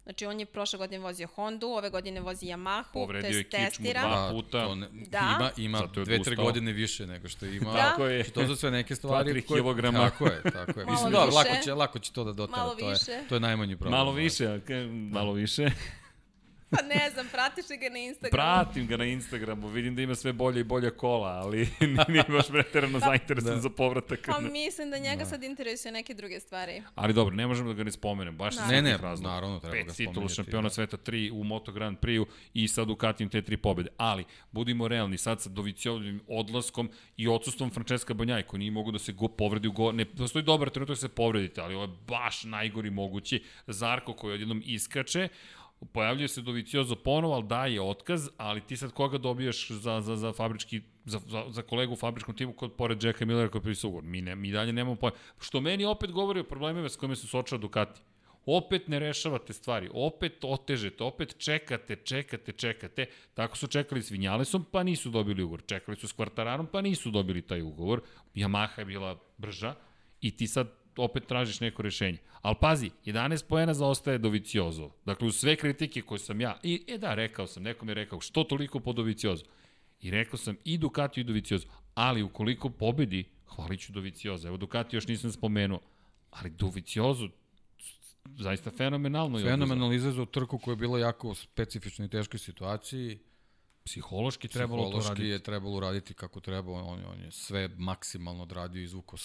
Znači, on je prošle godine vozio Hondu, ove godine vozi Yamahu, Povredio to je je kičmu testiran. dva. Pa, puta. to ne, Da. Ima, ima je dve, tri odustao. godine više nego što ima. Da. Tako je. To su sve neke stvari tri koje... kilograma. Tako je, tako je. Malo Mislim, da, više. lako će, lako će to da dotera. Malo to je, to je najmanji problem. Malo više, malo više. Pa ne znam, pratiš li ga na Instagramu? Pratim ga na Instagramu, vidim da ima sve bolje i bolje kola, ali nije baš preterano zainteresan Da. za povratak. Pa mislim da njega sad interesuje neke druge stvari. Ali dobro, ne možemo da ga ne spomenem, baš Da. Ne, ne, razloga. naravno, treba Pet ga titula spomenuti, šampiona da. sveta, tri u Moto Grand Prix-u i sad Ducatijem te tri pobede. Ali, budimo realni, sad sa Doviciovim odlaskom i odsustvom Francesca Banjaj, koji nije mogu da se go, povredi u go... Ne, postoji dobar trenutak da se povredite, ali ovo je baš najgori mogući. Zarko koji odjednom iskače, pojavljuje se Doviciozo ponovo, ali daje otkaz, ali ti sad koga dobijaš za, za, za fabrički za, za, za kolegu u fabričkom timu kod pored Jacka Millera koji je pisao ugovor. Mi, ne, mi dalje nemamo pojma. Što meni opet govori o problemima s kojima se suočava Ducati. Opet ne rešavate stvari, opet otežete, opet čekate, čekate, čekate. Tako su čekali s Vinjalesom, pa nisu dobili ugovor. Čekali su s Kvartararom, pa nisu dobili taj ugovor. Yamaha je bila brža i ti sad opet tražiš neko rešenje. Ali pazi, 11 poena zaostaje Doviciozo. Dakle, uz sve kritike koje sam ja, i e da, rekao sam, neko mi je rekao, što toliko po Doviciozo? I rekao sam i Ducati i Doviciozo. Ali ukoliko pobedi, hvalit ću Doviciozo. Evo Ducati još nisam spomenuo. Ali Doviciozo, zaista fenomenalno je. Fenomenalno izvezao trku koja je bila jako u specifičnoj i teškoj situaciji. Psihološki trebalo to Psihološki raditi. je trebalo uraditi kako treba. On, on je sve maksimalno odradio izvuko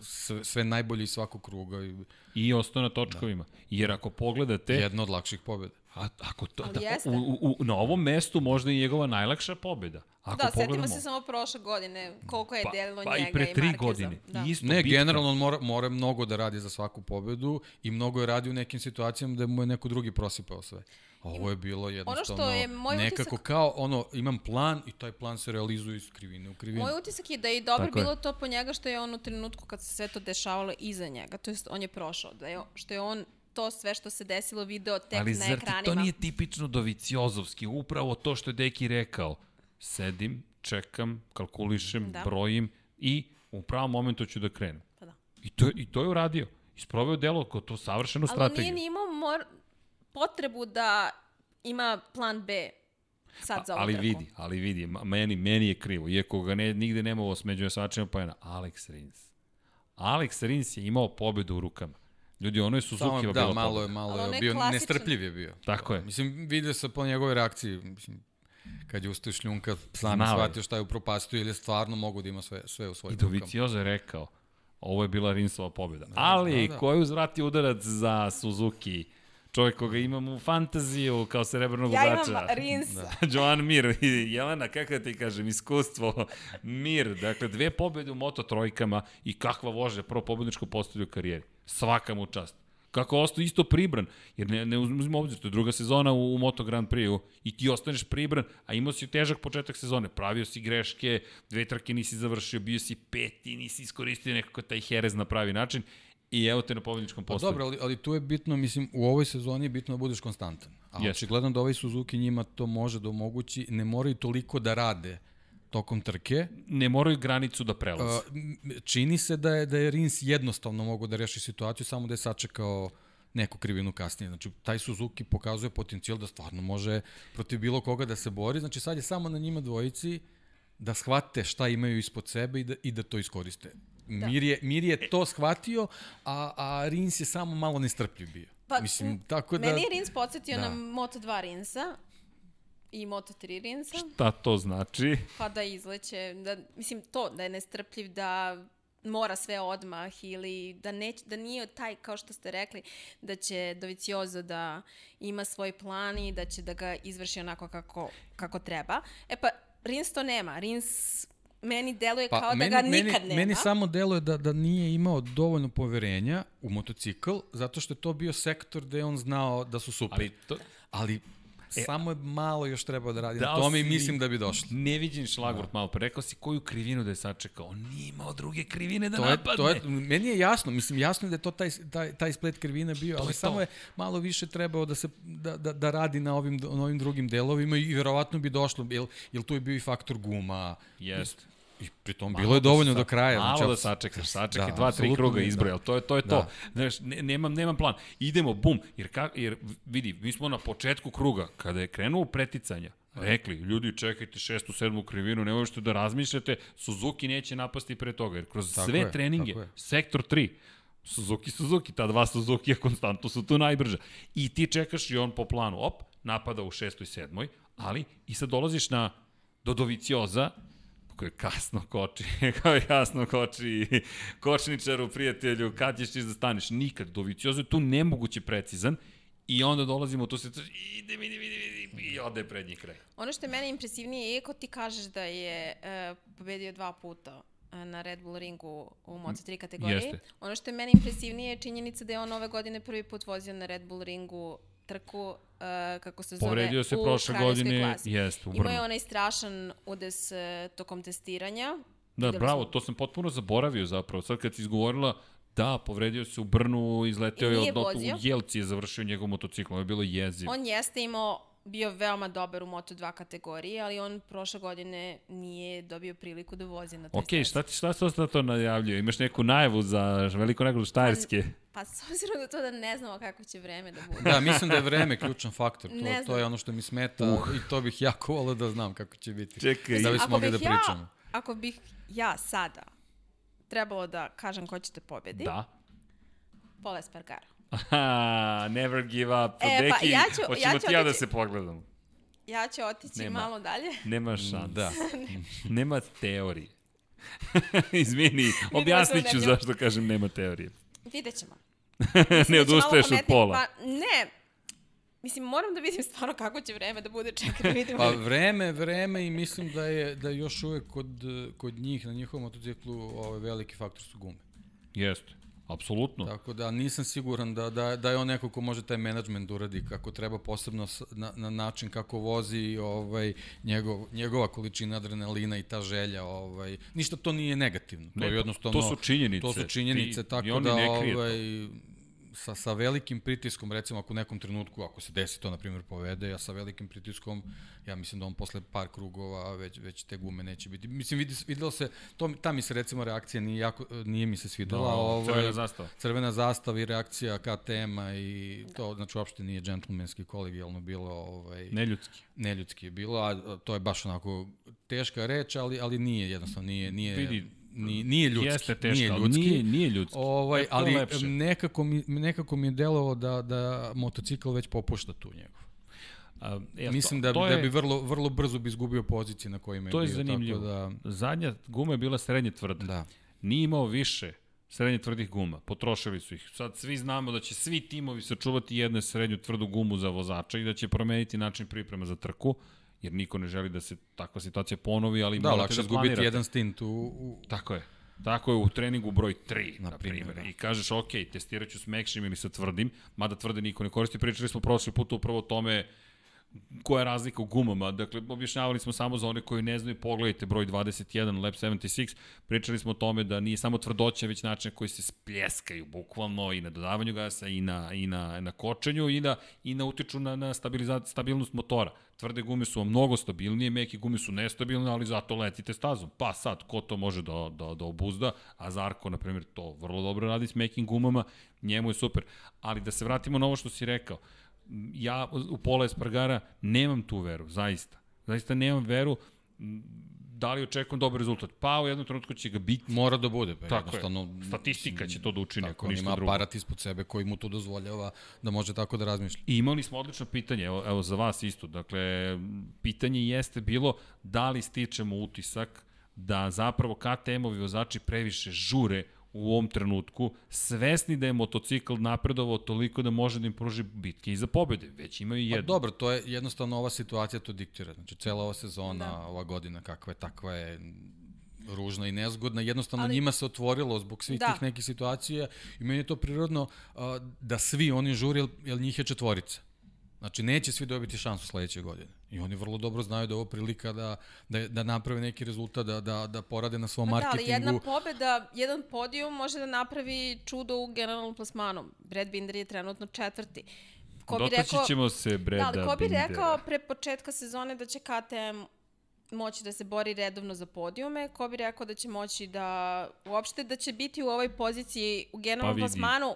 sve, sve najbolje iz svakog kruga. I I ostao na točkovima. Jer ako pogledate, jedna od lakših pobjeda. A, ako to, Ali da, jeste. u, u, u, na ovom mestu možda i njegova najlakša pobeda. Ako da, setimo pogledamo, se samo prošle godine koliko je pa, delilo pa njega i pre tri Markeza. godine. Da. Isto Ne, bitka. generalno on mora, mora mnogo da radi za svaku pobedu i mnogo je radio u nekim situacijama da mu je neko drugi prosipao sve. Ovo je bilo jednostavno je moj nekako utisak- kao ono, imam plan i taj plan se realizuje iz krivine u krivinu. Moj utisak je da je dobro Tako je. bilo to po njega što je on u trenutku kad se sve to dešavalo iza njega, to jest on je prošao, da je, što je on to sve što se desilo video tek Ali na zar ti ekranima. to nije tipično Doviciozovski? Upravo to što je Deki rekao. Sedim, čekam, kalkulišem, Da. brojim i u pravom momentu ću da krenem. Pa da. I to, I to je uradio. Isproveo delo kao to savršenu Ali strategiju. nije ni imao mor, potrebu da ima plan B sad za ovu ali trku. vidi, ali vidi, meni, meni je krivo, iako ga ne, nigde nema ovo smeđu osvačima pojena, Alex Rins. Alex Rins je imao pobedu u rukama. Ljudi, ono je Suzuki da, malo pobeda. je, malo je bio, klasičan- nestrpljiv je bio. Tako je. Mislim, vidio se po njegove reakciji, mislim, kad je ustao šljunka, sam Znao je. shvatio šta je upropastio ili je stvarno mogu da ima sve, sve u I svojim rukama. Doviciozo je rekao, ovo je bila Rinsova pobeda. Ali, da, da. ko je uzvratio udarac za Suzuki? Čovjek koga imam u fantaziju kao srebrnog Ja vozača. imam Rins. Da. Joan Mir, i Jelena, kako ti kažem, iskustvo, Mir, dakle dve pobede u Moto trojkama i kakva vože, prvo pobedničko postavlju u karijeri. Svaka mu čast. Kako ostao isto pribran, jer ne, ne uzmimo obzir, to je druga sezona u, u Moto Grand Prix-u i ti ostaneš pribran, a imao si težak početak sezone, pravio si greške, dve trke nisi završio, bio si peti, nisi iskoristio nekako taj herez na pravi način i evo te na pobedničkom Pa postavlju. dobro, ali, ali tu je bitno, mislim, u ovoj sezoni je bitno da budeš konstantan. A Jeste. očigledno da ovaj Suzuki njima to može da omogući, ne moraju toliko da rade tokom trke. Ne moraju granicu da prelaze. Čini se da je, da je Rins jednostavno mogo da reši situaciju, samo da je sačekao neku krivinu kasnije. Znači, taj Suzuki pokazuje potencijal da stvarno može protiv bilo koga da se bori. Znači, sad je samo na njima dvojici da shvate šta imaju ispod sebe i da, i da to iskoriste. Da. Mir, je, Mir je to shvatio, a, a Rins je samo malo nestrpljiv bio. Pa, Mislim, tako da... Meni je Rins podsjetio Da. na Moto2 Rinsa i Moto3 Rinsa, Šta to znači? pa da izleće, da, mislim to, da je nestrpljiv, da mora sve odmah ili da, neć, da nije taj, kao što ste rekli, da će Doviciozo da ima svoj plan i da će da ga izvrši onako kako, kako treba. E pa, Rins to nema. Rins meni deluje pa, kao meni, da ga nikad meni, nema. Meni samo deluje da, da nije imao dovoljno poverenja u motocikl, zato što je to bio sektor gde je on znao da su super. Ali to, Ali E, Samo je malo još treba da radi Da na tome i mislim da bi došli. Neviđen šlagvort malo pre. Rekao si koju krivinu da je sačekao. On nije imao druge krivine da To je, napadne. to je, meni je jasno, mislim jasno je da je to taj, taj, taj splet krivine bio, ali je samo to. je malo više trebao da se da, da, da radi na ovim, na ovim drugim delovima i verovatno bi došlo, jel, jel tu je bio i faktor guma. Jest. I pritom Malo bilo je da dovoljno sa- do kraja. Malo znači, da sačekaš, sačekaj Da, dva, tri kruga mi- izbroja, to je to. Je to. Da. Znaš, ne, nemam, nemam plan. Idemo, bum, jer, ka, jer vidi, mi smo na početku kruga, kada je krenuo preticanja, rekli, ljudi, čekajte šestu, sedmu krivinu, ne možete da razmišljate, Suzuki neće napasti pre toga, jer kroz Tako sve je, treninge, je. sektor 3, Suzuki, Suzuki, ta dva Suzuki konstantno su tu najbrža. I ti čekaš i on po planu, op, napada u šestoj, sedmoj, ali i sad dolaziš na do Dovicioza, koji kasno koči, kao jasno koči kočničaru, prijatelju, kad ćeš ti da staneš? Nikad. Doviciozo je tu nemoguće precizan i onda dolazimo tu se ide, ide, ide, ide, i ode pred njih kraj. Ono što je mene impresivnije, iako ti kažeš da je uh, pobedio dva puta e, na Red Bull ringu u Moto3 kategoriji. Jeste. Ono što je meni impresivnije je činjenica da je on ove godine prvi put vozio na Red Bull ringu trku, uh, kako se zove, Povredio se u prošle godine, klasi. jeste, u Imao Brnu. je onaj strašan udes uh, tokom testiranja. Da, Videli bravo, smo- to sam potpuno zaboravio zapravo. Sad kad si izgovorila, da, povredio se u Brnu, izleteo je od, vozio. u Jelci je završio njegov motocikl, ovo je bilo jezivo. On jeste imao bio veoma dobar u Moto2 kategoriji, ali on prošle godine nije dobio priliku da vozi na toj Ok, stazi. šta ti šta se to, to najavljuje? Imaš neku najavu za veliku nagradu Štajerske? Pa s obzirom na to da ne znamo kako će vreme da bude. Da, mislim da je vreme ključan faktor. To, Ne to je ono što mi smeta uh. i to bih jako volio da znam kako će biti. Čekaj, Da bi Ako mogli da ja- pričamo. Ako bih ja sada trebalo da kažem ko će te pobedi, da. Paul Espargaro. Aha, never give up. E, pa Deki, ja ću- hoćemo ja ću ti ja da se pogledamo. Ja ću otići Nema. malo dalje. Nema šans. Da. Nema teorije. Izvini, objasnit ću zašto kažem nema teorije. Vidjet ćemo. ne odustaješ od pola. Pa ne, Mislim, moram da vidim stvarno kako će vreme da bude, čekaj da vidimo. Pa vreme, vreme i mislim da je da je još uvek kod, kod njih na njihovom motociklu ovaj veliki faktor su gume. Jeste, apsolutno. Tako da nisam siguran da, da, da je on neko ko može taj menadžment da uradi kako treba, posebno na, na način kako vozi ovaj, njegov, njegova količina adrenalina i ta želja. Ovaj, ništa to nije negativno. To Ne, je jednostavno... to su činjenice. To su činjenice, Ti- tako da krije to. Sa, sa velikim pritiskom, recimo ako u nekom trenutku, ako se desi to, na primjer, povede, ja sa velikim pritiskom, ja mislim da on posle par krugova već, već te gume neće biti. Mislim, vidi, videlo se, to, ta mi se recimo reakcija nije, jako, nije mi se svidela. Da, ovaj, crvena zastava. crvena zastava i reakcija KTM-a i to, znači, uopšte nije džentlmenski, kolegijalno bilo, ovaj, Neljudski. neljudski je bilo, a to je baš onako teška reč, ali, ali nije jednostavno, nije, nije, Vidi, nije, nije ljudski. Jeste teška, nije ljudski. nije, nije ljudski. Ovaj, E, ali lepše. nekako mi, nekako mi je delovalo da, da motocikl već popušta tu njegov. A, e, Mislim to, da, to da je, bi vrlo, vrlo brzo bi izgubio pozicije na kojima je To je bio. zanimljivo. Tako da, Zadnja guma je bila srednje tvrda. da. Nije imao više srednje tvrdih guma. Potrošili su ih. Sad svi znamo da će svi timovi sačuvati jednu srednju tvrdu gumu za vozača i da će promeniti način priprema za trku, jer niko ne želi da se takva situacija ponovi, ali Da, morate lakše da izgubiti planirate. jedan stint u, u Tako je. Tako je u treningu broj 3, na, Na primjer. primjer, da. I kažeš, ok, testirat ću s mekšim ili sa tvrdim, mada tvrde niko ne koristi. Pričali smo prošli put upravo o tome koja je razlika u gumama. Dakle, objašnjavali smo samo za one koji ne znaju, pogledajte broj 21, Lab 76, pričali smo o tome da nije samo tvrdoća, već način koji se spljeskaju bukvalno i na dodavanju gasa i na, i na, na kočenju i da, i na utiču na, na stabilnost motora. Tvrde gume su mnogo stabilnije, meke gume su nestabilne, ali zato letite stazom. Pa sad, ko to može da, da, da obuzda, a Zarko, na primjer, to vrlo dobro radi s mekim gumama, njemu je super. Ali da se vratimo na ovo što si rekao, ja u Pola Espargara nemam tu veru, zaista. Zaista nemam veru da li očekujem dobar rezultat. Pa u jednom trenutku će ga biti. Mora da bude, pa Tako jednostavno. je. Statistika će to da učini, Tako, ako on ništa ima drugo. aparat ispod sebe koji mu to dozvoljava da može tako da razmišlja. I imali smo odlično pitanje, evo, evo za vas isto. Dakle, pitanje jeste bilo da li stičemo utisak da zapravo KTM-ovi vozači previše žure u ovom trenutku, svesni da je motocikl napredovao toliko da može da im pruži bitke i za pobede. Već imaju Pa jednu. dobro, to je jednostavno ova situacija to diktira. Znači, cela ova sezona, Da. ova godina kakva je, takva je ružna i nezgodna. Jednostavno Ali- njima se otvorilo zbog svih Da. tih nekih situacija i meni je to prirodno a, da svi oni žuri, jer, jer njih je četvorica. Znači, neće svi dobiti šansu sledeće godine. I oni vrlo dobro znaju da je ovo prilika da, da, da naprave neki rezultat, da, da, da porade na svom Pa da, marketingu. ali jedna pobeda, jedan podijum može da napravi čudo u generalnom plasmanu. Brad Binder je trenutno četvrti. Ko bi Dotaći rekao, ćemo se Breda da, ali ko bi Bindera. rekao pre početka sezone da će KTM moći da se bori redovno za podijume, ko bi rekao da će moći da uopšte da će biti u ovoj poziciji u generalnom Pa vidi. plasmanu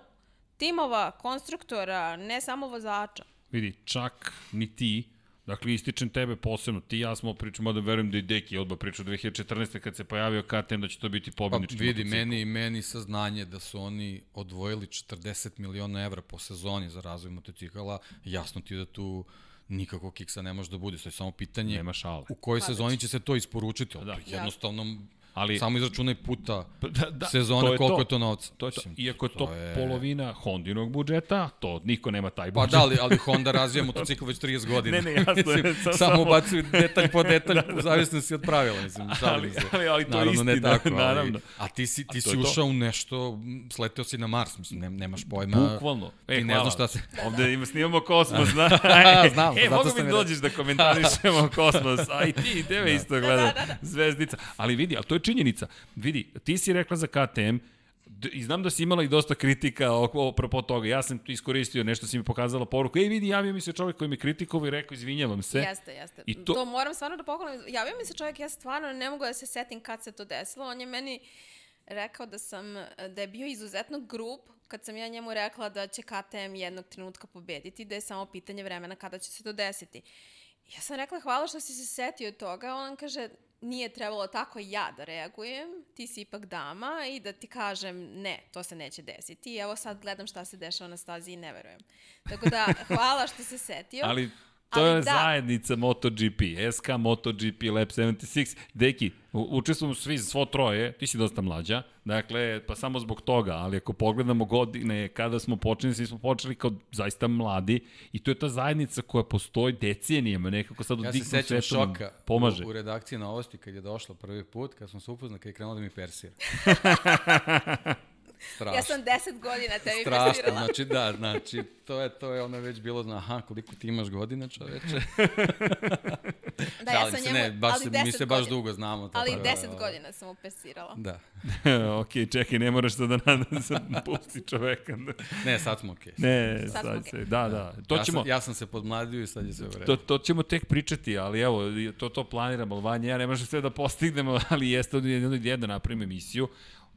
timova, konstruktora, ne samo vozača. Vidi, čak ni ti, dakle ističem tebe posebno, ti i ja smo pričali, mada verujem da i Deki odba pričao 2014. kad se pojavio KTM da će to biti Pa pobednički vidi, motocikl. meni, meni saznanje da su oni odvojili 40 miliona evra po sezoni za razvoj motocikala, jasno ti da tu nikakvog kiksa ne može da bude. To je samo pitanje Nema šale. u kojoj Pa, sezoni će se to isporučiti. Da. Da. Jednostavno, Ali- samo izračunaj puta Pa da, da, sezone to je koliko to. je to novca. To je to. Iako je to, je- polovina Hondinog budžeta, to niko nema taj Pa budžet. da, ali, ali Honda razvija motocikl već 30 godina. Ne, ne, jasno je, Mislim, sa- samo ubacuju detalj po detalj, u zavisnosti od pravila, mislim, Ali- ali- ali to je Naravno, ne istina, tako, ali, naravno. A ti si, ti to si to. ušao u nešto, sleteo si na Mars, mislim, ne, nemaš pojma. Bukvalno. E, Ti ne znaš šta se... Ovde ima, snimamo kosmos, zna. Znam, e, zato mogu sam mi dođeš da komentarišemo kosmos, a i ti, tebe da. isto gleda, da, da, da. zvezdica. Ali vidi, ali to je činjenica. Vidi, ti si rekla za KTM, I znam da si imala i dosta kritika oko apropo toga. Ja sam iskoristio nešto, si mi pokazala poruku. Ej, vidi, javio mi se čovjek koji mi kritikovao i rekao, izvinjavam se. Jeste, jeste. I to- to... moram stvarno da pohvalim. Javio mi se čovjek, ja stvarno ne mogu da se setim kad se to desilo. On je meni rekao da sam, da je bio izuzetno grup kad sam ja njemu rekla da će KTM jednog trenutka pobediti, da je samo pitanje vremena kada će se to desiti. Ja sam rekla hvala što si se setio toga, on kaže nije trebalo tako ja da reagujem, ti si ipak dama i da ti kažem ne, to se neće desiti. I evo sad gledam šta se dešava na stazi i ne verujem. Tako da, hvala što se setio. Ali to je da. zajednica MotoGP, SK MotoGP Lab 76. Deki, učestvujemo svi svo troje, ti si dosta mlađa, dakle, pa samo zbog toga, ali ako pogledamo godine kada smo počeli, svi smo počeli kao zaista mladi i to je ta zajednica koja postoji decenijama, nekako sad u Ja se sećam šoka pomaže. u, u redakciji novosti kad je došla prvi put, kad sam se upoznao, kad je krenuo da mi persira. Strašno. Ja sam 10 godina tebi Strašno, znači da, znači to je to je ono već bilo zna, aha, koliko ti imaš godina, čoveče. Da, ja sam se, njemu, ne, baš ali se, 10 mi se baš godina. dugo znamo. tako Ali da, 10 godina sam mu persirala. Da. ok, čekaj, ne moraš to da nadam se, pusti čoveka. Ne, sad smo okej. Ne, Sad sad, smo se, da, da. To ja, ćemo, sam, ja sam se podmladio i sad je sve u redu. To, to ćemo tek pričati, ali evo, to, to planiramo, Vanja, ja ne možem sve da postignemo, ali jeste dneva da napravimo emisiju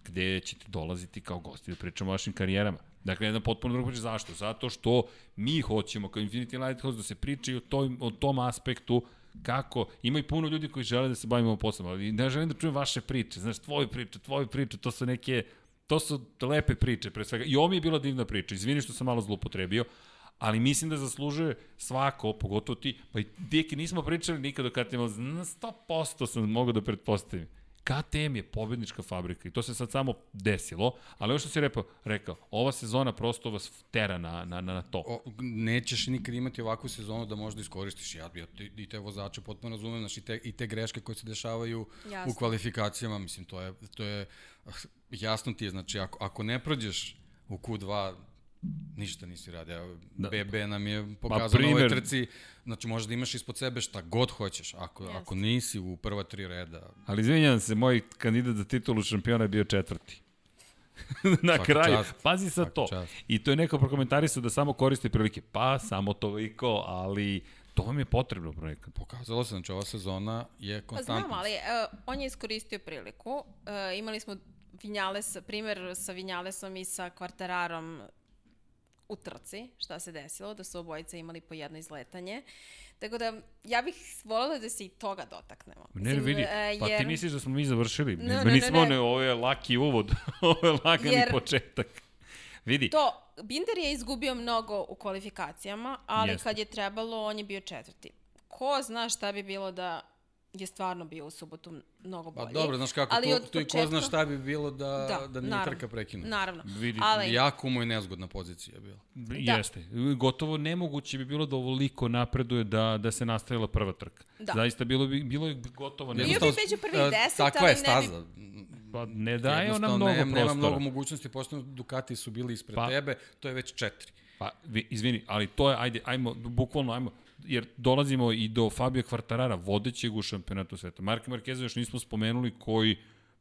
gde ćete dolaziti kao gosti da pričamo o vašim karijerama. Dakle, jedna potpuno druga priča. Zašto? Zato što mi hoćemo kao Infinity Lighthouse da se priča i o, toj, o tom aspektu kako, ima i puno ljudi koji žele da se bavimo poslom, ali ne želim da čujem vaše priče, znaš, tvoje priče, tvoje priče, to su neke, to su lepe priče, pre svega. I ovo mi je bila divna priča, izvini što sam malo zlupotrebio, ali mislim da zaslužuje svako, pogotovo ti, pa i Deki nismo pričali nikada o KTM, ali na 100% sam mogao da pretpostavim. KTM je pobednička fabrika i to se sad samo desilo, ali ovo što si rekao, rekao ova sezona prosto vas tera na, na, na to. O, nećeš nikad imati ovakvu sezonu da možda iskoristiš. Ja, ja te, i te vozače potpuno razumem, znači, i te, i te greške koje se dešavaju Jasno. u kvalifikacijama, mislim, to je, to je ah, jasno ti je, znači, ako, ako ne prođeš u Q2, ništa nisi radio. Da. Da. BB nam je pokazao na ovoj trci, znači možeš da imaš ispod sebe šta god hoćeš, ako, Jeste. ako nisi u prva tri reda, Ali izvinjam se, moj kandidat za titulu šampiona je bio četvrti. na Svaka kraju. čast. Pazi sa Svaka to. čast. I to je neko prokomentarisao da samo koristi prilike. Pa, samo toliko, ali to vam je potrebno projekat. pokazalo se, znači ova sezona je Pa konstantna. znam, ali uh, on je iskoristio priliku. Uh, imali smo Vinjales, primer sa Vinjalesom i sa Kvartararom u trci, šta se desilo, da su obojice imali po jedno izletanje. Tako da, ja bih voljela da se i toga dotaknemo. Ne, vidi, e, pa ti misliš da smo mi završili? Ne, Ne, ne, ne, ne, nismo, ne. ne, ovo je laki uvod, ovo je lagani Jer- početak. Vidi, To, Binder je izgubio mnogo u kvalifikacijama, ali Jeste. kad je trebalo, on je bio četvrti. Ko zna šta bi bilo da je stvarno bio u subotu mnogo Pa bolji. dobro, znaš kako, Ali to, to i ko zna šta bi bilo da, da, da nije naravno, trka prekinuta. Naravno. Vidi, ali, Jako mu je nezgodna pozicija bila. Jeste. Gotovo nemoguće bi bilo da ovoliko napreduje da, da se nastavila prva trka. Da. Zaista bilo bi, bilo je gotovo Bio bi nemoguće. među prvih e, deset, Takva ali je ne bi- staza. Pa ne daje ona mnogo nema, prostora. nema mnogo mogućnosti, pošto Ducati su bili ispred Pa- tebe, to je već četiri. Pa, vi, izvini, ali to je, ajde, ajmo, bukvalno, ajmo, jer dolazimo i do Fabio Kvartarara, vodećeg u šampionatu sveta. Marka Markeza još nismo spomenuli koji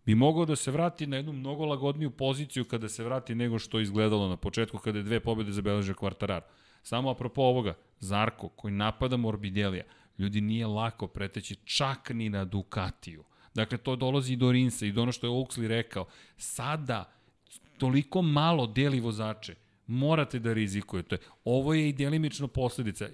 bi mogao da se vrati na jednu mnogo lagodniju poziciju kada se vrati nego što je izgledalo na početku kada je dve pobjede zabeležio Kvartarar. Samo apropo ovoga, Zarko koji napada Morbidelija, ljudi nije lako preteći čak ni na Ducatiju. Dakle, to dolazi i do Rinsa i do ono što je Oaksley rekao. Sada, toliko malo deli vozače, morate da rizikujete. Ovo je i delimično posledica.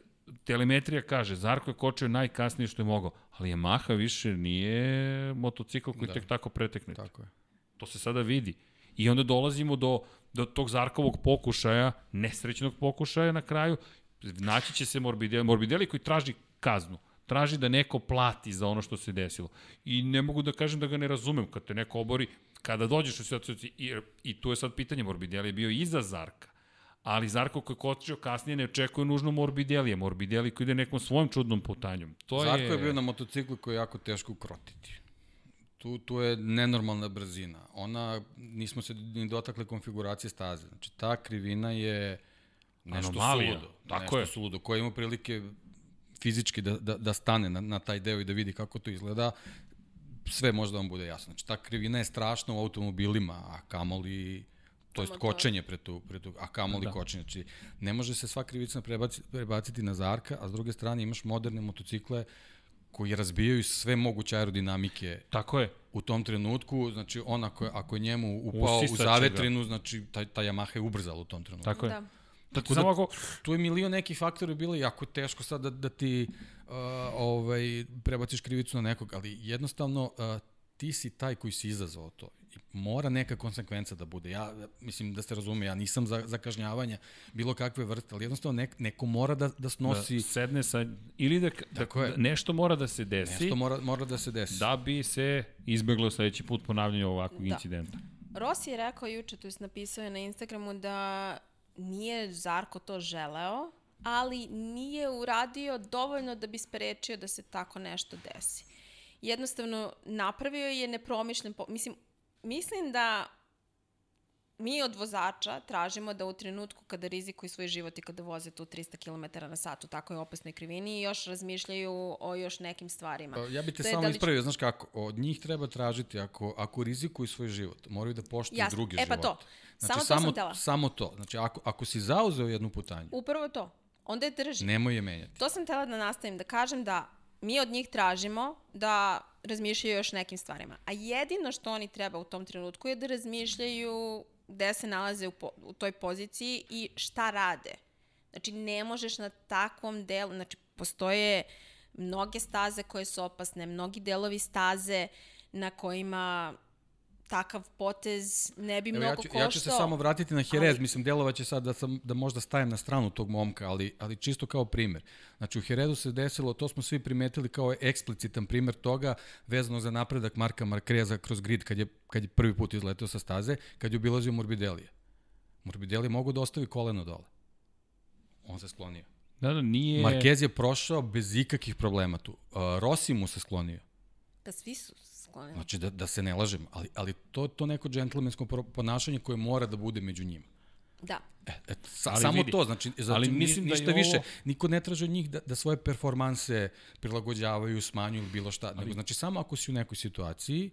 Telemetrija kaže, Zarko je kočio najkasnije što je mogao, ali Yamaha više nije motocikl koji da. tek tako pretekne. Tako je. To se sada vidi. I onda dolazimo do, do tog Zarkovog pokušaja, nesrećnog pokušaja na kraju, naći će se Morbidelli, Morbidelli koji traži kaznu traži da neko plati za ono što se desilo. I ne mogu da kažem da ga ne razumem, kad te neko obori, kada dođeš u situaciju, i, i tu je sad pitanje, Morbidelli je bio iza Zarka, ali Zarko koji je kočio kasnije ne očekuje nužno Morbidelija, Morbidelli koji ide nekom svojom čudnom putanjom. To Zarko je... je bio na motociklu koji je jako teško ukrotiti. Tu, tu je nenormalna brzina. Ona, nismo se ni dotakli konfiguracije staze. Znači, ta krivina je nešto Anomalija. suludo. Tako nešto je. suludo, koja ima prilike fizički da, da, da stane na, na taj deo i da vidi kako to izgleda, sve može da vam bude jasno. Znači, ta krivina je strašna u automobilima, a kamoli to jest kočenje pre tu, pre tu a kamoli da. kočenje. Znači, ne može se sva krivica prebaciti, prebaciti na Zarka, a s druge strane imaš moderne motocikle koji razbijaju sve moguće aerodinamike. Tako je. U tom trenutku, znači on ako, ako je njemu upao Usisaće u zavetrinu, ga. znači ta, ta Yamaha je ubrzala u tom trenutku. Tako je. Da. Tako da, ako... tu je milion nekih faktora bilo jako teško sad da, da ti uh, ovaj, prebaciš krivicu na nekog, ali jednostavno uh, ti si taj koji si izazvao to. I mora neka konsekvenca da bude. Ja, mislim da se razume, ja nisam za, za kažnjavanje bilo kakve vrste, ali jednostavno nek, neko mora da, da snosi... Da sedne sa... Ili da, da, da nešto mora da se desi. Nešto mora, mora da se desi. Da bi se izbeglo sledeći put ponavljanje ovakvog da. incidenta. Rossi je rekao juče, to je napisao je na Instagramu da nije Zarko to želeo, ali nije uradio dovoljno da bi sprečio da se tako nešto desi. Jednostavno, napravio je nepromišljen, po... mislim, mislim da mi od vozača tražimo da u trenutku kada rizikuju svoj život i kada voze tu 300 km na sat u takoj opasnoj krivini još razmišljaju o još nekim stvarima. Pa, ja bih te to samo da li... ispravio, znaš kako, od njih treba tražiti ako, ako rizikuju svoj život, moraju da poštuju Jasne. druge živote. E pa to, znači, samo to samo, sam tela. Samo to, znači ako, ako si zauzeo jednu putanju. Upravo to, onda je drži. Nemoj je menjati. To sam tela da nastavim, da kažem da mi od njih tražimo da razmišljaju još nekim stvarima. A jedino što oni treba u tom trenutku je da razmišljaju gde se nalaze u, po, u toj poziciji i šta rade. Znači, ne možeš na takvom delu, znači, postoje mnoge staze koje su opasne, mnogi delovi staze na kojima takav potez ne bi Evo, mnogo ja ću, koštao. Ja ću se samo vratiti na Jerez, ali... mislim, delovaće sad da, sam, da možda stajem na stranu tog momka, ali, ali čisto kao primer. Znači, u Jerezu se desilo, to smo svi primetili kao eksplicitan primer toga, vezano za napredak Marka Markreza kroz grid, kad je, kad je prvi put izleteo sa staze, kad je obilazio Morbidelija. Morbidelija mogu da ostavi koleno dole. On se sklonio. Da, da, nije... Marquez je prošao bez ikakih problema tu. Uh, Rossi mu se sklonio. Pa svi su sklonili. Znači, da, da se ne lažem, ali, ali to to neko džentlmensko ponašanje koje mora da bude među njima. Da. E, et, sa, ali samo vidi, to, znači, znači ali mislim ništa da ovo... više. Niko ne traže od njih da, da svoje performanse prilagođavaju, smanjuju bilo šta. Ali... Nego, znači, samo ako si u nekoj situaciji,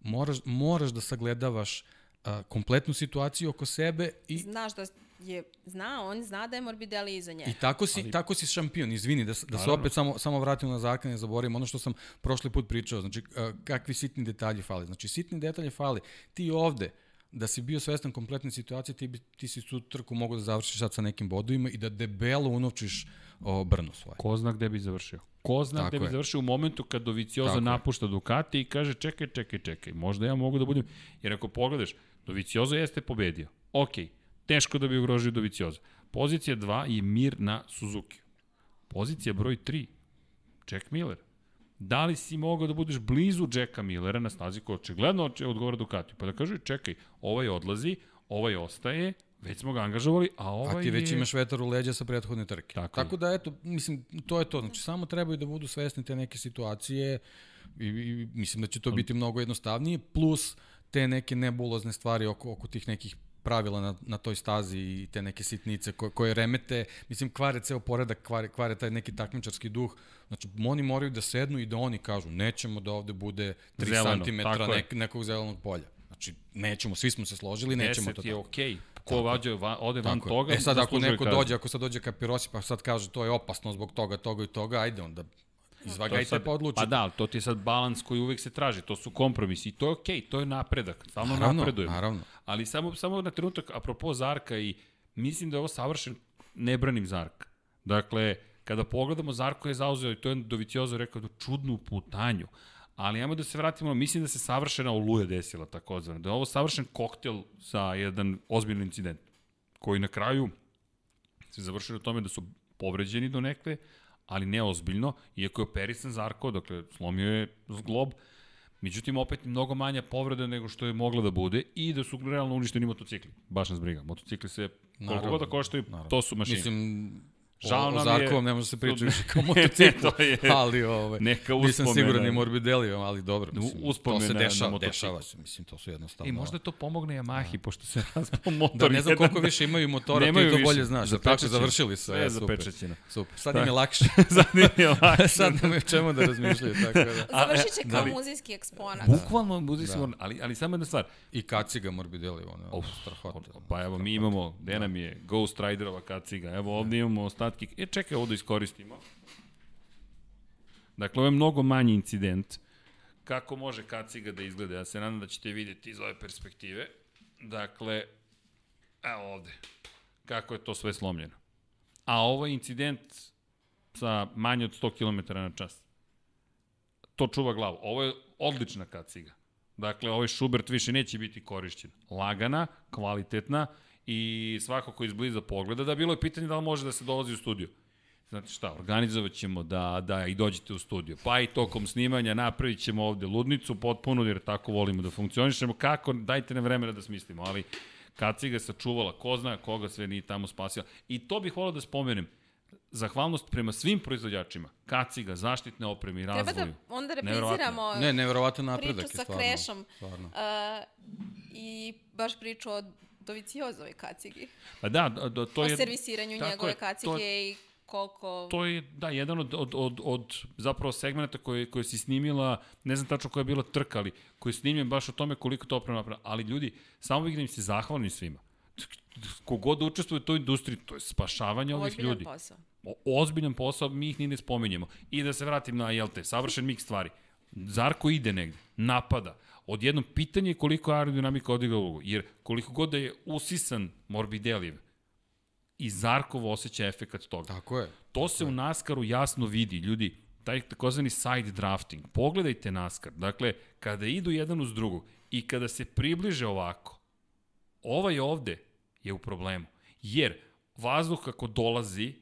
moraš, moraš da sagledavaš a, kompletnu situaciju oko sebe i... Znaš da je, zna, on zna da je Morbidelli iza njega. I tako si, Ali... tako si šampion, izvini, da, da se opet samo, samo vratim na zakon, ne zaboravim ono što sam prošli put pričao, znači kakvi sitni detalji fali. Znači sitni detalji fali. Ti ovde, da si bio svestan kompletne situacije, ti, bi, ti si tu trku mogu da završiš sad sa nekim bodovima i da debelo unovčiš o, brno svoje. Ko zna gde bi završio? Ko zna Tako gde je. bi završio u momentu kad Dovicioza Tako napušta Ducati i kaže čekaj, čekaj, čekaj, možda ja mogu da budem... Jer ako pogledaš, Dovicioza jeste pobedio. Okay teško da bi ugrožio Dovicioza. Pozicija 2 je Mir na Suzuki. Pozicija broj 3, Jack Miller. Da li si mogao da budeš blizu Jacka Millera na stazi koja očigledno odgovara Ducati? Pa da kaže, čekaj, ovaj odlazi, ovaj ostaje, već smo ga angažovali, a ovaj A ti već je... imaš vetar u leđa sa prethodne trke. Tako, Tako da, eto, mislim, to je to. Znači, samo trebaju da budu svesni te neke situacije i, i mislim da će to biti mnogo jednostavnije, plus te neke nebulozne stvari oko, oko tih nekih pravila na, na toj stazi i te neke sitnice koje, koje remete, mislim, kvare ceo poredak, kvare, kvare taj neki takmičarski duh. Znači, oni moraju da sednu i da oni kažu, nećemo da ovde bude 3 Zeleno, cm je. nek, nekog zelenog polja. Znači, nećemo, svi smo se složili, nećemo to Deset je tako. okej. Ko vađe, va, ode van Tako je. toga, e sad ako neko kaznu. dođe, ako sad dođe Kapirosi pa sad kaže to je opasno zbog toga, toga i toga, ajde onda To je izvagajte sad- pa odlučite. Pa da, to ti je sad balans koji uvek se traži, to su kompromisi i to je okej, to je napredak, stalno naravno, napredujemo. naravno. Ali samo, samo na trenutak, apropo Zarka i mislim da je ovo savršen, ne branim Zarka. Dakle, kada pogledamo, Zarko je zauzeo, i to je Doviciozo rekao, čudnu putanju. Ali ajmo da se vratimo, mislim da se savršena oluja desila takozvana. Da je ovo savršen koktel za jedan ozbiljni incident, koji na kraju se završio na tome da su povređeni do nekle, ali ne ozbiljno, iako je operisan Zarko, dakle, slomio je zglob, Međutim, opet mnogo manja povreda nego što je mogla da bude i da su realno uništeni motocikli. Baš nas briga. Motocikli se koliko god da koštaju, naravno. to su mašine. Mislim, Žao o, o nam Zarkovom je- ne može se pričati više kao motociklu, To je ali ovaj, neka nisam siguran ni Morbidelli, ali dobro, mislim, to uspomena se na dešava, dešava se, mislim, to su jednostavno... I možda to pomogne Yamahi, pošto se raspao motor. Da, ne znam jedan. koliko više imaju motora, Nemaju ti to više. bolje znaš. Tako, Zapečaćeno. završili su. Sve ja, je super. zapečaćeno. Super. Sad im je lakše. Zanimljivo. Sad nemaju čemu da razmišljaju, tako da. Završit će kao da. muzejski eksponat. Bukvalno muzejski da. ali, ali samo jedna stvar. I kaciga Morbidelli, ono, Uf, strahota. Pa evo, mi imamo, gde nam je Ghost Riderova kaciga, evo ovde imamo ostatki, e čekaj, ovo da iskoristimo. Dakle, ovo je mnogo manji incident. Kako može kaciga da izgleda? Ja se nadam da ćete vidjeti iz ove perspektive. Dakle, evo ovde. Kako je to sve slomljeno. A ovo je incident sa manje od 100 km na čas. To čuva glavu. Ovo je odlična kaciga. Dakle, ovaj Schubert više neće biti korišćen. Lagana, kvalitetna i svako ko izbliza pogleda, da bilo je pitanje da li može da se dolazi u studiju. Znate šta, organizovat ćemo da, da i dođete u studiju. Pa i tokom snimanja napravit ćemo ovde ludnicu potpuno, jer tako volimo da funkcionišemo. Kako, dajte nam vremena da smislimo, ali Kaciga je sačuvala, ko zna koga sve nije tamo spasila. I to bih volao da spomenem. Zahvalnost prema svim proizvođačima. Kaciga, zaštitne opreme i razvoju. Treba da onda repriziramo Ne, napredak priču sa stvarno. Krešom Stvarno. uh, i baš priču o Doviciozovoj kacigi. Pa da, da, da to o je... servisiranju tako njegove je, kacige to- i koliko... to je, da, jedan od, od, od, od zapravo segmenta koje, koje si snimila, ne znam tačno koja je bila trka, ali koji je snimljen baš o tome koliko to oprema napravila. Ali ljudi, samo bih da im se zahvalim svima. Kogod učestvuje u toj industriji, to je spašavanje ovih ozbiljan ljudi. posao. O, ozbiljan posao, mi ih ni ne spominjemo. I da se vratim na, jel te, savršen mix stvari. Zarko ide negde, napada. Odjednom pitanje je koliko je aerodinamika odigra ulogu. Jer koliko god da je usisan Morbidelliv, i Zarkov osjeća efekat toga. Tako je. To se u Naskaru jasno vidi, ljudi, taj takozvani side drafting. Pogledajte Naskar. Dakle, kada idu jedan uz drugog i kada se približe ovako, ovaj ovde je u problemu. Jer vazduh kako dolazi,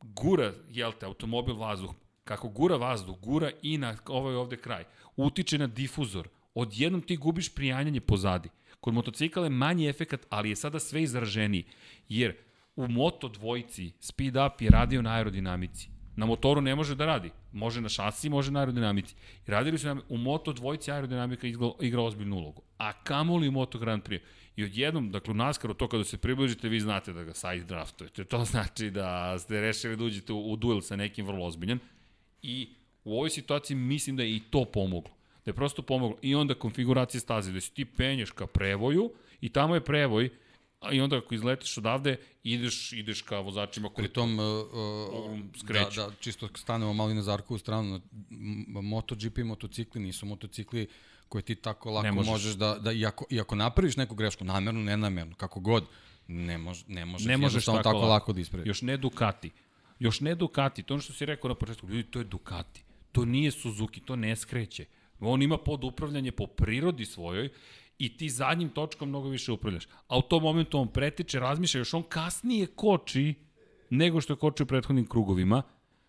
gura, jel te, automobil vazduh, kako gura vazduh, gura i na ovaj ovde kraj. Utiče na difuzor. Odjednom ti gubiš prijanjanje pozadi. Kod motocikala je manji efekat, ali je sada sve izraženiji. Jer u Moto dvojici speed up je radio na aerodinamici. Na motoru ne može da radi. Može na šasi, može na aerodinamici. I radili su nam, u Moto dvojici aerodinamika igra, igra ozbiljnu ulogu. A kamoli u Moto Grand Prix. I odjednom, dakle u NASCAR-u to kada se približite, vi znate da ga side draftujete. To znači da ste rešili da uđete u, u duel sa nekim vrlo ozbiljan. I u ovoj situaciji mislim da je i to pomoglo. Da je prosto pomoglo. I onda konfiguracija staze, da si ti penješ ka prevoju i tamo je prevoj, a i onda ako izletiš odavde, ideš, ideš ka vozačima koji Pritom, uh, Um, uh, da, da, čisto stanemo malo i na Zarkovu stranu, MotoGP motocikli nisu motocikli koje ti tako lako Ne možeš. možeš. da, da iako, iako napraviš neku grešku, namerno, nenamerno, kako god, ne, mož, ne možeš, ne možeš tako, tako lako da ispraviš. Još ne Ducati. Još ne Ducati. To ono što si rekao na početku, ljudi, to je Ducati. To nije Suzuki, to ne skreće. On ima pod upravljanje po prirodi svojoj i ti zadnjim točkom mnogo više upravljaš. A u tom momentu on pretiče, razmišlja, još on kasnije koči nego što je kočio u prethodnim krugovima.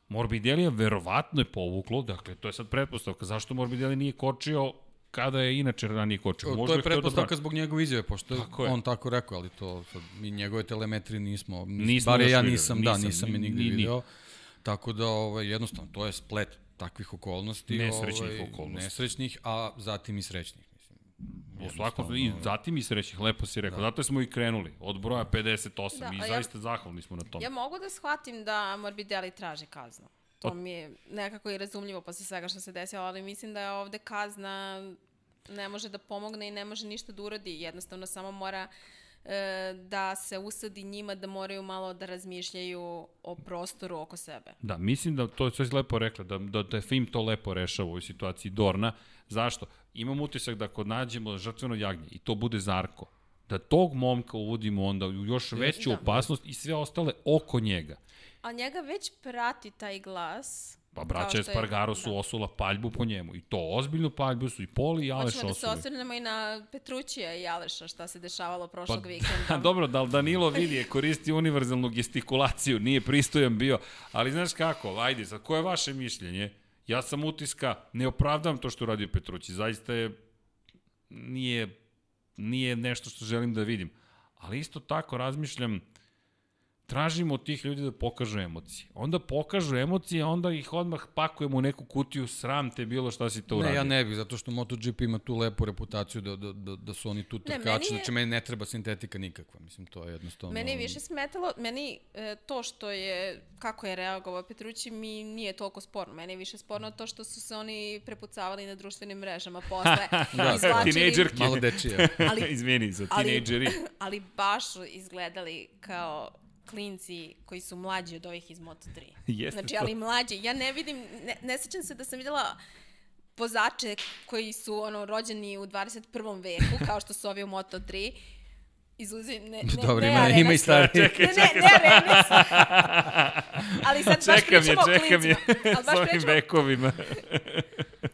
Morbidelli je verovatno je povuklo, dakle, to je sad pretpostavka. Zašto Morbidelli nije kočio kada je inače ranije kočio? To Možda je hteo da pretpostavka brani. zbog njegove izjave, pošto Tako je je. on tako rekao, ali to sad, mi njegove telemetrije nismo, Nismo bar ja videli, nisam, da, nisam, nisam ni- je nigde ni- ni. video. Tako da, ovaj, jednostavno, to je splet takvih okolnosti. Nesrećnih ovaj, okolnosti. Nesrećnih, a zatim i srećnih. Mislim. U svakom i zatim i srećih, lepo si rekao. Da. Zato smo i krenuli, od broja 58 Da, i ja- zaista zahvalni smo na tom. Ja mogu da shvatim da Morbidelli traži kaznu. To Pa- mi je nekako i razumljivo posle svega što se desilo, ali mislim da je ovde kazna ne može da pomogne i ne može ništa da uradi. Jednostavno samo mora e, da se usadi njima da moraju malo da razmišljaju o prostoru oko sebe. Da, mislim da to je sve lepo rekla, da, da, da film to lepo rešava u ovoj situaciji Dorna. Zašto? Imam utisak da ako nađemo žrtveno jagnje i to bude Zarko, da tog momka uvodimo onda u još veću Da. opasnost i sve ostale oko njega. A njega već prati taj glas. Pa braća Espargaro su da. osula paljbu po njemu i to ozbiljnu paljbu su i Poli i Aleš Hoćemo da se osuli. osvrnemo i na Petrućija i Aleša, šta se dešavalo prošlog Pa, vikenda. dobro, da Danilo vidi je koristi univerzalnu gestikulaciju, nije pristojan bio, ali znaš kako, ajde, sad, koje je vaše mišljenje? Ja sam utiska, ne opravdam to što radio Petrući, zaista je, nije, nije nešto što želim da vidim, ali isto tako razmišljam, tražimo od tih ljudi da pokažu emocije. Onda pokažu emocije, onda ih odmah pakujemo u neku kutiju, sram te bilo šta si to uradio. Ne, ja ne bih, zato što MotoGP ima tu lepu reputaciju da, da, da, da su oni tu trkači, je- znači meni ne treba sintetika nikakva, mislim, to je jednostavno... Meni je više smetalo, meni e, to što je, kako je reagovao Petrući mi nije toliko sporno. Meni je više sporno to što su se oni prepucavali na društvenim mrežama posle. Da, izvlačili- Tinejdžerke. Malo dečije. Ali- Izvini, za ali- tinejdžeri. ali baš su izgledali kao klinci koji su mlađi od ovih iz Moto3. Jeste znači, to. ali mlađi. Ja ne vidim, ne, ne sećam se da sam videla vozače koji su ono rođeni u 21. veku, kao što su ovi u Moto3, izuzi, ne, ne, Dobro, ne ima, Arenas. ima i stari. Čekaj, Ne, ne, ne Arenas. Ali sad baš Čekam je, pričamo o čekam je klincima. Ali s baš pričamo, vekovima.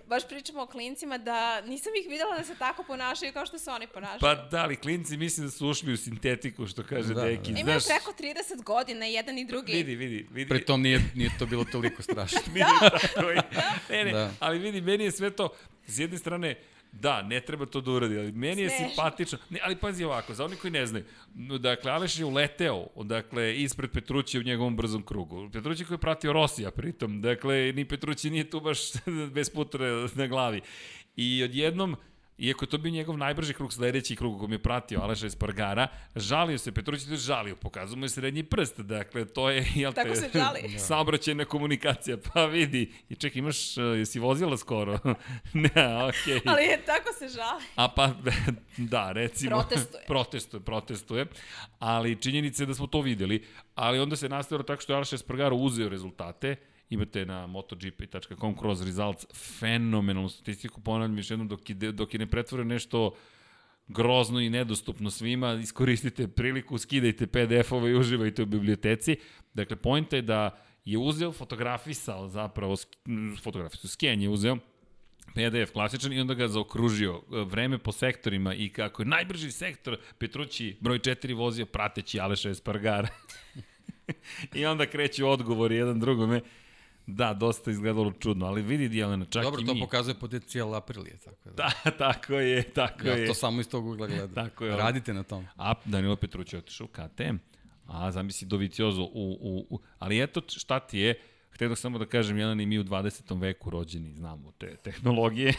Baš pričamo o klincima da nisam ih videla da se tako ponašaju kao što se oni ponašaju. Pa da, ali klinci mislim da su ušli u sintetiku, što kaže Da, Deki. da. Imaju preko 30 godina, jedan i drugi. vidi, vidi, vidi. Pri tom nije, nije to bilo toliko strašno. tako je. Ne, ne, Da. ali vidi, meni je sve to, s jedne strane, Da, ne treba to da uradi, ali meni je Smešno. simpatično. Ne, ali pazi ovako, za oni koji ne znaju, dakle, Aleš je uleteo, dakle, ispred Petrućija u njegovom brzom krugu. Petrući koji je pratio Rosija pritom, dakle, ni Petrući nije tu baš bez putra na glavi. I odjednom, Iako je to bio njegov najbrži krug, sledeći krug kojom je pratio Aleša Espargara, žalio se, Petrući se žalio, pokazao mu je srednji prst, dakle, to je, jel te, Tako se žali. Saobraćajna komunikacija, pa vidi, i ček, imaš, uh, jesi vozila skoro? ne, okej. Okay. Ali je, tako se žali. A pa, da, recimo. Protestuje. protestuje, protestuje. Ali činjenica je da smo to videli. Ali onda se nastavilo tako što je Aleš Espargaro uzeo rezultate. Imate na motogp.com kroz results fenomenalnu statistiku, ponavljam još jednom, dok, ide, dok je ne pretvore nešto grozno i nedostupno svima, iskoristite priliku, skidajte PDF-ove i uživajte u biblioteci. Dakle, pojenta je da je uzeo, fotografisao zapravo, fotografisao, sken je uzeo, PDF klasičan i onda ga zaokružio e, vreme po sektorima i kako je najbrži sektor Petrući broj 4 vozio prateći Aleša Espargara. I onda kreću odgovori jedan drugome. Da, dosta izgledalo čudno, ali vidi Jelena, čak Dobro, i to mi. pokazuje potencijal Aprilije, tako da. Da, tako je, tako ja je. to samo iz tog ugla gledam. Tako je. Radite na tom. A Danilo Petruć je otišao u KTM. A zamisli Doviciozo u, u, u... Ali eto šta ti je, htio samo da kažem, Jelena i mi u 20. veku rođeni, znamo te tehnologije.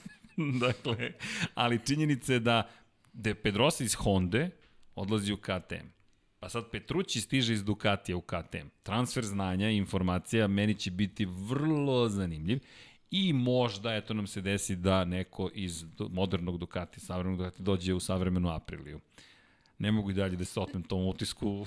dakle, ali činjenica je da, da je Pedrosa iz Honda odlazi u KTM. Pa sad Petrući stiže iz Ducatija u KTM. Transfer znanja i informacija meni će biti vrlo zanimljiv i možda eto nam se desi da neko iz modernog Ducati, savremenog Ducati dođe u savremenu Apriliju. Ne mogu i dalje da se otmem tom utisku.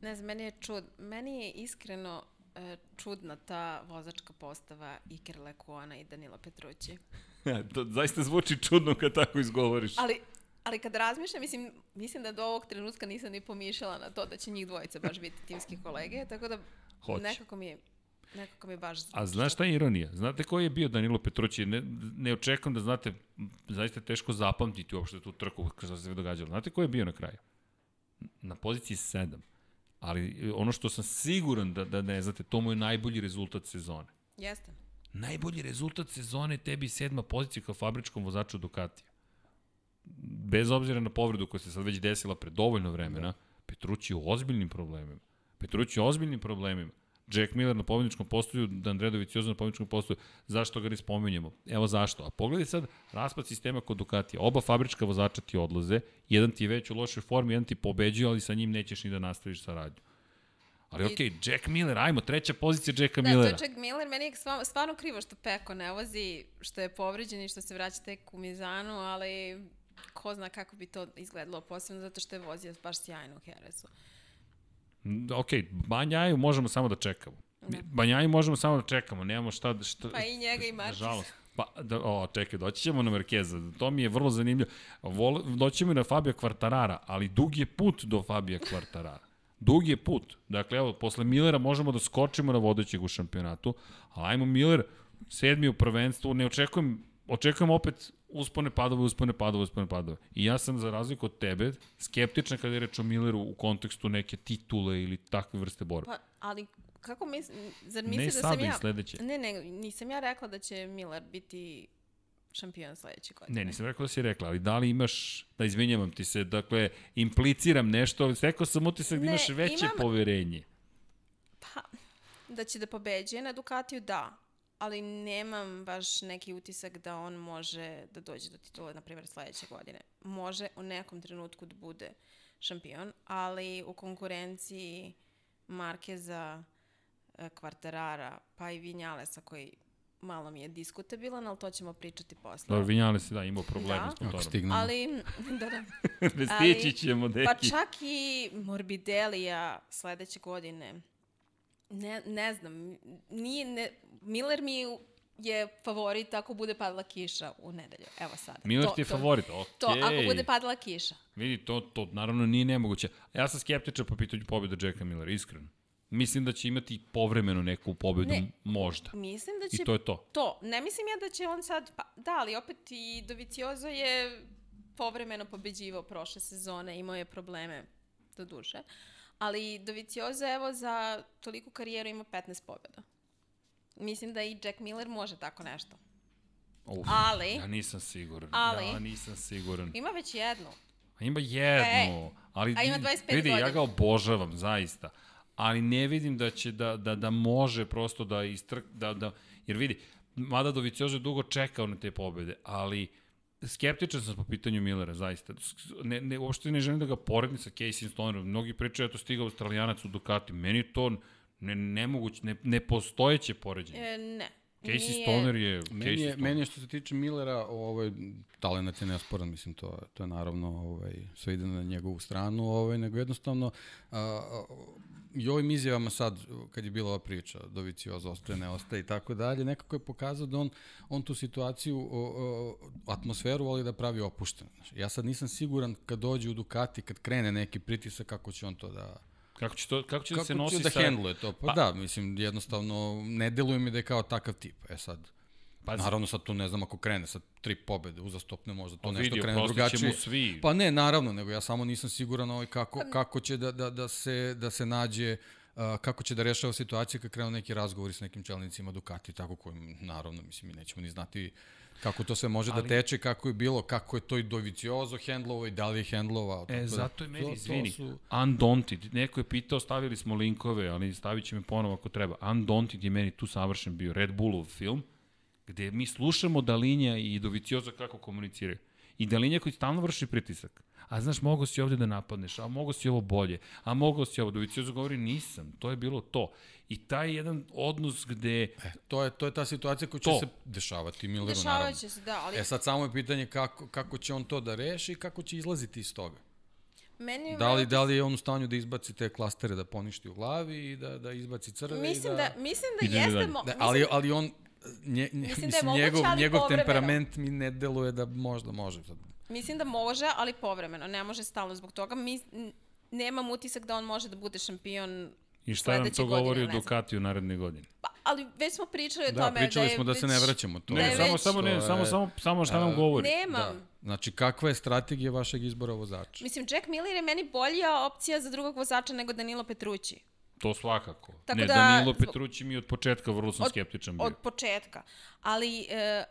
Ne znam, meni je čud. Meni je iskreno e, čudna ta vozačka postava Iker Lekuona i Danila Petrući. to zaista zvuči čudno kad tako izgovoriš. Ali, ali kad razmišljam, mislim, mislim da do ovog trenutka nisam ni pomišljala na to da će njih dvojica baš biti timski kolege, tako da Hoće. nekako mi je nekako mi baš... A znaš šta je ironija? Znate ko je bio Danilo Petrući? Ne, ne očekujem da znate, zaista je teško zapamtiti uopšte tu trku što se sve događalo. Znate ko je bio na kraju? Na poziciji 7. Ali ono što sam siguran da, da ne znate, to mu je najbolji rezultat sezone. Jeste. Najbolji rezultat sezone tebi sedma pozicija kao fabričkom vozaču Ducatija. Bez obzira na povredu koja se sad već desila pre dovoljno vremena, da. Petrući je u ozbiljnim problemima. Petrući je u ozbiljnim problemima. Jack Miller na pobedničkom postoju, Andrea Dovizioso na pobedničkom postoju, zašto ga ne spominjemo? Evo zašto. A pogledaj sad raspad sistema kod Ducatija. Oba fabrička vozača ti odlaze, jedan ti je već u lošoj formi, jedan ti pobeđuje, ali sa njim nećeš ni da nastaviš saradnju. Ali I- okej, okay, Jack Miller, ajmo, treća pozicija Jacka Da, Millera. to je Jack Miller, meni je stvarno krivo što Peko ne vozi, što je povređen i što se vraća tek u Mizanu, ali ko zna kako bi to izgledalo, posebno zato što je vozio baš sjajno u Heresu. Mm, Ok, Banjaju možemo samo da čekamo. Da. Banjaju možemo samo da čekamo, nemamo šta... šta Pa i njega i Marquez. Nažalost. Pa, da, o, čekaj, doći ćemo na Markeza. To mi je vrlo zanimljivo. Vol, doći ćemo i na Fabio Quartarara, ali dug je put do Fabio Quartarara. Dug je put. Dakle, evo, posle Millera možemo da skočimo na vodećeg u šampionatu, ali ajmo Miller, sedmi u prvenstvu, ne očekujem, očekujem opet uspone padove, uspone padove, uspone padove. I ja sam, za razliku od tebe, skeptičan kada je reč o Milleru u kontekstu neke titule ili takve vrste borbe. Pa, ali kako mis, zar Ne misli da sam sada i ja... sledeće. Ne, ne, nisam ja rekla da će Miller biti šampion sledeće godine. Ne, nisam rekao da si rekla, ali da li imaš, da izvinjavam ti se, dakle, impliciram nešto, ali stekao sam utisak da Ne, imaš veće imam- poverenje. Pa, da će da pobeđuje na Ducatiju, da. Ali nemam baš neki utisak da on može da dođe do titula, na primjer, sledeće godine. Može u nekom trenutku da bude šampion, ali u konkurenciji Markeza, Kvartarara, pa i Vinjalesa koji malo mi je diskutabilan, ali to ćemo pričati posle. Dobro, Vinjale si da imao problema Da. s Ako motorom. stignemo. Ali, da, da. Stići ćemo, deki. Pa čak i Morbidelija sledeće godine. Ne, ne znam, nije, ne, Miller mi je favorit ako bude padala kiša u nedelju. Evo sada. Miller To- ti je to- favorit, okej. To, ako bude padala kiša. Vidi, to, to naravno nije nemoguće. Ja sam skeptičan po pitanju pobjeda Jacka Millera, iskreno. Mislim da će imati povremeno neku pobedu, Ne. možda. Mislim da će... I to je to. To, ne mislim ja da će on sad, pa da, ali opet i Doviciozo je povremeno pobeđivao prošle sezone, imao je probleme do duše. Ali Doviciozo evo za toliku karijeru ima 15 pobjeda. Mislim da i Jack Miller može tako nešto. Uf, Ali- Ja nisam siguran. ali- Ja nisam siguran. Ima već jednu. A ima jednu. ali, a ima 25 vidi, ja godina. ga obožavam, zaista. Ali ne vidim da će da, da, da može prosto da istrk, da, da, jer vidi, mada Doviciozo je dugo čekao na te pobede, ali skeptičan sam po pitanju Millera, zaista. Ne, ne, uopšte ne želim da ga poredim sa Casey Stonerom. Mnogi pričaju da to stigao Australijanac u Ducati. Meni to ne, nemoguće, ne, nepostojeće poređenje. E, ne. Casey Nije- Stoner je Meni Casey je, Stoner. meni je što se tiče Millera, ovaj, talent je nesporan, mislim, to, to je naravno, ovaj, sve ide na njegovu stranu, ovaj, nego jednostavno, a, a, i ovim izjavama sad, kad je bila ova priča, Dovicioza ostaje, ne ostaje i tako dalje, nekako je pokazao da on, on tu situaciju, o, o, atmosferu voli da pravi opušteno. Znaš, Ja sad nisam siguran kad dođe u Ducati, kad krene neki pritisak, kako će on to da, Kako će, to, kako će da kako se nosi će da sa... hendluje to? Pa, Pa- da, mislim, jednostavno, ne deluje mi da je kao takav tip. E sad, Pazi, Naravno sad tu ne znam ako krene sa tri pobede uzastopne možda to Pa nešto vidi, krene drugačije. ćemo svi. Pa ne, naravno, nego ja samo nisam siguran ovaj kako, kako će da, da, da, se, da se nađe uh, kako će da rešava situacije kad krenu neki razgovori sa nekim čelnicima Ducati, tako kojim, naravno, mislim, mi nećemo ni znati kako to sve može Ali... da teče, kako je bilo, kako je to i Doviciozo hendlovao i da li je hendlovao. E, tako da, zato je meni, izvini, su- Undaunted, neko je pitao, stavili smo linkove, ali stavit će me ponovo ako treba. Undaunted je meni tu savršen bio, Red Bullov film, gde mi slušamo Dalinja i Dovicioza kako komuniciraju. I Dalinja koji stalno vrši pritisak. A znaš, mogo si ovde da napadneš, a mogo si ovo bolje, a mogo si ovo. Dovicioza govori, nisam, to je bilo to. I taj jedan odnos gde... E, to je, to je ta situacija koja će To. se dešavati Milleru, naravno. Dešavat će se, da, ali E sad samo je pitanje kako, kako će on to da reši i kako će izlaziti iz toga. meni Da li, da li je on u stanju da izbaci te klastere, da poništi u glavi i da, da izbaci crve Mislim i da, da... mislim da jeste... da ali, ali on, nje, nje, Mislim mislim, da je moguće, njegov, njegov temperament mi ne deluje da možda može. Mislim da može, ali povremeno. Ne može stalno zbog toga. Mi, nemam utisak da on može da bude šampion I šta nam to govori o. Ducatiju naredne godine? Pa, ali već smo pričali o Da, tome pričali da je smo da se ne već- vraćamo. To Ne, Da ne, je samo, već- samo, ne, to samo, je- samo, samo šta nam govori. Nemam. Da. Znači, kakva je strategija vašeg izbora vozača? Mislim, Jack Miller je meni bolja opcija za drugog vozača nego Danilo Petrući. To svakako. Tako ne, da- Danilo Petrući mi od početka vrlo sam Od- skeptičan bio. Od početka. Ali e,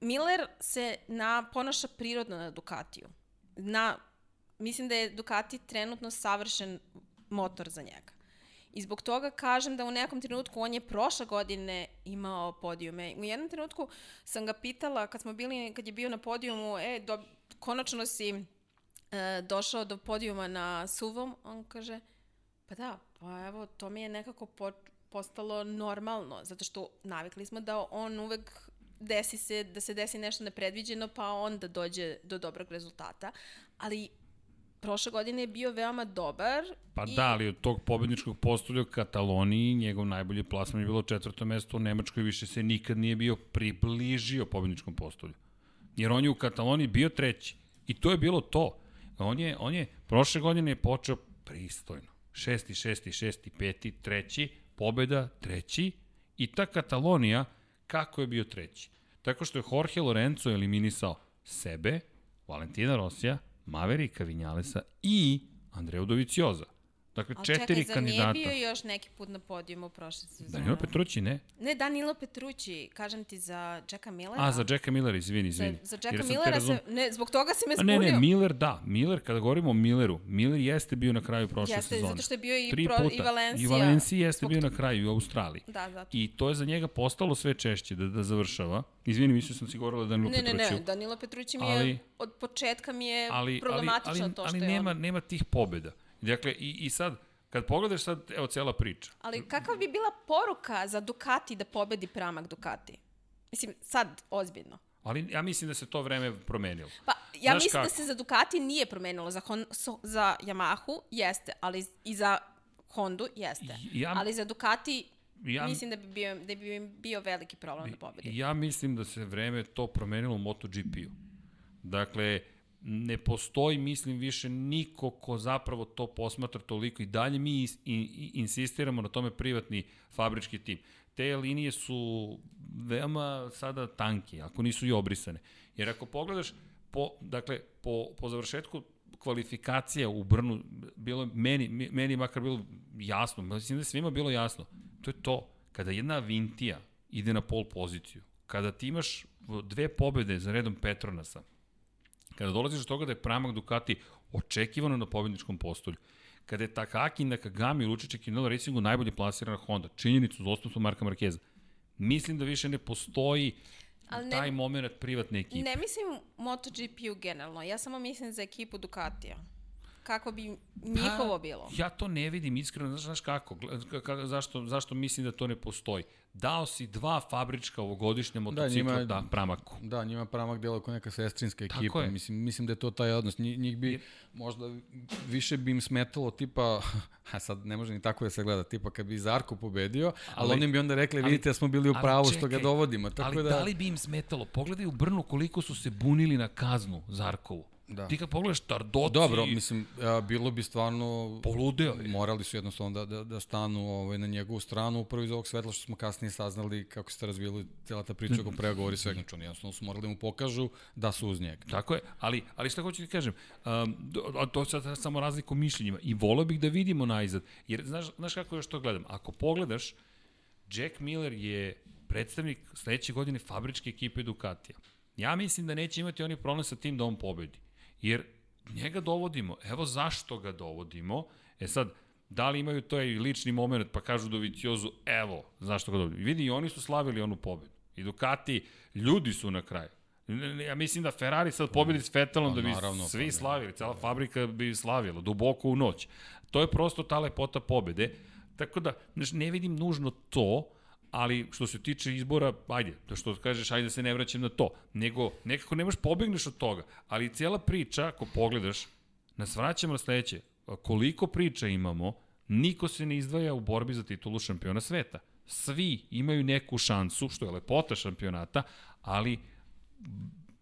Miller se na, ponaša prirodno na Ducatiju. Na, mislim da je Ducati trenutno savršen motor za njega. I zbog toga kažem da u nekom trenutku on je prošle godine imao podijume. U jednom trenutku sam ga pitala kad smo bili, kad je bio na podijumu, e, do, konačno si e, došao do podijuma na suvom, on kaže, pa da, pa evo, to mi je nekako po, postalo normalno, zato što navikli smo da on uvek desi se, da se desi nešto nepredviđeno, pa onda dođe do dobrog rezultata. Ali prošle godine je bio veoma dobar. Pa i... da, ali od tog pobedničkog postolja u Kataloniji njegov najbolji plasman je bilo četvrto mesto u Nemačkoj, više se nikad nije bio približio pobedničkom postolju. Jer on je u Kataloniji bio treći. I to je bilo to. On je, on je prošle godine je počeo pristojno. Šesti, šesti, šesti, peti, treći, pobeda, treći. I ta Katalonija, kako je bio treći? Tako što je Jorge Lorenzo eliminisao sebe, Valentina Rosija, Maverika Vinjalesa i Andreja Dovicioza. Dakle, Ali četiri čekaj, zar kandidata. nije bio još neki put na podijumu prošle sezone? Danilo Petrući, ne. Ne, Danilo Petrući, kažem ti za Jacka Millera. A, za Jacka Millera, izvini, izvini. Za, za Jacka Millera razum- se, ne, zbog toga si me A zbunio. ne, ne, Miller da. Miller, kada govorimo o Milleru, Miller jeste bio na kraju prošle Jeste, sezone. zato što je bio i Tri pro- puta. i Valencija. I Valencija jeste Zbog bio na kraju i u Australiji. Da, zato. I to je za njega postalo sve češće da, da završava. Izvini, mislio sam si govorila da Danilo Ne, ne, Petrućiju. ne, Danilo Petrući mi Ali- je, od početka mi je ali, ali, problematično ali, to ali što je nema, on. nema tih pobeda. Dakle, i, i sad, kad pogledaš sad, evo, cela priča. Ali kakva bi bila poruka za Ducati da pobedi Pramak Ducati? Mislim, sad, ozbiljno. Ali ja mislim da se to vreme promenilo. Pa, ja Znaš mislim da kako? se za Ducati nije promenilo. Za, Hon, so, za Yamahu jeste, ali i za Hondu jeste. Ja- ali za Ducati Ja, mislim da bi, bio, da bi im bio veliki problem da pobedi. Ja mislim da se vreme to promenilo u MotoGP-u. Dakle, ne postoji, mislim, više niko ko zapravo to posmatra toliko i dalje mi is, i, i, insistiramo na tome privatni fabrički tim. Te linije su veoma sada tanke, ako nisu i obrisane. Jer ako pogledaš, po, dakle, po, po završetku kvalifikacija u Brnu, bilo meni, meni makar bilo jasno, mislim da je svima bilo jasno, to je to. Kada jedna Vintija ide na pol poziciju, kada ti imaš dve pobede za redom Petronasa, kada dolaziš do toga da je Pramak Ducati očekivano na pobedničkom postolju, kada je Takaki Nakagami u Lučiće Kinelo Racingu najbolje plasirana Honda, činjenicu za osnovstvo Marka Markeza, mislim da više ne postoji Ali ne- taj moment privatne ekipe. Ne mislim MotoGP-u generalno, ja samo mislim za ekipu Ducatija. Kako bi njihovo bilo. Ja to ne vidim iskreno, znaš, znaš kako, zašto, zašto mislim da to ne postoji. Dao si dva fabrička ovogodišnja motocikla da, njima- da pramaku. Da, njima pramak dela kao neka sestrinska Tako ekipa. je. Mislim, mislim da je to taj odnos. Njih, njih bi, možda više bi im smetalo tipa, a sad ne može ni tako da se gleda, tipa kad bi Zarko pobedio, ali, Ali- oni bi onda rekli, ali- vidite da smo bili u pravu što ga dovodimo. Tako ali da, da li bi im smetalo? Pogledaj u Brnu koliko su se bunili na kaznu Zarkovu. Da. Ti kad pogledaš Tardoci, Dobro, mislim, a, bilo bi stvarno... poludeo je. Morali su jednostavno da, da, da stanu ovaj, na njegovu stranu, upravo iz ovog svetla što smo kasnije saznali kako se razvijela cijela ta priča oko pregovori i svega. Znači, oni jednostavno su morali da mu pokažu da su uz njega. Tako je, ali, ali šta hoću ti kažem, um, a to sad samo razlika u mišljenjima i volio bih da vidimo najzad, jer znaš, znaš kako još to gledam, ako pogledaš, Jack Miller je predstavnik sledeće godine fabričke ekipe Ducatija. Ja mislim da neće imati oni problem sa tim da on pobedi, jer njega dovodimo, evo zašto ga dovodimo, e sad, da li imaju taj lični moment pa kažu Doviciozu, evo, zašto ga dovodimo. Vidi, i oni su slavili onu pobedu. I Ducati, ljudi su na kraju. Ja mislim da Ferrari sad pobedi s Vettelom Pa da bi naravno, pa svi ne. slavili, cela fabrika bi slavila, duboko u noć. To je prosto ta lepota pobede. Tako da, znaš, ne vidim nužno to, ali što se tiče izbora, ajde, da što kažeš, ajde da se ne vraćam na to, nego nekako ne možeš pobegneš od toga, ali cijela priča, ako pogledaš, nas vraćamo na sledeće, koliko priča imamo, niko se ne izdvaja u borbi za titulu šampiona sveta. Svi imaju neku šansu, što je lepota šampionata, ali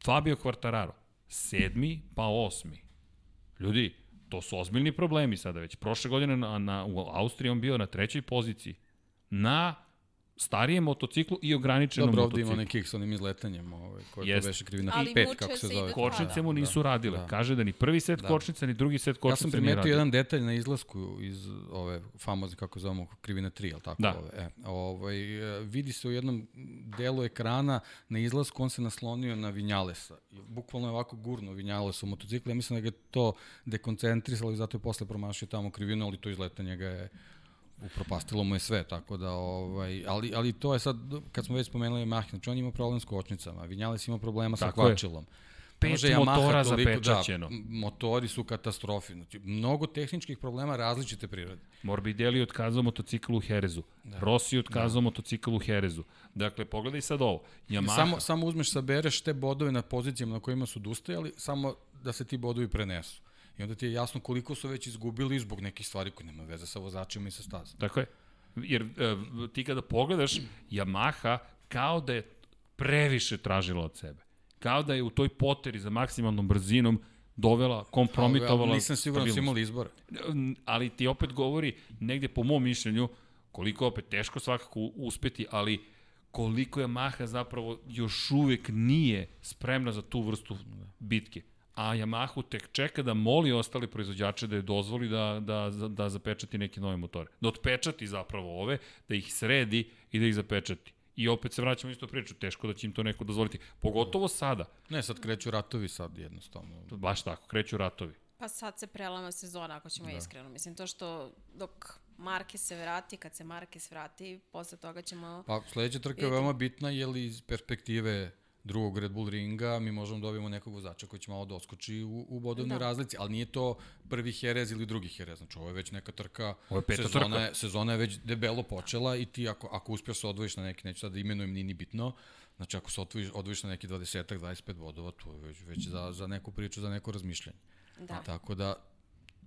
Fabio Quartararo, sedmi pa osmi. Ljudi, to su ozbiljni problemi sada već. Prošle godine na, na, u Austriji on bio na trećoj poziciji. Na starijem motociklu i ograničenom Dobro, ovde motociklu. ima nekih sa onim izletanjem, ovaj, koje Jeste. to beše krivina Ali pet, muče kako se zove. da Kočnice Da, mu nisu radile. da. Kaže da ni prvi set Da. kočnica, ni drugi set Ja kočnica sam nije primetio radio. jedan detalj na izlasku iz ove famozne, kako zovemo, krivine 3, jel tako? Da. Ove, e, ovaj, e, vidi se u jednom delu ekrana na izlasku, on se naslonio na Vinjalesa. I Bukvalno je ovako gurno Vinjalesa u motociklu. Ja mislim da ga je to dekoncentrisalo i zato je posle promašio tamo krivinu, ali to izletanje ga je upropastilo mu je sve, tako da, ovaj, ali, ali to je sad, kad smo već spomenuli Yamaha, znači on ima problem s kočnicama, Vinjales ima problema sa Tako je. kvačilom. Pet Može Yamaha motora toliko- zapečaćeno. Da, motori su katastrofi. Znači, mnogo tehničkih problema različite prirode. Morbidelli otkazao motocikl u Herezu. Da. Rossi otkazao da. motocikl u Herezu. Dakle, pogledaj sad ovo. Yamaha, Samo, samo uzmeš, sabereš te bodove na pozicijama na kojima su odustajali, samo da se ti bodovi prenesu. I onda ti je jasno koliko su već izgubili zbog nekih stvari koje nema veze sa vozačima i sa stazom. Tako je. Jer e, ti kada pogledaš, Yamaha kao da je previše tražila od sebe. Kao da je u toj poteri za maksimalnom brzinom dovela, kompromitovala... Ali nisam siguran da su imali izbora. ali ti opet govori, negde po mom mišljenju, koliko je opet teško svakako uspeti, ali koliko je Maha zapravo još uvek nije spremna za tu vrstu bitke. A Yamahu tek čeka da moli ostali proizvođače da je dozvoli da, da, da, zapečati neke nove motore. Da otpečati zapravo ove, da ih sredi i da ih zapečati. I opet se vraćamo u istu priču, teško da će im to neko dozvoliti. Pogotovo sada. Ne, sad kreću ratovi sad jednostavno. Baš tako, kreću ratovi. Pa sad se prelama sezona, ako ćemo da. iskreno. Mislim, to što dok Marke se vrati, kad se Marke se vrati, posle toga ćemo... Pa sledeća trka je veoma bitna, jer iz perspektive drugog Red Bull ringa mi možemo da dobijemo nekog vozača koji će malo doskoči u, u bodovnoj da. razlici, ali nije to prvi Jerez ili drugi Jerez, znači ovo je već neka trka, Ovo je peta sezona, trka. Je, sezona je već debelo počela i ti ako, ako uspješ se odvojiš na neki, neću sad da imenujem, nije ni bitno, znači ako se odvojiš, odvojiš na neki 20 25 bodova, to je već, već za, za neku priču, za neko razmišljanje. Da. Tako da,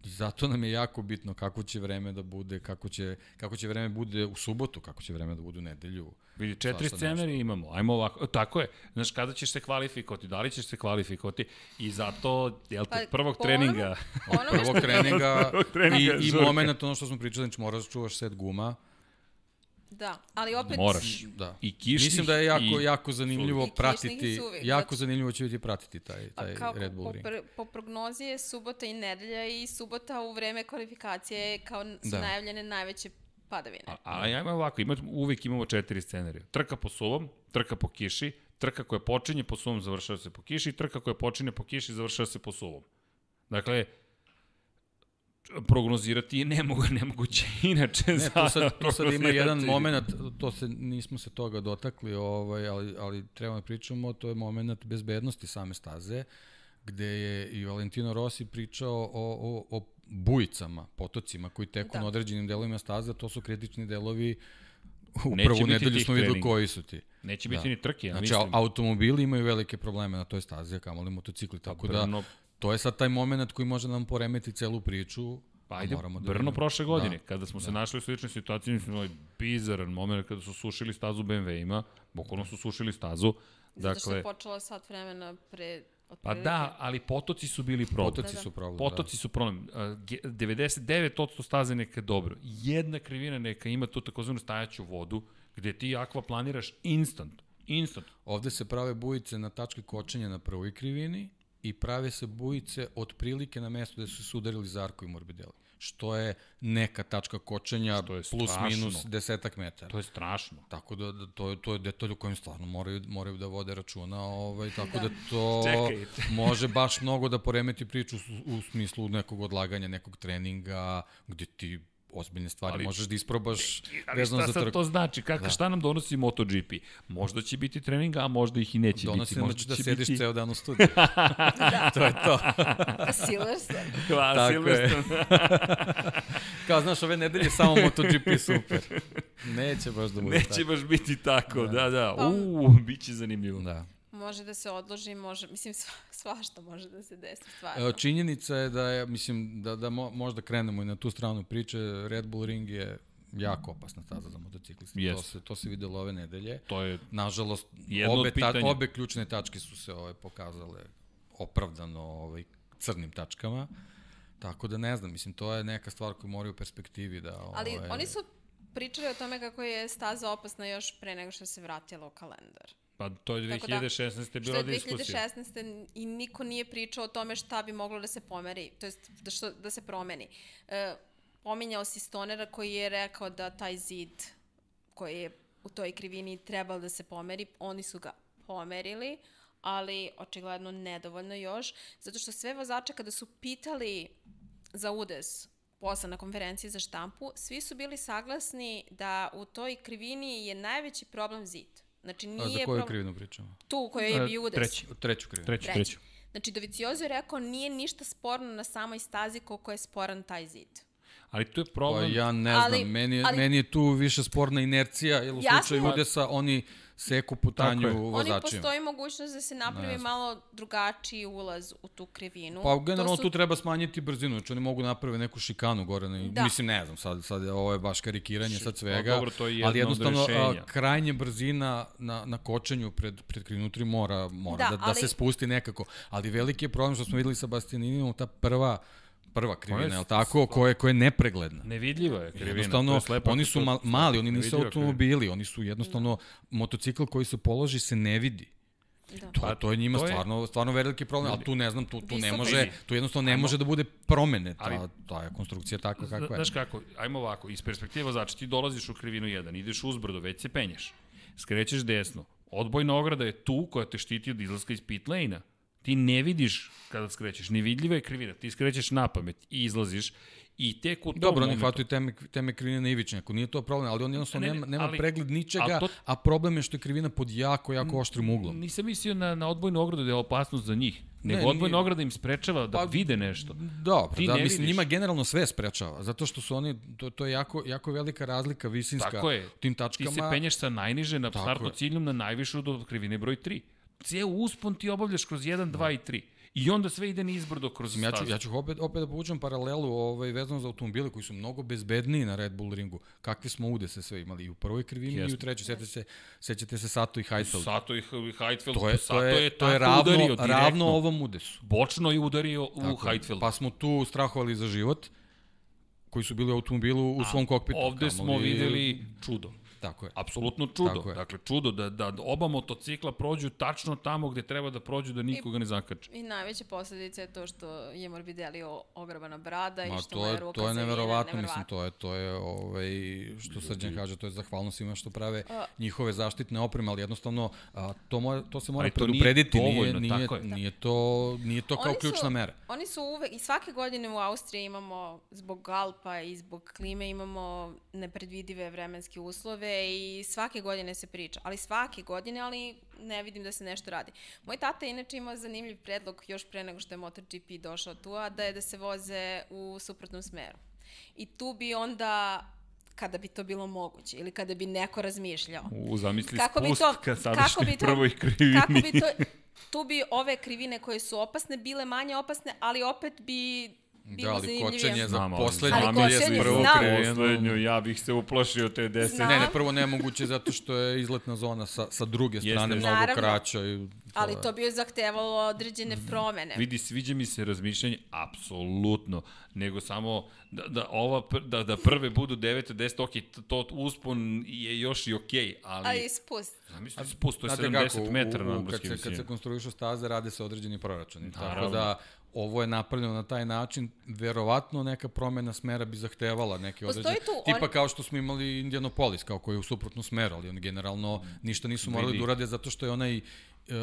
zato nam je jako bitno kako će vreme da bude, kako će, kako će vreme bude u subotu, kako će vreme da bude u nedelju. Vidi, četiri Svašta scenarije imamo. Ajmo ovako. Tako je. Znaš, kada ćeš se kvalifikovati, da li ćeš se kvalifikovati i zato, jel te, Pa, prvog treninga... Po onome prvog treninga, Prvog treninga, i, i moment, ono što smo pričali, znači moraš da čuvaš set guma. Da, ali opet... Moraš. Da. I kišnih Mislim da je jako, i- jako zanimljivo I pratiti, suvih, jako zato- zanimljivo će biti pratiti taj, Pa taj kako, Red Bull po, ring. pr, po prognozi je subota i nedelja i subota u vreme kvalifikacije kao su Da. najavljene najveće padavine. A, a ajmo ovako, ima, uvijek imamo četiri scenarija. Trka po suvom, trka po kiši, trka koja počinje po suvom, završava se po kiši i trka koja počinje po kiši, završava se po suvom. Dakle, prognozirati je nemogu, nemoguće. Inače, Ne, to sad, to sad ima jedan moment, to se, nismo se toga dotakli, ovaj, ali, ali treba da pričamo, to je moment bezbednosti same staze, gde je i Valentino Rossi pričao o, o, o bujicama, potocima koji teku Da. na određenim delovima staze, to su kritični delovi u Neće prvu biti nedelju smo videli koji su ti. Neće biti Da. ni trke, ja Znači, mislim. au- automobili imaju velike probleme na toj stazi, a kamoli motocikli, tako da Brno, to je sad taj moment koji može nam poremeti celu priču. Pa ajde, moramo da Brno vidimo. prošle godine, Da. kada smo se našli u sličnoj situaciji, mislim, ovaj bizaran moment kada su sušili stazu BMW-ima, bukvalno su sušili stazu, Zato što dakle, je počela sat vremena pre... pa da, ali potoci su bili problem. Potoci Da, da. su problem. Potoci su problem. A, ge- 99% staze neka je dobro. Jedna krivina neka ima tu takozvanu stajaću vodu, gde ti akva planiraš instant. Instant. Da. Ovde se prave bujice na tački kočenja na prvoj krivini i prave se bujice otprilike na mestu gde su se udarili Zarko i Morbidelli. Što je neka tačka kočenja plus strašno. minus desetak metara. To je strašno. Tako da, da to, je, to je detalj u kojem stvarno moraju, moraju da vode računa, ovaj, tako da, da to može baš mnogo da poremeti priču u, u smislu nekog odlaganja, nekog treninga, gde ti ozbiljne stvari Ali- ali, možeš da isprobaš Ali vezano šta za trku. to znači? Kako, da. Šta nam donosi MotoGP? Možda će biti treninga, a možda ih i neće Donosi biti. znači da će sediš biti... ceo dan u studiju. to je to. Silverstone. Hvala. Silverstone. Kao, znaš, ove nedelje samo MotoGP super. Neće baš da bude Neće tako. baš biti tako, da, da. da. Pa- Uuu, bit će zanimljivo. Da. Može da se odloži, može, mislim, sva, svašta može da se desi, stvarno. Evo, činjenica je da je, mislim, da, da mo, možda krenemo i na tu stranu priče, Red Bull Ring je jako opasna staza za motocikliste. Jest. To se, to se videlo ove nedelje. To je Nažalost, obe, ta, pitanja. obe ključne tačke su se ove, pokazale opravdano ovaj, crnim tačkama. Tako da ne znam, mislim, to je neka stvar koju moraju u perspektivi da... Ali ovaj, oni su pričali o tome kako je staza opasna još pre nego što se vratila u kalendar. Pa to je Tako da, 2016. Što bila je diskusija. 2016. i niko nije pričao o tome šta bi moglo da se pomeri, to jest da, što, da se promeni. E, pominjao si Stonera koji je rekao da taj zid koji je u toj krivini trebalo da se pomeri, oni su ga pomerili, ali očigledno nedovoljno još, zato što sve vozače kada su pitali za udes posle na konferenciji za štampu, svi su bili saglasni da u toj krivini je najveći problem zid. Znači A nije za koju pro- krivinu pričamo? tu u kojoj je bio udes. treći. Treću krivinu. Treću, Treći. treću. Znači Doviciozo je rekao nije ništa sporno na samoj stazi koliko je sporan taj zid. Ali tu je Pa problem... ja ne Ali- znam, meni, je, ali- meni je tu više sporna inercija, jer u Jasno. slučaju udesa oni seku putanju je. Oni vozačima. postoji mogućnost da se napravi Ne malo drugačiji ulaz u tu krivinu. Pa generalno To tu treba smanjiti brzinu, znači oni mogu napraviti neku šikanu gore. Na, Da. Mislim, ne znam, sad, sad je- ovo je baš karikiranje sad svega. pa dobro, to je jedno ali jednostavno, a, krajnje brzina na, na kočenju pred, pred krivinu 3 mora, mora da, Da, da, ali- se spusti nekako. Ali veliki je problem što smo videli sa Bastianinom, ta prva prva krivina, je je li tako, koja je, koja je nepregledna. Nevidljiva je krivina. Jednostavno, je slepa- oni su ma, mali, oni nisu automobili, oni su jednostavno, motocikl koji se položi se ne vidi. Da. To, Pa, to je njima to je- stvarno, stvarno veliki problem, ali tu ne znam, tu, tu ne može, tu jednostavno ne može da bude promene, ta, Ali- ta je konstrukcija takva kakva je. Znaš kako, ajmo ovako, iz perspektive vozača ti dolaziš u krivinu 1, ideš uzbrdo, već se penješ, skrećeš desno, odbojna ograda je tu koja te štiti od izlaska iz pit lane-a. Ti ne vidiš kada skrećeš, nevidljiva je krivina, ti skrećeš na pamet i izlaziš i tek u tom Dobro, oni hvataju teme, teme krivine na ivičnjaku, nije to problem, ali on jednostavno Ne, ne, nema, nema ali- pregled ničega, to- a problem je što je krivina pod jako, jako oštrim uglom. Nisam mislio na, na odbojnu ogradu da je opasnost za njih, nego nije- odbojna ograda im sprečava da Pa, vide nešto. Dobro, Ti da, ne mislim, vidiš. njima generalno sve sprečava, zato što su oni, to, to je jako, jako velika razlika visinska Tako je. u tim Ti tačkama. se penješ sa najniže na je. ciljnom na najvišu do krivine broj 3. Cijel uspon ti obavljaš kroz 1, 2 i 3. I onda sve ide nizbrdo kroz Mislim, ja ću, stazu. ja ću opet, opet da povučem paralelu ovaj, vezano za automobile koji su mnogo bezbedniji na Red Bull ringu. Kakvi smo udese sve imali i u prvoj krivini i u Jeste. trećoj. Sećate se, sećate se Sato i Heidfeld. Sato i Heidfeld, To je, Sato to je, to je ravno, udario direktno. ravno ovom udesu. Bočno je udario u Tako je. Heidfeld. Pa smo tu strahovali za život, koji su bili u automobilu u svom kokpitu. Ovde smo videli čudo. Tako je. Apsolutno čudo. Tako je. Dakle, čudo da, da oba motocikla prođu tačno tamo gde treba da prođu da nikoga ne zakače. I najveća posledica je to što je Morbidelli o- ograbana brada Ma i što to mu je, je ruka to je neverovatno, mislim, to je, to je ovaj, što Srđan kaže, to je zahvalno svima što prave njihove zaštitne opreme, ali jednostavno a, to, mora, to se mora Ali to nije preduprediti, nije, dovoljno, nije, tako je. nije, to, nije to kao Oni ključna su, mera. Oni su uvek, i svake godine u Austriji imamo, zbog Alpa i zbog klime, imamo nepredvidive vremenske uslove i svake godine se priča. Ali svake godine, ali ne vidim da se nešto radi. Moj tata je inače imao zanimljiv predlog još pre nego što je MotoGP došao tu, a da je da se voze u suprotnom smeru. I tu bi onda kada bi to bilo moguće ili kada bi neko razmišljao. U, zamisli Kako bi spust to, ka kako bi to, prvoj krivini. kako bi to, tu bi ove krivine koje su opasne bile manje opasne, ali opet bi Da, ali kočenje za poslednju Ali kočenje prvo. Poslednju, ja bih se uplašio te deset. Ne, ne, prvo nemoguće zato što je izletna zona sa, sa druge Jeste. strane mnogo Naravno. kraća. I Ali to bi joj zahtevalo određene promene. Vidi, sviđa mi se razmišljanje, apsolutno, nego samo da, da, ova, pr- da, da prve budu 9, 10, ok, to uspon je još i okej, ali... Ali spust. Zamisli spust, to je Znate 70 kako, u- metara u, na kad morskim se, kad se konstruišu staze, rade se određeni proračuni. Tako Naravno. da, ovo je napravljeno na taj način, verovatno neka promena smera bi zahtevala neke Postoji određene... tu Tipa on- kao što smo imali Indianapolis, kao koji je u suprotnom smeru, ali oni generalno ništa nisu morali Vidi. da urade zato što je onaj uh,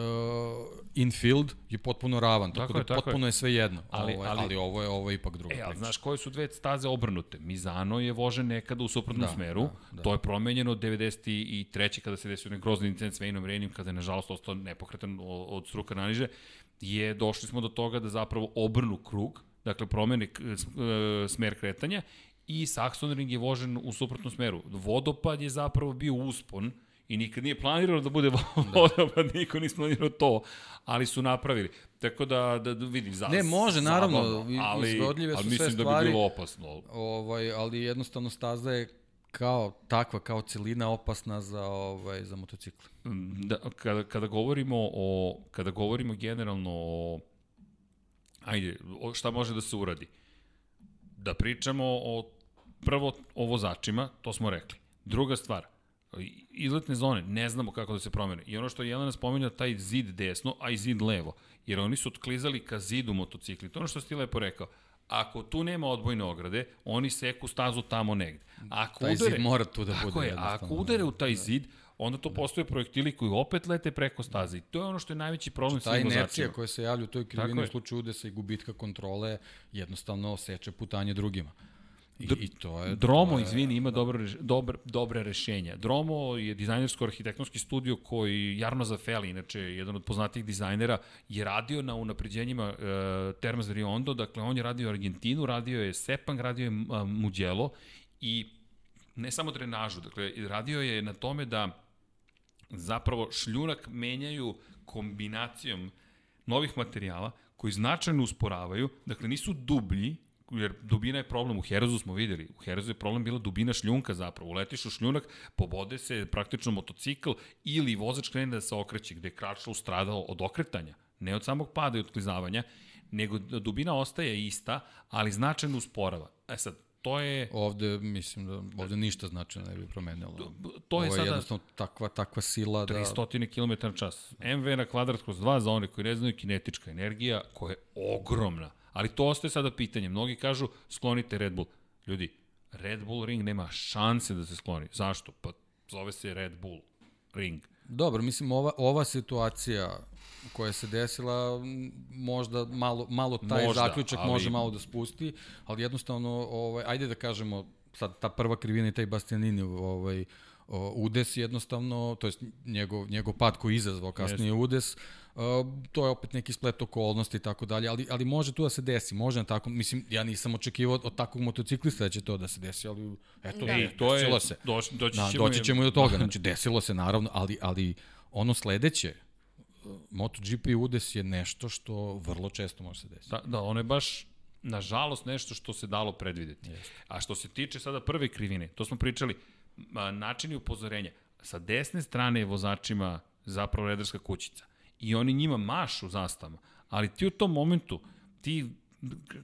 infield je potpuno ravan, tako, Tako da je, tako potpuno je, sve jedno. Ali- ovaj, ali- ali, ovo je ovo je ipak druga E, ali priča. znaš koje su dve staze obrnute? Mizano je vožen nekada u suprotnom Da, smeru, da, da. to je promenjeno od 93. kada se desio onaj grozni incident s Vejnom Renim, kada je nažalost ostao nepokretan od struka naniže, je došli smo do toga da zapravo obrnu krug, dakle promene e, smer kretanja i Saxon Ring je vožen u suprotnom smeru. Vodopad je zapravo bio uspon i nikad nije planirano da bude vodopad, niko nije planirao to, ali su napravili. Tako da, da, da vidi, za, Ne, može, naravno, zabavno, i- ali, izvodljive ali su mislim sve da stvari. bi bilo opasno. Ovaj, ali jednostavno staza je kao takva, kao celina opasna za, ovaj, za motocikle. Da, kada, kada govorimo o kada govorimo generalno o ajde, o šta može da se uradi? Da pričamo o prvo o vozačima, to smo rekli. Druga stvar, izletne zone, ne znamo kako da se promene. I ono što je Jelena spominja, taj zid desno, a i zid levo. Jer oni su otklizali ka zidu motocikli. To je ono što si ti lepo rekao. Ako tu nema odbojne ograde, oni seku stazu tamo negde. Ako Taj udare, zid mora tu da tako bude je, ako jednostavno. udare u taj zid, onda to postoje projektili koji opet lete preko staze. I to je ono što je najveći problem Ta svim inercija vozačima. koja se javlja u toj krivini u slučaju udesa i gubitka kontrole jednostavno seče putanje drugima. I, i to je... Dromo, to je, izvini, ima dobro, reš- dobre, dobre rešenja. Dromo je dizajnersko-arhitektonski studio koji Jarno Zafeli, inače jedan od poznatijih dizajnera, je radio na unapređenjima e, Termas Riondo, dakle on je radio Argentinu, radio je Sepang, radio je a, Mugello i ne samo drenažu, dakle radio je na tome da zapravo šljunak menjaju kombinacijom novih materijala koji značajno usporavaju, dakle nisu dublji, jer dubina je problem, u Herezu smo videli, u Herezu je problem bila dubina šljunka zapravo, uletiš u šljunak, pobode se praktično motocikl ili vozač krene da se okreće, gde je Kračlov stradao od okretanja, ne od samog pada i otklizavanja, nego dubina ostaje ista, ali značajno usporava. E sad, to je... Ovde, mislim da ovde ništa značajno ne bi promenilo. To je Ovo je sada jednostavno takva, takva sila da... 300 km na čas. MV na kvadrat kroz 2 za one koji ne znaju kinetička energija koja je ogromna. Ali to ostaje sada pitanje. Mnogi kažu sklonite Red Bull. Ljudi, Red Bull ring nema šanse da se skloni. Zašto? Pa zove se Red Bull ring. Dobro, mislim, ova, ova situacija koja se desila, možda malo, malo taj Možda, zaključak ali- može malo da spusti, ali jednostavno, ovaj, ajde da kažemo, sad ta prva krivina i taj Bastianini ovaj, o, udes jednostavno, to jest njegov, njegov pad koji je izazvao kasnije Jeste. udes, Uh, to je opet neki splet okolnosti i tako dalje, ali, ali može tu da se desi, može na tako, mislim, ja nisam očekivao od takvog motociklista da će to da se desi, ali eto, Da. I to je, desilo se. doć, doći Da, ćemo, doći ćemo i do toga, znači desilo se naravno, ali, ali ono sledeće, MotoGP udes je nešto što vrlo često može se desiti. Da, da, ono je baš nažalost nešto što se dalo predvideti. Jeste. A što se tiče sada prve krivine, to smo pričali, načini upozorenja. Sa desne strane je vozačima zapravo redarska kućica i oni njima mašu zastavama, ali ti u tom momentu, ti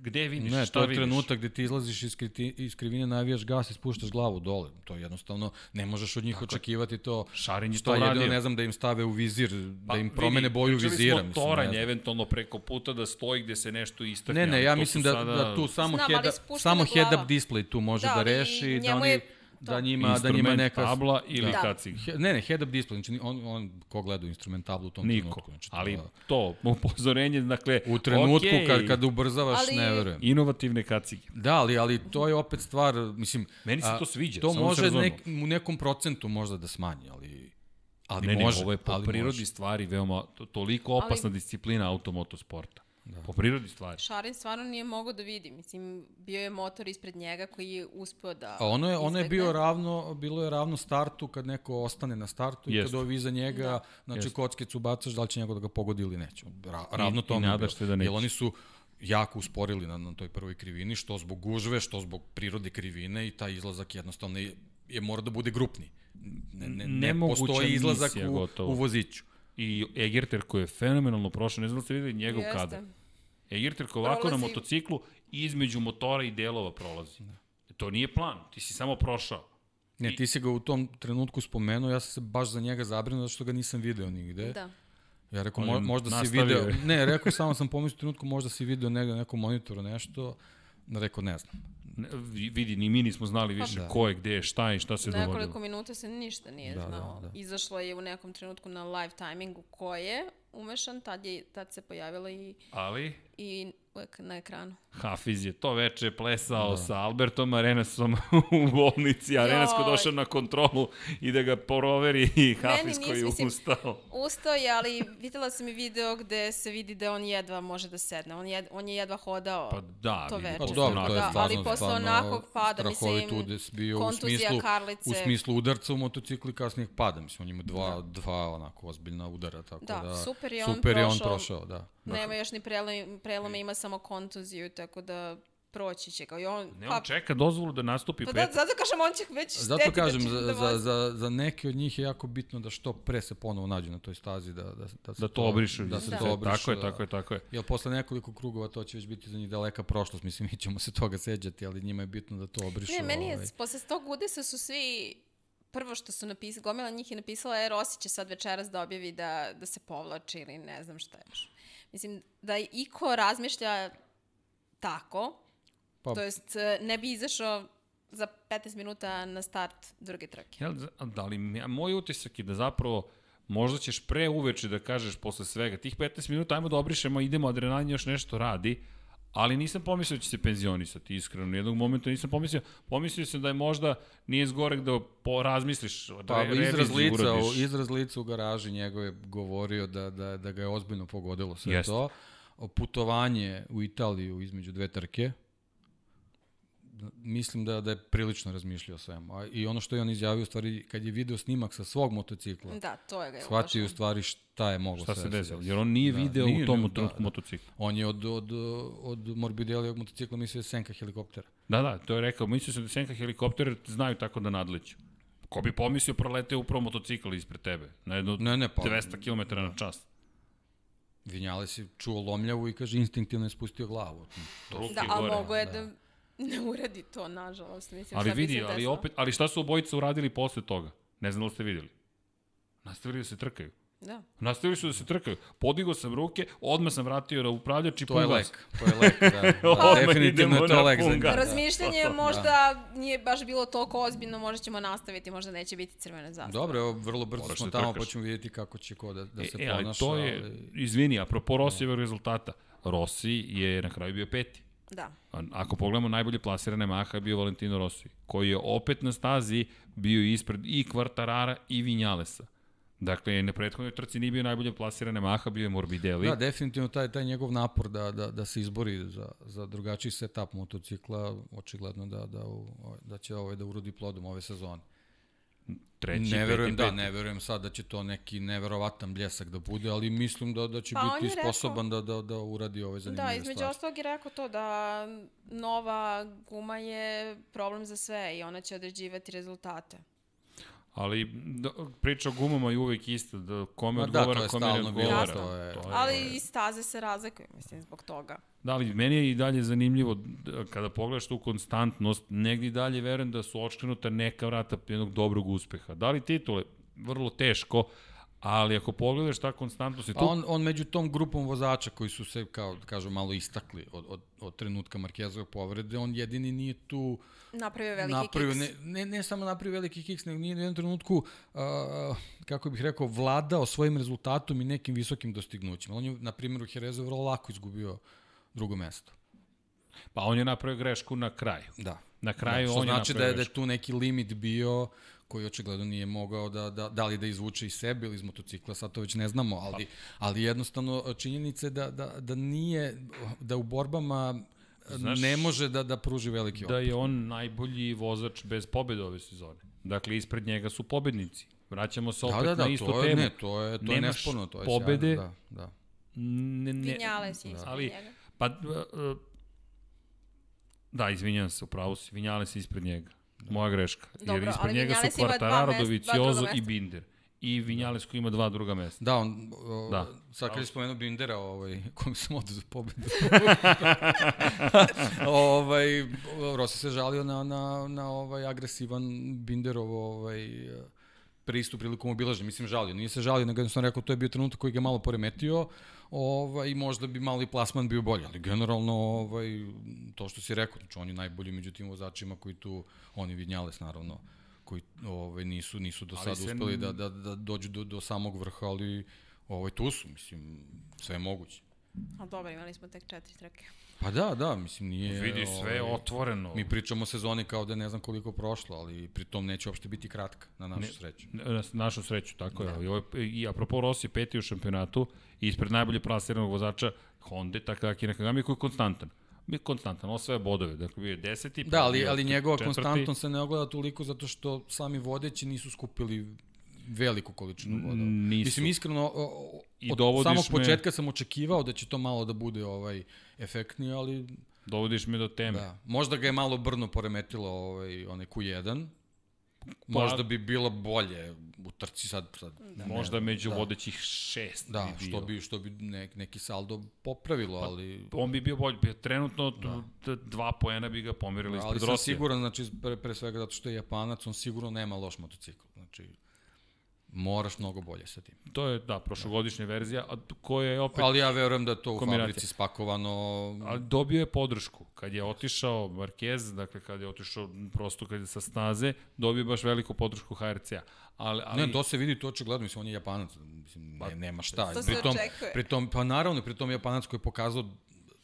gde vidiš, Ne, šta to je vidiš? trenutak gde ti izlaziš iz, kriti, iz krivine, navijaš gas i spuštaš glavu dole. To je jednostavno, ne možeš od njih Tako očekivati to. Šarin je to jedino, uradio. ne znam, da im stave u vizir, da im Pa, promene vidi, boju pričali vizira. Smo Mislim, toranj, ne znam. eventualno preko puta da stoji gde se nešto istakne. Ne, ne, ja mislim da, sada... da tu samo, Znam, head, spuštena samo head up display tu može Da, da, reši, da njemu oni, je da njima, da njima neka... tabla ili Da. kacig. Ne, ne, head up display, znači on, on ko gleda u instrument tablu u tom Niko, trenutku. Znači, ali to, upozorenje, dakle, U trenutku okej, kad, kad ubrzavaš, Ali- ne verujem. inovativne kacige. Da, ali, ali to je opet stvar, mislim... Meni se to sviđa, To samo se može nek, u nekom procentu možda da smanji, ali... Ali ne, može, ne, ovo je po ali prirodi može. stvari veoma, to, toliko opasna disciplina automotosporta. Da. Po prirodi stvari. Šarin stvarno nije mogao da vidi. Mislim, bio je motor ispred njega koji je uspeo da A ono je, ono je bio ravno, bilo je ravno startu kad neko ostane na startu i Jeste. kad ovi iza njega, Da. znači Jeste. kockicu bacaš, da li će njego da ga pogodi ili neće. Ra, ravno i tome je nadaš bilo. se da neće. Jer oni su jako usporili na, na toj prvoj krivini, što zbog gužve, što zbog prirode krivine i taj izlazak jednostavno je, je mora da bude grupni. Ne, ne, ne postoji izlazak misija, u, gotovo. u voziću. I Egerter koji je fenomenalno prošao, ne znam da ste videli njegov Jeste. kadar. Egerter koji ovako na Prolazi- motociklu između motora i delova prolazi. To nije plan, ti si samo prošao. Ne, ti si ga u tom trenutku spomenuo, ja sam se baš za njega zabrinuo zato što ga nisam video nigde. Da. Ja rekao, mo, možda si nastavio video, je. ne, rekao samo sam pomislio u trenutku, možda si video negde na nekom monitoru nešto, rekao, ne znam. Ne, vi- vidi, ni mi nismo znali više Da. ko je, gde je, šta je i šta se Nekoliko dogodilo. minuta se ništa nije Da, da, znao. da. Izašlo je u nekom trenutku na live timingu ko je umešan, tad, je, tad se pojavila i, Ali, i uvek na ekranu. Hafiz je to veče plesao da. sa Albertom Arenasom u bolnici, Arenas ko došao na kontrolu i da ga proveri i Hafiz koji je mislim- ustao. Ustao je, ali videla sam i video gde se vidi da on jedva može da sedne. On, jed, on je jedva hodao Pa da, to veče. Pa dobro, to je da, stvarno, ali posle onakog pada, mislim, udes bio u kontuzija smislu, karlice. u smislu udarca u motociklu i kasnijeg pada. Mislim, on ima dva, da. dva onako ozbiljna udara, tako da, Da, super je on super je on prošao. prošao, da. da. Nema još ni prelome, prelome, ima samo kontuziju, tako da proći će ga. I on, Ne, on čeka dozvolu da nastupi Pa pred... da, zato kažem, on će već Zato šteti kažem, da, za, da za, za, za neke od njih je jako bitno da što pre se ponovo nađu na toj stazi, da, da, da, se Da to obrišu. Da se Da. to obrišu. Tako je, da. tako je, tako je. Jer posle nekoliko krugova to će već biti za njih daleka prošlost. Mislim, mi ćemo se toga seđati, ali njima je bitno da to obrišu. Ne, meni je, ovaj. posle tog udesa su svi, prvo što su napisali, gomila njih je napisala, e, Rossi će sad večeras da objavi da, da se povlači ili ne znam šta još. Mislim, da iko razmišlja tako, Pa- to jest ne bi izašao za 15 minuta na start druge trke. Jel, da li, ja, moj utisak je da zapravo možda ćeš pre uveče da kažeš posle svega, tih 15 minuta, ajmo da obrišemo, idemo, adrenalin još nešto radi, Ali nisam pomislio da će se penzionisati, iskreno. Jednog momenta nisam pomislio. Pomislio sam da je možda nije zgorek da po, razmisliš, da Pa re, izraz lica, uradiš. u, izraz lica u garaži njegov je govorio da, da, da ga je ozbiljno pogodilo sve Jeste. to. Putovanje u Italiju između dve trke, mislim da, da je prilično razmišljao o svemu. A, I ono što je on izjavio, u stvari, kad je video snimak sa svog motocikla, Da, to je ga je shvatio u stvari šta je moglo Šta sve se da desilo? desi. Jer on nije Da, video nije, u tom nije, da, da. motocikla. On je od, od, od Morbidellijog motocikla mislio da je senka helikoptera. Da, da, to je rekao. Mislio sam da senka helikopter znaju tako da nadleću. Ko bi pomislio proleteo upravo motocikl ispred tebe? Na jedno Ne, ne, pa 200 km na čas. Vinjale si čuo lomljavu i kaže instinktivno je spustio glavu. Ruke Da, a gore. mogo je da ne uradi to, nažalost. Mislim, Ali vidi, ali desilo? opet, ali šta su obojica uradili posle toga? Ne znam da li ste videli. Nastavili da se trkaju. Da. Nastavili su da se trkaju. Podigao sam ruke, odmah sam vratio na upravljač i To je pun gas. lek, to je lek, da. da definitivno je to lek za pun njega. gas. Da. Razmišljanje možda nije baš bilo toliko ozbiljno, možda ćemo nastaviti, možda neće biti crvene zastave. Dobro, evo, vrlo brzo Moraš smo da tamo, pa ćemo vidjeti kako će ko da, da se E, ali ponaša. to je, izvini, apropo Rosijevog rezultata, Rossi je na kraju bio peti. Da. A Ako pogledamo najbolje plasirane Maha je bio Valentino Rossi, koji je opet na stazi bio ispred i Kvartarara i Vinjalesa. Dakle, na prethodnoj trci nije bio najbolje plasirane Maha, bio je Morbidelli. Da, definitivno taj, taj njegov napor da, da, da se izbori za, za drugačiji setup motocikla, očigledno da, da, u- da će ovaj da urodi plodom ove sezone. Treći, ne verujem, peti, da, peti. ne verujem sad da će to neki neverovatan bljesak da bude, ali mislim da, da će Pa biti je rekao- sposoban da, da, da uradi ove zanimljive Da, između stvari. ostalog je rekao to da nova guma je problem za sve i ona će određivati rezultate. Ali da, priča o gumama je uvek ista, da kome Ma da, odgovara, kome ne odgovara. to je- To Ali i staze se razlikuju, mislim, zbog toga. Da, ali meni je i dalje zanimljivo, da, kada pogledaš tu konstantnost, negdje i dalje verujem da su očkrenuta neka vrata jednog dobrog uspeha. Da li titule? Vrlo teško, ali ako pogledaš ta konstantnost je Pa tu, on, on među tom grupom vozača koji su se, kao da kažu, malo istakli od, od, od trenutka Markezove povrede, on jedini nije tu Napravio veliki napravio, kiks. ne, ne, ne samo napravio veliki kiks, nego nije u jednom trenutku, uh, kako bih rekao, vladao svojim rezultatom i nekim visokim dostignućima. On je, na primjer, u Herezu vrlo lako izgubio drugo mesto. Pa on je napravio grešku na kraju. Da. Na kraju da, što on je znači da napravio je, da je tu neki limit bio koji očigledno nije mogao da, da, da li da izvuče iz sebe ili iz motocikla, sad to već ne znamo, ali, ali jednostavno činjenica je da, da, da nije, da u borbama Znaš- ne može da, da pruži veliki Da opet. je on najbolji vozač bez pobjede ove sezone. Dakle, ispred njega su pobednici. Vraćamo se opet Da, da, da, na istu to je, temu. ne, to je, to je Nemaš nesporno, to je pobede, sjajno, da, da. Ne, ne, Vinjale si ispred ali, njega. Pa, uh, da, izvinjam se, upravo si, Vinjale se ispred njega. Moja greška. Jer Dobro, ispred ali njega su Vinjales Quartararo, druga i. Binder. I Vinjales koji ima dva druga mesta. Da, on, o, Da. da. sad kad je spomenuo Bindera, ovaj, kojim sam odezao pobedu. ovaj, Rossi se žalio na, na, na ovaj agresivan Binderov ovaj, pristup prilikom obilaženja. Mislim, žalio. Nije se žalio, nego jednostavno rekao, to je bio trenutak koji ga malo poremetio ovaj, možda bi malo i plasman bio bolji. Ali generalno, ovaj, to što si rekao, znači on je najbolji među tim vozačima koji tu, oni Vinjales naravno, koji ovaj, nisu, nisu do sada uspeli da, da, da dođu do, do samog vrha, ali ovaj, tu su, mislim, sve je moguće. Ali dobro, imali smo tek četiri trke. Pa da, da, mislim, nije... Vidi, sve je ovaj, otvoreno. Mi pričamo o sezoni kao da ne znam koliko prošlo, ali pritom neće uopšte biti kratka, na našu Ne. sreću. Na našu sreću, tako Da. je. I, ovo je- I apropo Rossi peti u šampionatu, ispred najbolje plasiranog vozača Honda, Takaki Nakagami, koji je konstantan. Mi je konstantan, osvaja bodove. Dakle, bio je deseti. Da, ali, ali njegova četvrti. konstantnost se ne ogleda toliko zato što sami vodeći nisu skupili veliku količinu bodova. Nisu. Mislim, iskreno, o, I od samog me- početka sam očekivao da će to malo da bude ovaj efektnije, ali Dovodiš me do teme. da. Možda ga je malo brno poremetilo ovaj, onaj Q1, Pa- Možda bi bilo bolje u trci sad. sad Da. ne Možda znam, među da. vodećih šest Da, bi što bio. bi, što bi nek, neki saldo popravilo, ali... On bi bio bolji. Trenutno da. dva poena bi ga pomerili ali ispred sam Rosija. siguran, znači, pre, pre svega zato što je Japanac, on sigurno nema loš motocikl. Znači, moraš mnogo bolje sa tim. To je, da, prošlogodišnja verzija, a koja je opet... Ali ja verujem da je to u kombinacija. fabrici spakovano... Ali dobio je podršku. Kad je otišao Marquez, dakle kad je otišao prosto kad je sa staze, dobio je baš veliku podršku HRC-a. Ali, ali, Ne, to se vidi, to očigledno, mislim, on je Japanac, mislim, ne, nema šta. To se pritom, očekuje. pritom, pa naravno, pritom Japanac koji je pokazao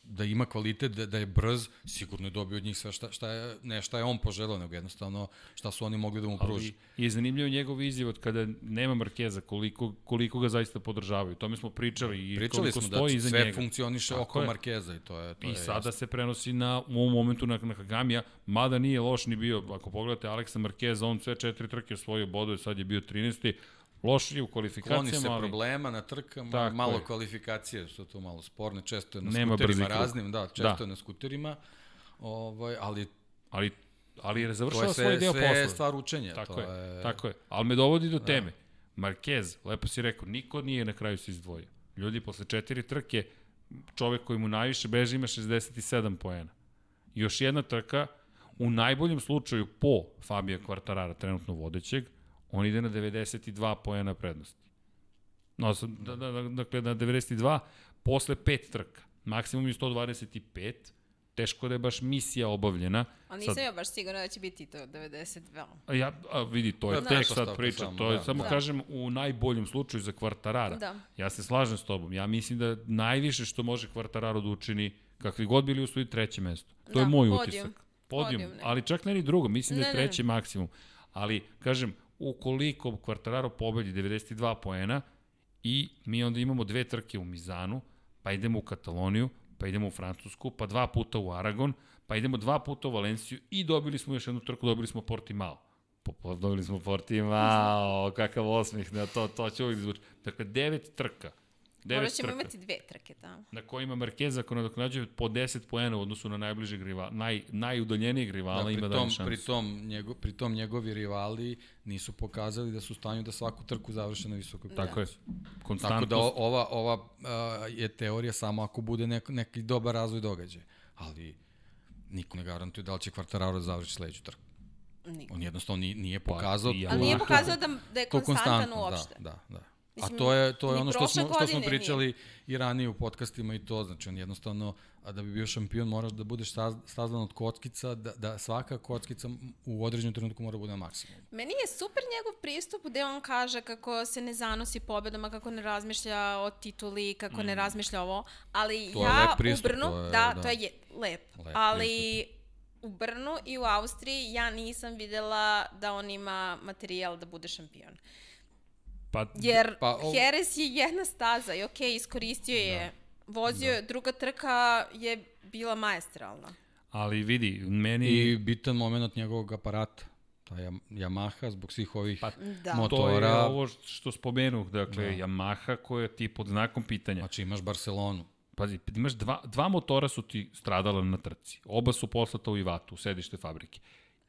da ima kvalitet, da, da je brz, sigurno je dobio od njih sve šta, šta je, ne šta je on poželao, nego jednostavno šta su oni mogli da mu pruži. Ali je zanimljivo njegov izjiv od kada nema Markeza, koliko, koliko ga zaista podržavaju. To mi smo pričali i Pričali koliko smo stoji da iza sve njega. funkcioniše Tako oko je. Markeza i to je, to I je sada jasno. se prenosi na, u ovom momentu na, na Kagamija, mada nije loš ni bio, ako pogledate Aleksa Markeza, on sve četiri trke osvojio bodove, sad je bio 13. Loš je u Kloni kvalifikacijama, se ali problema na trkama, Tako malo je. kvalifikacije su tu malo sporne, često je na Nema skuterima raznim, da, često Da. je na skuterima, ovaj, ali ali, ali je to završava je svoj sve, deo sve posla. stvar učenja. Tako to je, tako je. Ali me dovodi do teme. Marquez, lepo si rekao, niko nije na kraju se izdvojio. Ljudi, posle četiri trke, čovek koji mu najviše beži ima 67 poena. Još jedna trka, u najboljem slučaju po Fabio Quartarara, trenutno vodećeg, on ide na 92 poena prednosti. No, sam- da, da, da, dakle, na 92 posle pet trka. Maksimum je 125, teško da je baš misija obavljena. Ali nisam ja baš sigurna da će biti to 92. A Ja, a vidi, to je Da, tek sad priča, samo, to je da, samo da. kažem u najboljem slučaju za Kvartarara. Da. Ja se slažem s tobom, ja mislim da najviše što može Kvartararo da učini, kakvi god bili usvoji treće mesto. To Da, je moj podijum. utisak. Podijum, Podijum, ali čak ne ni drugo, mislim da Ne, je ne, ne. treći maksimum. Ali, kažem, ukoliko Kvartararo pobedi 92 poena i mi onda imamo dve trke u Mizanu, pa idemo u Kataloniju, pa idemo u Francusku, pa dva puta u Aragon, pa idemo dva puta u Valenciju i dobili smo još jednu trku, dobili smo Portimao. Po, po, dobili smo Portimao, kakav osmeh, na to, to će uvijek zvuči. Dakle, devet trka. Devet Morat ćemo trka imati dve trke tamo. na kojima Marquez ako nadoknađuje po 10 poena u odnosu na najbližeg rivala, naj, najudaljenijeg rivala Da, ima dalje tom, šansu. pri, tom, njego, pri tom njegovi rivali nisu pokazali da su u stanju da svaku trku završe na visokoj Tako je. Tako Konstantnost. da ova, ova uh, je teorija samo ako bude nek, neki dobar razvoj događaja. Ali niko ne garantuje da li će Quartararo završi sledeću trku. Niko. On jednostavno nije, nije pokazao ja- Ali nije pokazao da, da je konstantan konstantno. uopšte. Da, da, da. A Mislim, to je, to je ono što smo, što smo pričali i ranije u podcastima i to, znači on jednostavno, a da bi bio šampion moraš da budeš saz- sazdan od kockica, da, da svaka kockica u određenom trenutku mora da bude na maksimum. Meni je super njegov pristup gde on kaže kako se ne zanosi pobedama, kako ne razmišlja o tituli, kako ne razmišlja ovo, ali Mm. To ja pristup, u Brnu, to je- da, da. to je lep, Lep ali u Brnu i u Austriji ja nisam videla da on ima materijal da bude šampion. Pa, Jer Pa, pa, o- Jerez je jedna staza i okej, iskoristio je, vozio je, druga trka je bila maestralna. ali vidi, meni... I bitan moment njegovog aparata, ta Yam- Yamaha, zbog svih ovih Pa, Da. To je motora, ovo što spomenuh, dakle, da. Yamaha koja ti pod znakom pitanja. znači imaš Barcelonu. Pazi, imaš dva, dva motora su ti stradala na trci. Oba su poslata u Ivatu, u sedište fabrike.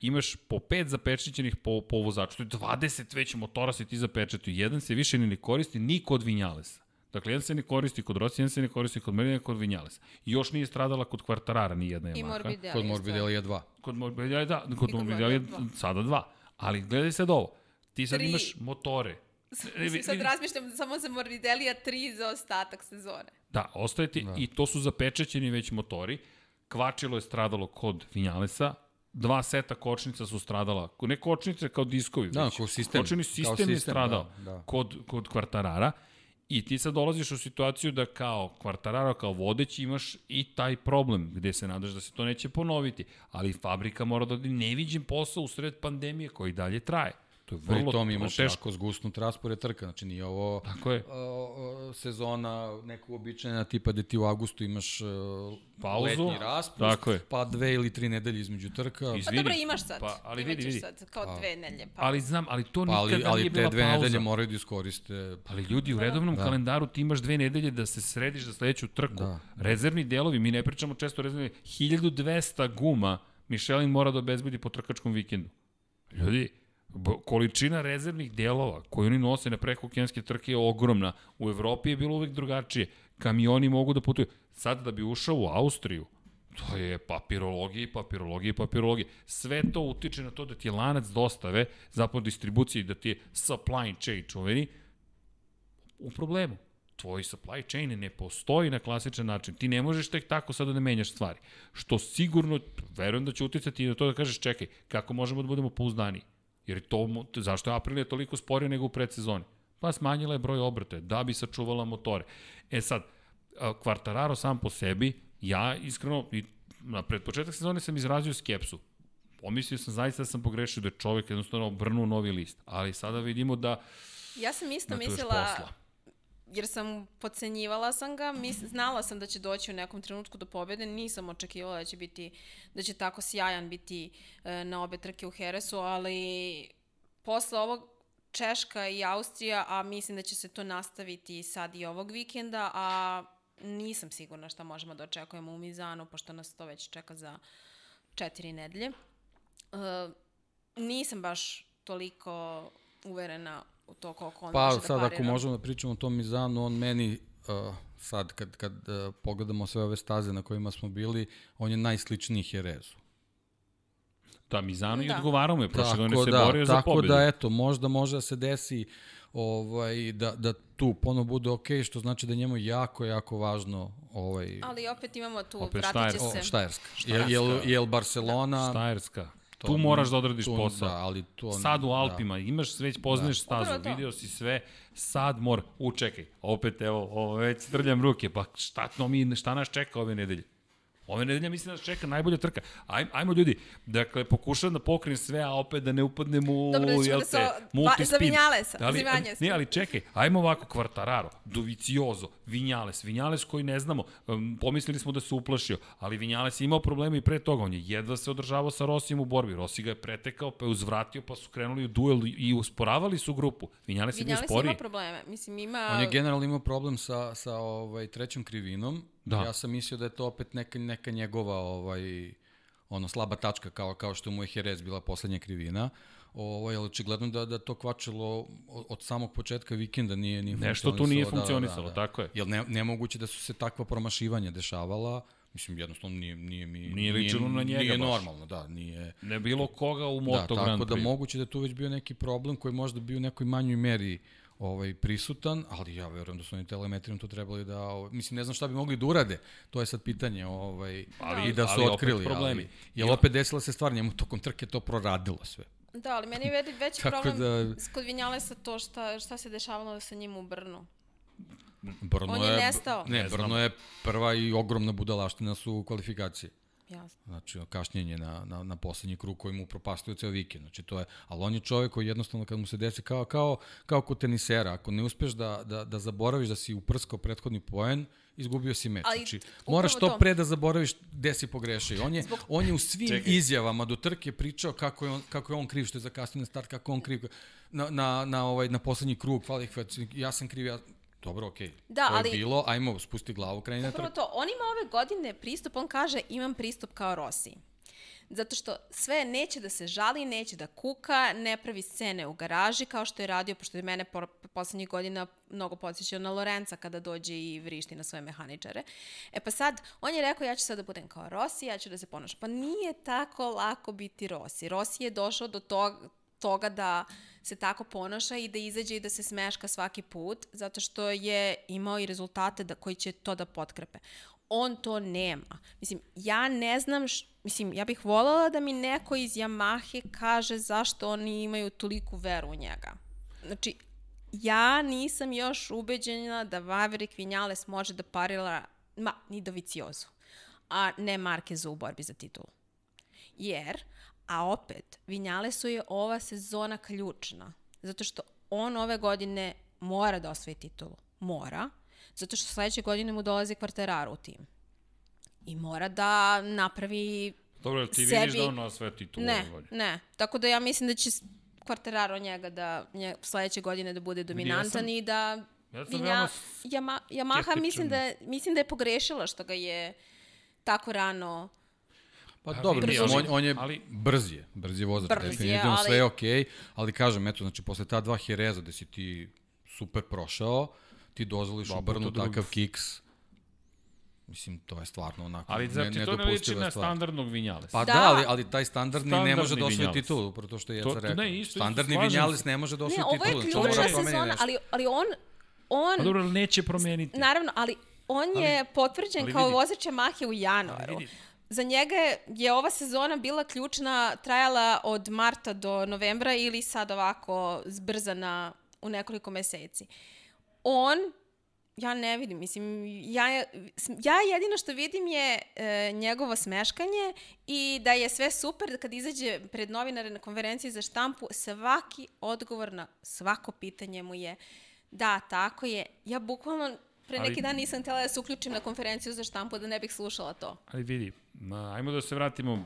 Imaš po pet zapečećenih po, po vozaču. To je 20 već motora se ti zapečetuju. Jedan se više ni ne koristi ni kod Vinjalesa. Dakle, jedan se ne koristi kod Rossi, jedan se ne koristi kod Merina, kod Vinjalesa. I još nije stradala kod Kvartarara ni jedna I Yamaha. Morbidelli. Kod isto. Morbidelli je dva. Kod Morbidelli, da, kod kod Morbidelli sada dva. Ali gledaj sad ovo. Ti sad Tri. imaš motore. Sad razmišljam samo za Morbidelija tri za ostatak sezone. Da, ostaje ti, da. i to su zapečećeni već motori. Kvačilo je stradalo kod Vinjalesa, dva seta kočnica su stradala, ne kočnice kao diskovi, Da, već kao sistem. kočeni Kao sistem je sistem, stradao da, da. Kod, kod kvartarara i ti sad dolaziš u situaciju da kao kvartarara, kao vodeći imaš i taj problem gde se nadaš da se to neće ponoviti, ali fabrika mora da odi neviđen posao u sred pandemije koji dalje traje. To je vrlo, Pri tom vrlo imaš teško. jako zgusnut raspored trka, znači nije ovo Tako je. o, o, sezona neka uobičajena tipa da ti u avgustu imaš uh, Pauzu, letnji raspust, tako je. pa dve ili tri nedelje između trka. Iz- Pa Vidi, dobro, imaš sad. pa, ali Imaćeš vidi, vidi. sad, kao dve nelje. Pa. Ali znam, ali to Pa, nikada ali, ali nije te bila dve pauza. nedelje moraju da iskoriste Ali ljudi, u redovnom da. kalendaru ti imaš dve nedelje da se središ za sledeću trku. Da. Rezervni delovi, mi ne pričamo često o rezervni, 1200 guma Michelin mora da obezbedi po trkačkom vikendu. Ljudi, količina rezervnih delova koju oni nose na prekookeanske trke je ogromna. U Evropi je bilo uvek drugačije. Kamioni mogu da putuju. Sad da bi ušao u Austriju, to je papirologija i papirologija i papirologija. Sve to utiče na to da ti je lanac dostave, zapravo distribucije, da ti je supply chain čuveni, u problemu. Tvoj supply chain ne postoji na klasičan način. Ti ne možeš tek tako sada da menjaš stvari. Što sigurno, verujem da će uticati na to da kažeš, čekaj, kako možemo da budemo pouzdaniji? Jer je to, zašto je Aprilia toliko sporija nego u predsezoni? Pa smanjila je broj obrata da bi sačuvala motore. E sad, Quartararo sam po sebi Ja iskreno, i na pred početak sezone sam izrazio skepsu. Pomislio sam zaista da sam pogrešio da je čovek jednostavno obrnuo novi list. Ali sada vidimo da Ja sam isto da mislila. Jer sam podcenjivala sam ga, mis, znala sam da će doći u nekom trenutku do pobede, nisam očekivala da će biti, da će tako sjajan biti e, na obe trke u Heresu, ali posle ovog Češka i Austrija, a mislim da će se to nastaviti sad i ovog vikenda, a nisam sigurna šta možemo da očekujemo u Mizanu, pošto nas to već čeka za četiri nedelje. E, nisam baš toliko uverena to koliko on Pa može da sad parira. ako možemo da pričamo o tom Mizanu, on meni uh, sad kad, kad uh, pogledamo sve ove staze na kojima smo bili, on je najsličniji Jerezu. da Mizano i Da. odgovarao mu je. Prošle Tako godine se da, borio za tako pobedu. da eto, možda može da se desi ovaj, da, da tu ponovo bude okej, što znači da je njemu jako, jako važno ovaj, Ali opet imamo tu, Opet vratit će Štajer- se. o, Štajerska. Jel, jel, jel Barcelona... Štajerska. To tu moraš da odradiš tu, posao. Da, ali to, Sad u da. Alpima, imaš već poznaješ stazu, Upravo video si sve, sad mora, u čekaj, opet evo, ovo već trljam ruke, pa šta, to mi, šta nas čeka ove nedelje? Ove nedelje mislim da nas čeka najbolja trka. Aj, ajmo ljudi, dakle, pokušavam da pokrenem sve, a opet da ne upadnem u, Dobro, da ćemo jel da se te, multispin. za za Vinjalesa. Ne, ali čekaj, ajmo ovako, Kvartararo, Doviciozo, Vinjales, Vinjales koji ne znamo, um, pomislili smo da se uplašio, ali Vinjales je imao probleme i pre toga, on je jedva se održavao sa Rosijem u borbi, Rossi ga je pretekao, pa je uzvratio, pa su krenuli u duel i usporavali su grupu. Vinjales je bio Vinjales sporiji. ima probleme. Mislim, ima... On je generalno imao problem sa, sa ovaj, trećom krivinom. Da. Ja sam mislio da je to opet neka, neka njegova ovaj, ono, slaba tačka, kao, kao što mu je Jerez bila poslednja krivina. Ovaj, ali očigledno da, da to kvačilo od, samog početka vikenda nije, nije Nešto tu nije funkcionisalo, funkcionisalo, tako je. Jer ne, nemoguće da su se takva promašivanja dešavala. Mislim, jednostavno nije, nije mi... Nije ličilo na njega Nije baš. normalno, da, nije... Ne bilo koga u Da, Moto tako Grand da Prix. moguće da je tu već bio neki problem koji možda bio u nekoj manjoj meri ovaj prisutan, ali ja verujem da su oni telemetrijom to trebali da, ovaj, mislim ne znam šta bi mogli da urade. To je sad pitanje, ovaj Ali- i da su ali opet otkrili, problemi. ali jel opet desila se stvar, njemu tokom trke to proradilo sve. Da, ali meni je već, veći problem da- kod Vinjalesa to šta, šta se dešavalo sa njim u Brnu. Brno On je nestao. Ne, Ne Brno je prva i ogromna budalaština su u kvalifikaciji. Jasno. Znači, kašnjenje na, na, na poslednji krug koji mu propastuje ceo vikend. Znači, to je, ali on je čovjek koji jednostavno kad mu se desi kao, kao, kao kod tenisera, ako ne uspeš da, da, da zaboraviš da si uprskao prethodni poen, izgubio si meč. Ali znači, moraš to, to. pre da zaboraviš gde si pogrešio. On je, Zbog- on je u svim Čekaj. izjavama do trke pričao kako je on, kako je on kriv što je zakasnio na start, kako on kriv na, na, na, ovaj, na poslednji krug, kvalifikacijski, ja sam kriv, ja, Dobro, okej. Da, to je ali- bilo, ajmo, spusti glavu, kreni na Upravo trku. to, on ima ove godine pristup, on kaže imam pristup kao Rossi. Zato što sve neće da se žali, neće da kuka, ne pravi scene u garaži kao što je radio, pošto je mene po, poslednjih godina mnogo podsjećao na Lorenza kada dođe i vrišti na svoje mehaničare. E pa sad, on je rekao ja ću sad da budem kao Rossi, ja ću da se ponašam. Pa nije tako lako biti Rossi. Rossi je došao do tog, toga da se tako ponaša i da izađe i da se smeška svaki put, zato što je imao i rezultate da, koji će to da potkrepe. On to nema. Mislim, ja ne znam, š, mislim, ja bih voljela da mi neko iz Yamahe kaže zašto oni imaju toliku veru u njega. Znači, ja nisam još ubeđena da Maverick Vinales može da parila, ma, ni Doviciozu, a ne Markezu u borbi za titulu. Jer, a opet, Vinjalesu je ova sezona ključna. Zato što on ove godine mora da osvoji titulu. Mora. Zato što sledeće godine mu dolazi Quartararo u tim. I mora da napravi Dobro, ti sebi- vidiš da on osvaja titulu ove Ne, godine? ne. Tako da ja mislim da će Quartararo njega da nje, sledeće godine da bude dominantan sam- i da Ja sam Vinja, Yama, Yamaha mislim da, mislim da je pogrešila što ga je tako rano Pa Pa dobro, vidi, mislim, ali- on, on je ali- brz je, brz je vozač, Brz je, definitivno ali- sve je okej, ali kažem, eto, znači, posle ta dva Hereza gde si ti super prošao, ti dozvoliš u Brnu drugi. takav kiks, mislim, to je stvarno onako Ali zar ti to ne liči na standardnog Vinjalesa? Pa da, Da. ali, ali taj standardni ne može Standardni da osvoji titulu, upravo to što je Jeca rekao. ne, isto- isto standardni Vinales se. ne može da Ne, osvoji ovo titulu. je znači, on mora ključna sezona, nešto. ali, ali on, on Pa dobro, ali neće promeniti. naravno, ali on je potvrđen ali kao vidi- vozač Yamahe u januaru. Ali vidi- Za njega je- ova sezona bila ključna, trajala od marta do novembra ili sad ovako zbrzana u nekoliko meseci. On ja ne vidim, mislim, ja, ja jedino što vidim je e, njegovo smeškanje i da je sve super kad izađe pred novinare na konferenciji za štampu, svaki odgovor na svako pitanje mu je da, tako je. Ja bukvalno pre neki ali, dan nisam htjela da se uključim na konferenciju za štampu da ne bih slušala to. Ali vidi, ajmo da se vratimo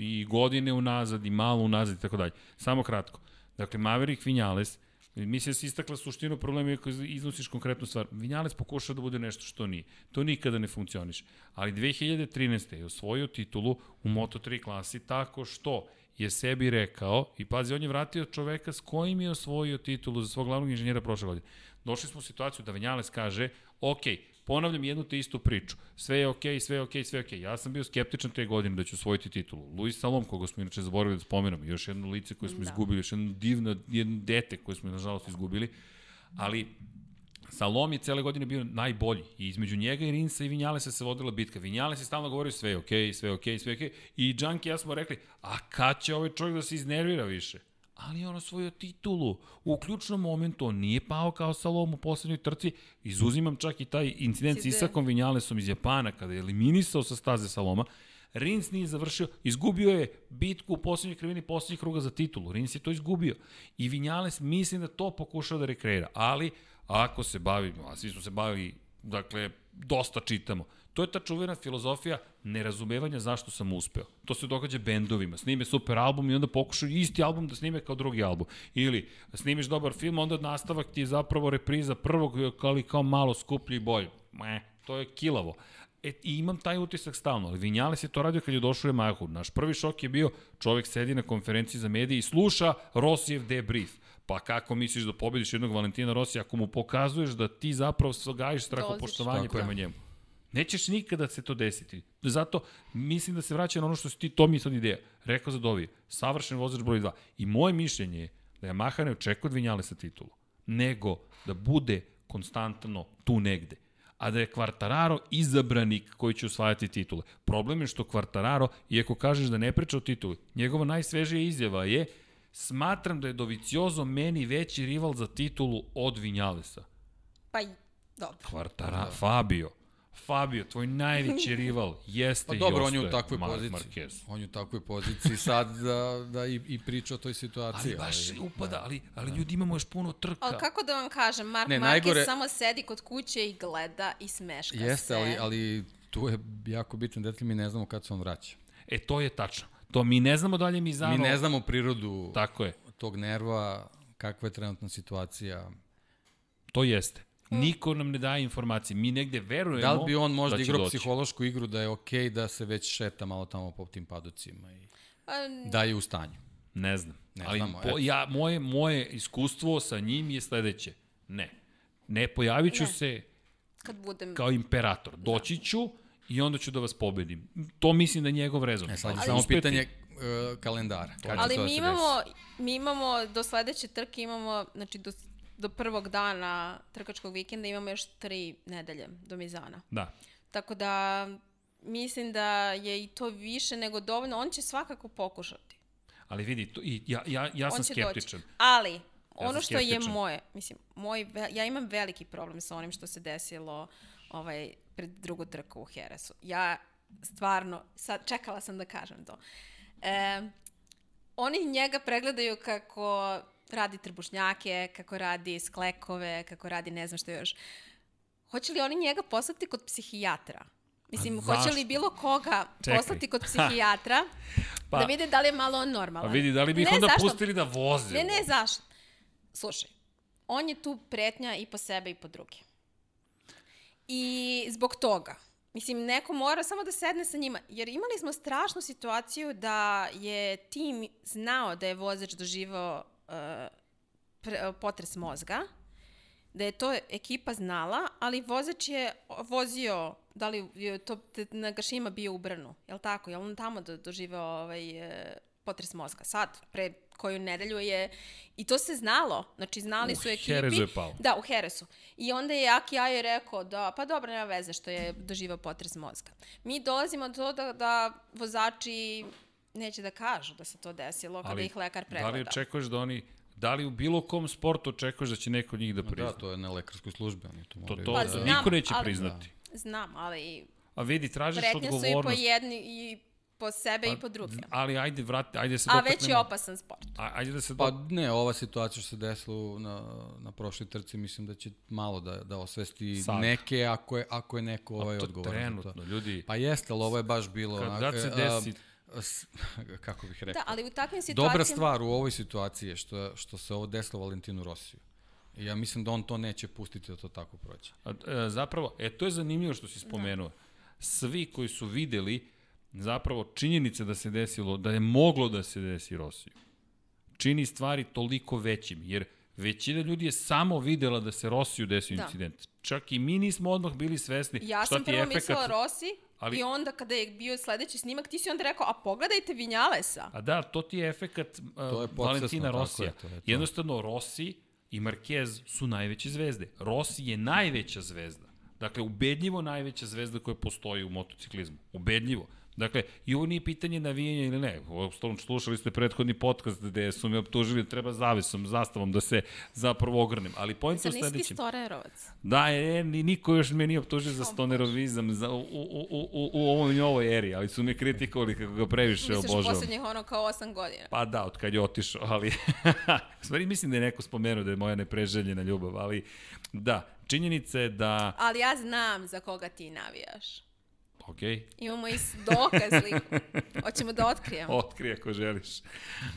i godine unazad i malo unazad i tako dalje. Samo kratko. Dakle, Maverick Vinales Mislim da si istakla suštinu problema ako iznosiš konkretnu stvar. Vinjales pokušao da bude nešto što nije. To nikada ne funkcioniše. Ali 2013. je osvojio titulu u Moto3 klasi tako što je sebi rekao, i pazi, on je vratio čoveka s kojim je osvojio titulu za svog glavnog inženjera prošle godine. Došli smo u situaciju da Vinjales kaže, ok, ponavljam jednu te istu priču. Sve je okej, okay, sve je okej, okay, sve je okej. Okay. Ja sam bio skeptičan te godine da ću osvojiti titulu. Luis Salom, koga smo inače zaboravili da spomenemo, još jedno lice koje smo da. izgubili, još jedno divno, jedno dete koje smo nažalost izgubili. Ali Salom je cele godine bio najbolji i između njega i Rinsa i Vinjalesa se vodila bitka. Vinjales je stalno govorio sve je okej, okay, sve je okej, okay, sve je okej. Okay. I Junkie ja smo rekli, a kad će ovaj čovjek da se iznervira više? Ali on osvojio titulu. U ključnom momentu on nije pao kao Salom u poslednjoj trci. Izuzimam čak i taj incident s Isakom Vinjalesom iz Japana kada je eliminisao sa staze Saloma. Rins nije završio, izgubio je bitku u poslednjoj krivini poslednjih kruga za titulu. Rins je to izgubio. I Vinjales mislim da to pokušao da rekreira. Ali, ako se bavimo, a svi smo se bavili, dakle, dosta čitamo, To je ta čuvena filozofija nerazumevanja zašto sam uspeo. To se događa bendovima. Snime super album i onda pokušaju isti album da snime kao drugi album. Ili snimiš dobar film, onda nastavak ti je zapravo repriza prvog, ali kao malo skuplji i bolji. Me, to je kilavo. E, I imam taj utisak stalno, ali Vinjales je to radio kad je došao Yamahu. Naš prvi šok je bio, čovek sedi na konferenciji za medije i sluša Rosijev debrief. Pa kako misliš da pobediš jednog Valentina Rosija ako mu pokazuješ da ti zapravo gajiš strahopoštovanje prema njemu? Nećeš nikada se to desiti. Zato mislim da se vraća na ono što si ti, to mi sad ideja. Rekao za Dovi, savršen vozač broj 2. I moje mišljenje je da Yamaha ne očekuje od Vinjale sa titulu, nego da bude konstantno tu negde a da je Quartararo izabranik koji će osvajati titule. Problem je što Quartararo, iako kažeš da ne priča o tituli, njegova najsvežija izjava je smatram da je Doviciozo meni veći rival za titulu od Vinjalesa. Pa, dobro. Quartararo, da. Fabio. Fabio, tvoj najveći rival, jeste pa dobro, on je u takvoj Mar poziciji. Marquez. On je u takvoj poziciji sad da, da i, i priča o toj situaciji. Ali baš ali, upada, da, ali, ali da. ljudi imamo još puno trka. Ali kako da vam kažem, Mark ne, Marquez najgore... samo sedi kod kuće i gleda i smeška jeste, se. Jeste, ali, ali tu je jako bitan detalj, mi ne znamo kad se on vraća. E, to je tačno. To mi ne znamo dalje mi zano... Mi ne znamo prirodu Tako je. tog nerva, kakva je trenutna situacija. To jeste. Niko nam ne daje informacije. Mi negde verujemo da li bi on možda da igrao doći. psihološku igru da je okej okay da se već šeta malo tamo po tim paducima i da je u stanju? Ne znam. Ne Ali znamo, po, ja, moje, moje iskustvo sa njim je sledeće. Ne. Ne, pojavit ću ne. se Kad budem... kao imperator. Doći ću i onda ću da vas pobedim. To mislim da je njegov rezon. E, sad je samo uspeti. pitanje uh, kalendara. Kad Ali mi imamo, mi imamo do sledeće trke imamo, znači do do prvog dana trkačkog vikenda imamo još tri nedelje do Mizana. Da. Tako da mislim da je i to više nego dovoljno. On će svakako pokušati. Ali vidi, to, i ja, ja, ja sam skeptičan. Doći. Ali, ja ono što je moje, mislim, moj, ja imam veliki problem sa onim što se desilo ovaj, pred drugu trku u Heresu. Ja stvarno, sad čekala sam da kažem to. E, oni njega pregledaju kako radi trbušnjake, kako radi sklekove, kako radi ne znam što još. Hoće li oni njega poslati kod psihijatra? Mislim, hoće li bilo koga Čekaj. poslati kod psihijatra pa, da vide da li je malo on normalan? Pa vidi, da li bi ih onda zašto? pustili da voze? Ne, ne, zašto? Slušaj, on je tu pretnja i po sebe i po druge. I zbog toga, mislim, neko mora samo da sedne sa njima, jer imali smo strašnu situaciju da je tim znao da je vozač doživao pre, potres mozga, da je to ekipa znala, ali vozač je vozio, da li je to na Gašima bio u Brnu, je li tako? Je li on tamo do, doživeo ovaj, e, potres mozga? Sad, pre koju nedelju je, i to se znalo, znači znali su ekipi. U Heresu je pao. Da, u Heresu. I onda je Aki Ajo rekao da, pa dobro, nema veze što je doživao potres mozga. Mi dolazimo do to da, da vozači neće da kažu da se to desilo kada ih lekar pregleda. Da li očekuješ da oni Da li u bilo kom sportu očekuješ da će neko od njih da Ma prizna? Da, to je na lekarskoj službi, oni to to, moraju to, Pa da... znam, niko neće ali- priznati. Znam, ali A vidi, tražiš pretnje su i po odgovornost. jedni i po sebe i po drugim. Ali ajde, vrati, ajde se A opet već je opasan sport. A- Ajde da se Pa do... ne, ova situacija što se desila na, na prošloj trci, mislim da će malo da, da osvesti Sad. neke, ako je, ako je neko ovaj to odgovoran trenutno, to. ljudi. Pa jeste, ali ovo je baš bilo... Kad onak, god se e, desi- a, kako bih rekao? Da, ali u takvim situacijama... Dobra stvar u ovoj situaciji je što, što se ovo desilo Valentinu Rosiju. Ja mislim da on to neće pustiti da to tako prođe. A, e, zapravo, e, to je zanimljivo što si spomenuo. Svi koji su videli zapravo činjenice da se desilo, da je moglo da se desi Rosiju, čini stvari toliko većim, jer većina ljudi je samo videla da se Rosiju desio Da. incident. Čak i mi nismo odmah bili svesni Ja šta sam ti je prvo efekat. mislila Rossi ali- i onda kada je bio sledeći snimak, ti si onda rekao, a pogledajte Vinjalesa. A da, to ti je efekat uh, To je podsvesno, Valentina Rosija. je, to je to. Jednostavno, Rossi i Marquez su najveće zvezde. Rossi je najveća zvezda. Dakle, ubedljivo najveća zvezda koja postoji u motociklizmu. Ubedljivo. Dakle, i ovo nije pitanje navijanja ili ne. Uostalom, slušali ste prethodni podcast gde su me optužili da treba zavesom, zastavom da se zapravo ogrnem. Ali pojent je u Zar nisi ti sledećem. storerovac? Da, je, ni, niko još me nije optužio za stonerovizam za, u, u, u, u, u ovoj novoj eri, ali su me kritikovali kako ga previše Misliš u obožavam. poslednjih ono kao 8 godina. Pa da, od kad je otišao, ali... u stvari mislim da je neko spomenuo da je moja nepreželjena ljubav, ali da, činjenica je da... Ali ja znam za koga ti navijaš. Ok, Imamo i dokaz liku. Hoćemo da otkrijemo. otkrije ako želiš.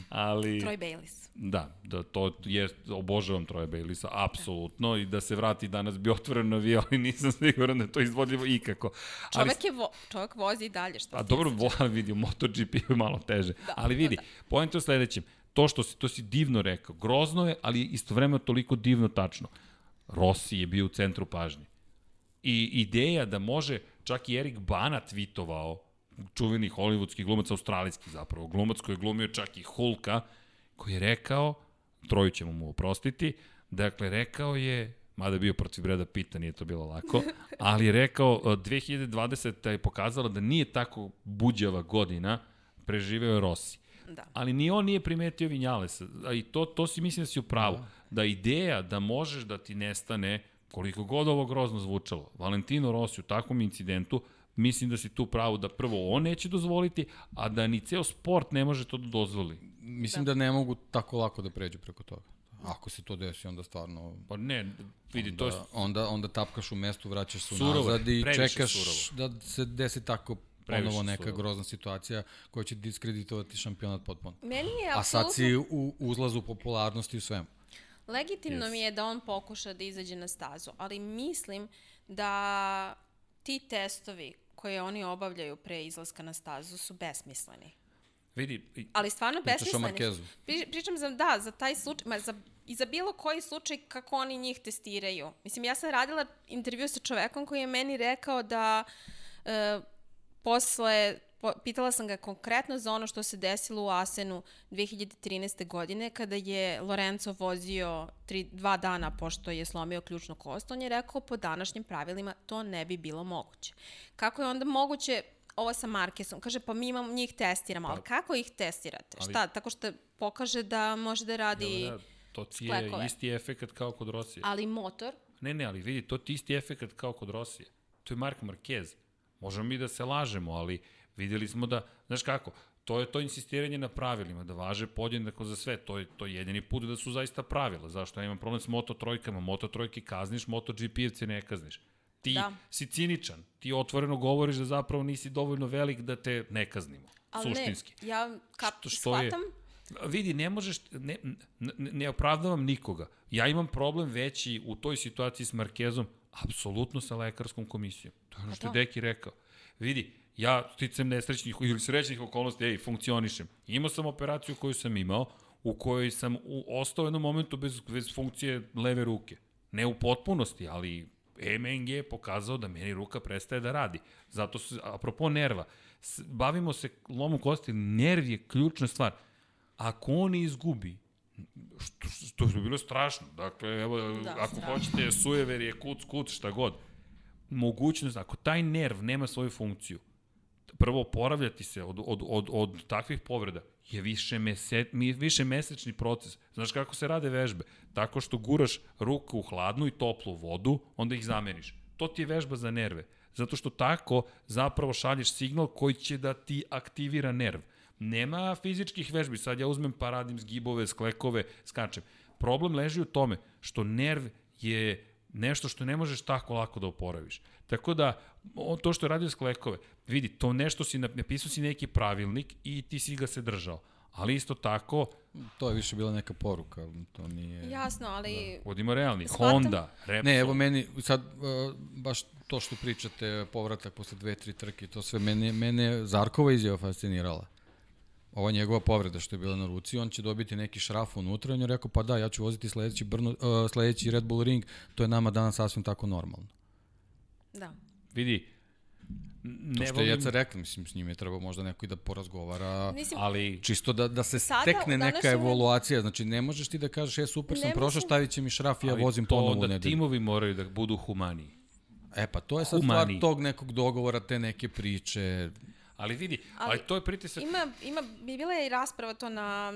Ali... Troy Bayliss. Da, da, to je, obožavam Troja Bailisa, apsolutno, i da se vrati danas bi otvoreno navijao, ali nisam siguran da je to izvodljivo ikako. Ali Čovek, je vo, čovek vozi i dalje. Što A dobro, vo, vidi, u MotoGP je malo teže. Da, ali vidi, da. point je sledećem. To što si, to si divno rekao. Grozno je, ali istovremeno toliko divno tačno. Rossi je bio u centru pažnje. I ideja da može, čak i Erik Bana tweetovao, čuveni hollywoodski glumac, australijski zapravo, glumac koji je glumio čak i Hulka, koji je rekao, troju ćemo mu oprostiti, dakle, rekao je, mada je bio protiv Breda Pita, nije to bilo lako, ali je rekao, e, 2020. je pokazala da nije tako buđava godina, preživeo je Rossi. Da. Ali ni on nije primetio Vinjalesa. I to, to si mislim da si u pravu. Da ideja da možeš da ti nestane, koliko god ovo grozno zvučalo, Valentino Rossi u takvom incidentu, mislim da si tu pravu da prvo on neće dozvoliti, a da ni ceo sport ne može to da dozvoli. Mislim da. da ne mogu tako lako da pređu preko toga. Ako se to desi, onda stvarno... Pa ne, vidi, to je Da, onda, onda tapkaš u mestu, vraćaš se Surovo je, unazad i čekaš surovo. da se desi tako ponovo neka surovo. grozna situacija koja će diskreditovati šampionat potpuno. Meni je A sad apsolutno si u uzlazu popularnosti u svemu. Legitimno Yes. mi je da on pokuša da izađe na stazu, ali mislim da ti testovi koje oni obavljaju pre izlaska na stazu su besmisleni. vidi, i- Ali stvarno Pričaš o besmisleni. su. Markezu. Pri, pričam za, da, za taj slučaj, ma za, i za bilo koji slučaj kako oni njih testiraju. Mislim, ja sam radila intervju sa čovekom koji je meni rekao da e, posle, po, pitala sam ga konkretno za ono što se desilo u Asenu 2013. godine kada je Lorenzo vozio tri, dva dana pošto je slomio ključnu kost, on je rekao po današnjim pravilima to ne bi bilo moguće. Kako je onda moguće ovo sa Markesom? Kaže, pa mi imamo, njih testiramo, ali kako ih testirate? Ali- Šta, tako što pokaže da može da radi, da, to ti je sklekove. isti efekat kao kod Rosije. ali motor, Ne, ne, ali vidi, to ti isti efekat kao kod Rosije. To je Mark Marquez. Možemo mi da se lažemo, ali videli smo da, znaš kako, to je to insistiranje na pravilima, da važe podjednako za sve. To je, to je jedini put da su zaista pravila. Zašto ja imam problem s Moto trojkama? Moto trojke kazniš, Moto GP-evce ne kazniš. Ti Da. si ciničan. Ti otvoreno govoriš da zapravo nisi dovoljno velik da te ne kaznimo. ali suštinski. ne, ja kap, Što- što je- shvatam, Vidi, ne možeš, ne, ne, ne opravdavam nikoga. Ja imam problem veći u toj situaciji s Markezom, apsolutno sa lekarskom komisijom. To je ono što je. Deki rekao. Vidi, ja sticam nesrećnih ili srećnih okolnosti, ej, funkcionišem. Imao sam operaciju koju sam imao, u kojoj sam u, ostao u jednom momentu bez, bez funkcije leve ruke. Ne u potpunosti, ali MNG je pokazao da meni ruka prestaje da radi. Zato se, apropo nerva, bavimo se lomom kosti, nerv je ključna stvar. Ako on izgubi, što, što bi bilo strašno, dakle, evo, da, ako strašno. hoćete sujever je kuc, kuc, šta god, mogućnost, ako taj nerv nema svoju funkciju, prvo oporavljati se od, od, od, od takvih povreda je više, mese, više mesečni proces. Znaš kako se rade vežbe? Tako što guraš ruku u hladnu i toplu vodu, onda ih zameniš. To ti je vežba za nerve. Zato što tako zapravo šalješ signal koji će da ti aktivira nerv. Nema fizičkih vežbi, sad ja uzmem pa radim zgibove, sklekove, skačem. Problem leži u tome što nerv je nešto što ne možeš tako lako da oporaviš. Tako da, to što je radio sklekove, vidi, to nešto si, napisao si neki pravilnik i ti si ga se držao. Ali isto tako... To je više bila neka poruka, to nije... Jasno, ali... Da. Budimo realni. Svatam... Honda, Repsol... Ne, evo meni, sad, uh, baš to što pričate, povratak posle dve, tri trke, to sve, mene, mene Zarkova izjava fascinirala. Ova njegova povreda što je bila na ruci, on će dobiti neki šraf unutra, on je rekao, pa da, ja ću voziti sledeći, Brno, uh, sledeći Red Bull Ring, to je nama danas sasvim tako normalno. Da. Vidi, ne to što volim... je Jeca rekla, mislim, s njim je trebao možda neko i da porazgovara, mislim, ali čisto da, da se Sada, stekne neka evoluacija, znači ne možeš ti da kažeš, je super sam prošao, stavit će mi šraf i ja vozim ponovo u nedelju. Ali to da timovi moraju da budu humaniji. E pa to je sad Humani. stvar tog nekog dogovora, te neke priče. Ali vidi, ali, ali to je pritisak... Ima, ima, bi bila je i rasprava to na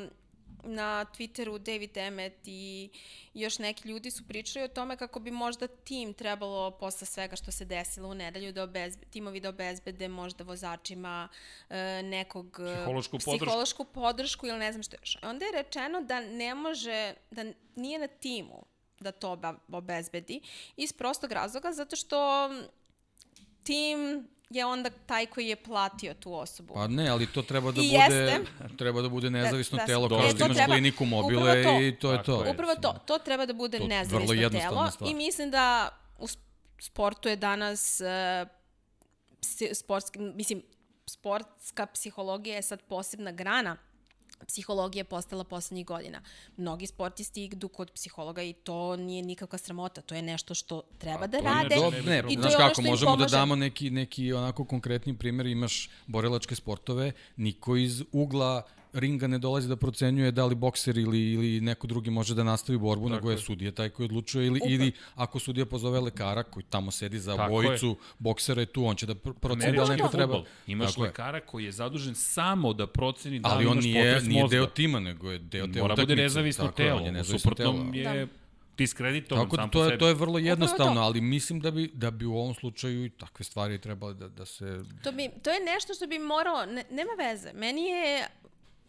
na Twitteru David Emmet i još neki ljudi su pričali o tome kako bi možda tim trebalo posle svega što se desilo u nedelju da obezbe, timovi da obezbede možda vozačima e, nekog e, psihološku, psihološku podršku. podršku ili ne znam što još. Onda je rečeno da ne može, da nije na timu da to obezbedi iz prostog razloga zato što tim je onda taj koji je platio tu osobu. Pa ne, ali to treba da I bude jeste. treba da bude nezavisno da, da, telo kao što imaš treba, kliniku mobile to, i to je to. Upravo to, to treba da bude to nezavisno telo stvar. i mislim da u sportu je danas uh, sportski, mislim, sportska psihologija je sad posebna grana psihologija postala poslednjih godina. Mnogi sportisti idu kod psihologa i to nije nikakva sramota, to je nešto što treba A, da rade. Ne, ne, i znaš kako, možemo da damo neki, neki onako konkretni primjer, imaš borilačke sportove, niko iz ugla ringa ne dolazi da procenjuje da li bokser ili, ili neko drugi može da nastavi borbu, Tako nego je sudija taj koji odlučuje ili, ili ako sudija pozove lekara koji tamo sedi za Tako bojicu je. boksera je tu, on će da proceni da neko treba. Imaš Tako lekara je. koji je zadužen samo da proceni da li imaš potres mozga. Ali on nije deo tima, nego je deo te utakmice. Mora bude nezavisno Tako telo, je, nezavisno suprotno je da diskreditovan Tako da to je, to je vrlo jednostavno, ali mislim da bi, da bi u ovom slučaju i takve stvari trebale da, da se... To, bi, to je nešto što bi morao, ne, nema veze. Meni je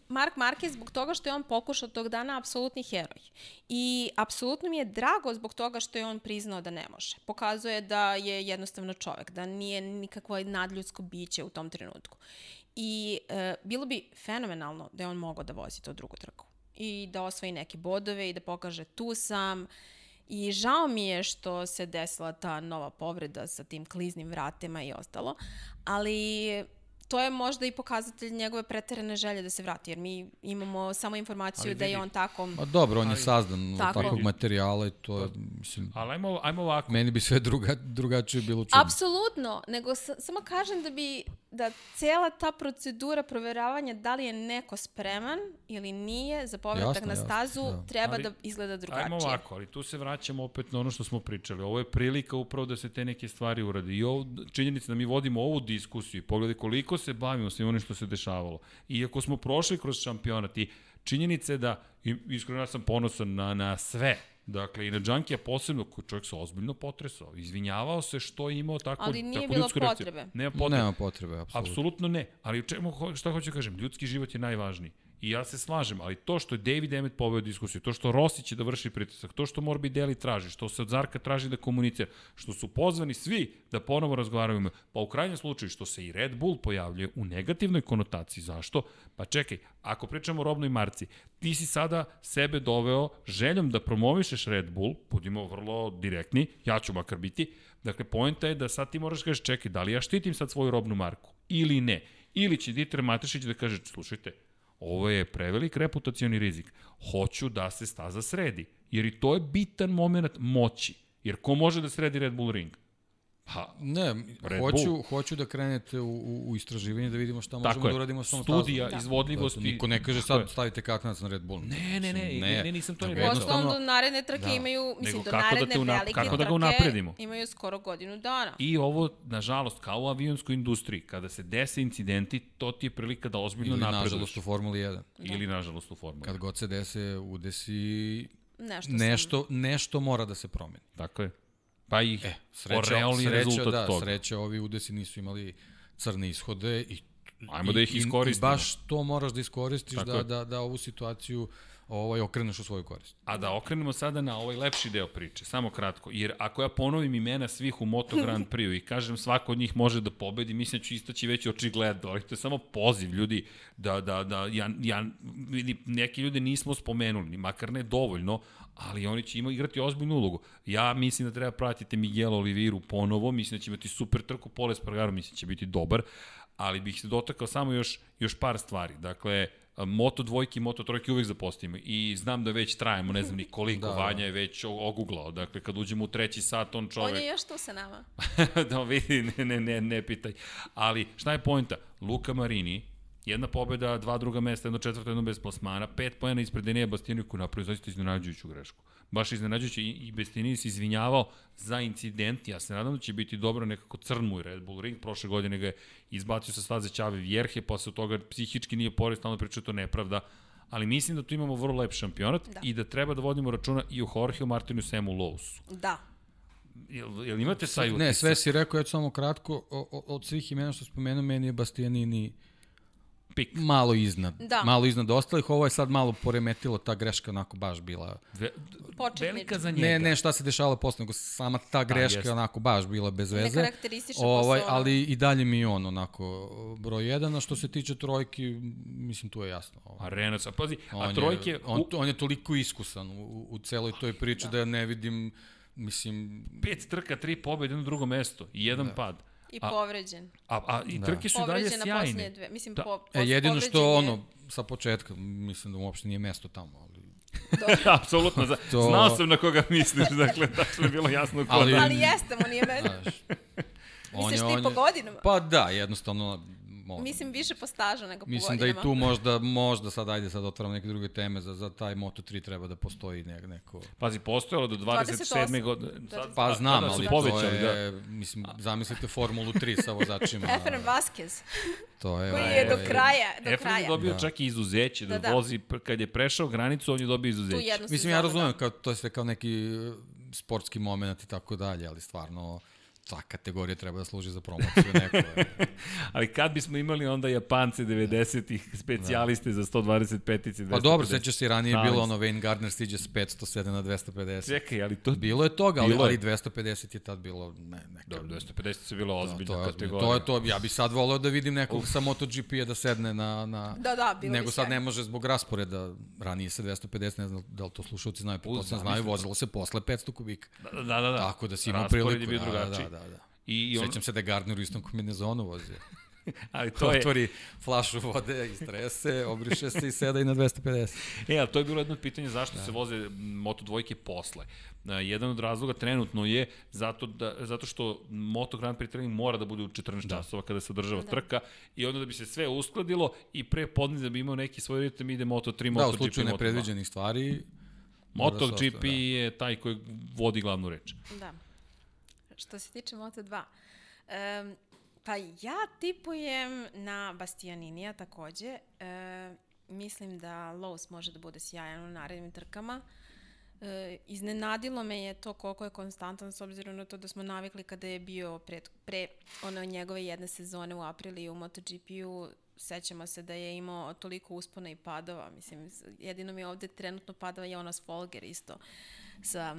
Mark Marquez zbog toga što je on pokušao tog dana apsolutni heroj. I apsolutno mi je drago zbog toga što je on priznao da ne može. Pokazuje da je jednostavno čovek, da nije nikakvo nadljudsko biće u tom trenutku. I e, bilo bi fenomenalno da je on mogao da vozi to drugu trku. I da osvoji neke bodove i da pokaže tu sam. I žao mi je što se desila ta nova povreda sa tim kliznim vratima i ostalo, ali to je možda i pokazatelj njegove preterane želje da se vrati, jer mi imamo samo informaciju da je on tako... Pa dobro, on je sazdan od takvog materijala i to je, mislim... Ali ajmo, ajmo ovako. Meni bi sve druga, drugačije bilo čudno. Apsolutno, nego samo kažem da bi da cela ta procedura proveravanja da li je neko spreman ili nije za povratak jasno, na stazu jasno, da. treba ali, da izgleda drugačije. Ajmo ovako, ali tu se vraćamo opet na ono što smo pričali. Ovo je prilika upravo da se te neke stvari uradi. I ovo, činjenica da mi vodimo ovu diskusiju i pogledaj koliko se bavimo svim onim što se dešavalo. Iako smo prošli kroz šampionat i činjenica je da, iskreno ja sam ponosan na, na sve Dakle, i na Džankija posebno, koji čovjek se ozbiljno potresao. Izvinjavao se što je imao tako, Ali nije tako bilo potrebe. Nema potrebe. Nema potrebe, apsolutno. Apsolutno ne. Ali čemu, šta hoću da kažem, ljudski život je najvažniji. I ja se slažem, ali to što je David Emmet poveo diskusiju, to što Rossi će da vrši pritisak, to što Morbidelli traži, što se od Zarka traži da komunicira, što su pozvani svi da ponovo razgovaraju, pa u krajnjem slučaju što se i Red Bull pojavljuje u negativnoj konotaciji. Zašto? Pa čekaj, ako pričamo o robnoj marci, ti si sada sebe doveo željom da promovišeš Red Bull, budimo vrlo direktni, ja ću makar biti, dakle, pojenta je da sad ti moraš da kažeš, čekaj, da li ja štitim sad svoju robnu marku ili ne? Ili će Dieter Matešić da kaže, slušajte, Ovo je prevelik reputacioni rizik. Hoću da se staza sredi. Jer i to je bitan moment moći. Jer ko može da sredi Red Bull ring? Pa, Ne, Red hoću, Bull. hoću da krenete u, u, u istraživanje da vidimo šta možemo je. da uradimo s tom Studija stazom. izvodljivosti. Zato Niko ne kaže Tako je. sad stavite kaknac na Red Bull. Ne, ne, ne, ne, ne, nisam to ni rekao. Uostalom, do jednostavno- naredne trke Da. imaju, mislim, Nego do kako da naredne te unap- velike kako da ga trke unapredimo? imaju skoro godinu dana. I ovo, nažalost, kao u avionskoj industriji, kada se dese incidenti, to ti je prilika da ozbiljno Ili napreduješ. nažalost u Formuli 1. Ili nažalost u Formuli. Kad god se dese, udesi, Nešto, sam- nešto, nešto mora da se promeni. Tako je. Pa i E, sreća, Oreoli sreća, rezultat da, toga. sreća, ovi udesi nisu imali crne ishode i Ajmo i- da ih iskoristimo. I baš to moraš da iskoristiš Tako da, je. da, da ovu situaciju ovaj, okreneš u svoju korist. A da okrenemo sada na ovaj lepši deo priče, samo kratko. Jer ako ja ponovim imena svih u Moto Grand Prix i kažem svako od njih može da pobedi, mislim da ću istaći već očigledno, ali to je samo poziv ljudi da, da, da ja, ja, neki ljude nismo spomenuli, ni makar ne dovoljno, ali oni će ima igrati ozbiljnu ulogu. Ja mislim da treba pratiti Miguel Oliviru ponovo, mislim da će imati super trku, Pole Spargaro mislim da će biti dobar, ali bih se dotakao samo još, još par stvari. Dakle, Moto dvojke i Moto trojke uvek zapostavimo i znam da već trajemo, ne znam ni koliko, Da, da. Vanja je već oguglao, dakle kad uđemo u treći sat on čovek... On je još tu sa nama. da vidi, ne, ne, ne, ne pitaj. Ali šta je pojenta? Luka Marini, jedna pobjeda, dva druga mesta, jedno četvrto, jedno bez plasmana, pet pojena ispred Denija Bastini koji napravio zaista iznenađujuću grešku. Baš iznenađujuće i, i Bastini se izvinjavao za incident. Ja se nadam da će biti dobro nekako crn mu Red Bull Ring. Prošle godine ga je izbacio sa staze Ćave Vjerhe, posle toga psihički nije pored, stalno pričao to nepravda. Ali mislim da tu imamo vrlo lep šampionat Da. i da treba da vodimo računa i o Jorgeu Martinu Semu Lowsu. Da. Jel, jel imate taj utisak? Ne, sve si rekao, ja ću samo kratko, o, o, od svih imena što spomenuo, meni je Bastianini Pik. malo iznad. Da. Malo iznad ostalih, ovo je sad malo poremetilo, ta greška onako baš bila. Ve, velika za njega. Ne, ne šta se dešavalo posle, nego sama ta greška jeste. je onako baš bila bez veze. Nekarakteristično Ovaj, posle ali i dalje mi je on onako broj jedan, a što se tiče trojki, mislim tu je jasno. Ovaj. A Renac, a pazi, a trojke... Je, on, on je toliko iskusan u, u celoj toj priči da. da ja ne vidim, mislim, pet trka, tri pobjede, jedno drugo mesto i jedan da. pad. I A- povređen. A, a i Da. trke su i dalje Povređen na posljednje sjajne. dve. Mislim, Da. po, E, jedino povređen što je- ono, sa početka, mislim da mu uopšte nije mesto tamo, ali... Apsolutno, za, To- znao sam na koga misliš, dakle, tačno je bilo jasno ko Ali- da. Ali jeste, mu nije meni. Znaš, Misliš ti po godinama? Pa da, jednostavno... Mo, Mislim, više po stažu nego po Mislim da godinama. i tu možda, možda sad, ajde sad otvaram neke druge teme, za, za taj Moto3 treba da postoji ne, neko... Pazi, postojalo do 27. 28. godine. Sad, Pa znam, sada su ali povećali, to da. je, mislim, zamislite Formulu 3 sa vozačima. Efren Vasquez, to je... koji ovaj, je do kraja, do Efren je kraja. dobio Da. čak i izuzeće, da, Da, da. vozi, kad je prešao granicu, on je dobio izuzeće. Mislim, ja razumem, da. kao, to je sve kao neki e, sportski moment i tako dalje, ali stvarno ta kategorija treba da služi za promociju neko. je. Ali kad bismo imali onda Japance 90-ih, specijaliste za 125-ici, Pa dobro, sećaš se, ranije je bilo se. ono Wayne Gardner stiže s 507 na 250. Čekaj, ali to... Bilo je toga, ali, Bilo je. ali 250 je tad bilo ne, neka... Dobro, 250 su bilo ozbiljna to, je kategorija. to je to, ja bi sad voleo da vidim nekog sa MotoGP-a da sedne na... na Da, da, bilo nego sad ne može zbog rasporeda, ranije se 250, ne znam da li to slušalci znaju, pretpostavljam znaju, vozilo se posle 500 kubika. Da, da, da. da. Tako da si imao Raspored priliku. je bio da, drugačiji. Da, da, da. I, i on, Sećam se da je Gardner u istom kombinezonu vozio. ali to je, Otvori flašu vode, istrese, obriše se i seda i na 250. E, a to je bilo jedno pitanje zašto da. se voze Moto dvojke posle. Uh, jedan od razloga trenutno je zato, da, zato što Moto Grand Prix trening mora da bude u 14 da. časova kada se održava da. trka i onda da bi se sve uskladilo i pre podne da bi imao neki svoj ritam ide Moto 3, Da, Moto u GP, slučaju Moto 2. nepredviđenih stvari... mora da MotoGP ostavi, je taj koji vodi glavnu reč. Da. Što se tiče Moto2, um, pa ja tipujem na Bastianinija takođe. E, mislim da Lowe's može da bude sjajan u narednim trkama. E, iznenadilo me je to koliko je konstantan s obzirom na to da smo navikli kada je bio pred, pre ono njegove jedne sezone u aprili u MotoGP-u sećamo se da je imao toliko uspona i padova. Mislim, jedino mi ovde trenutno padava Jonas Folger isto sa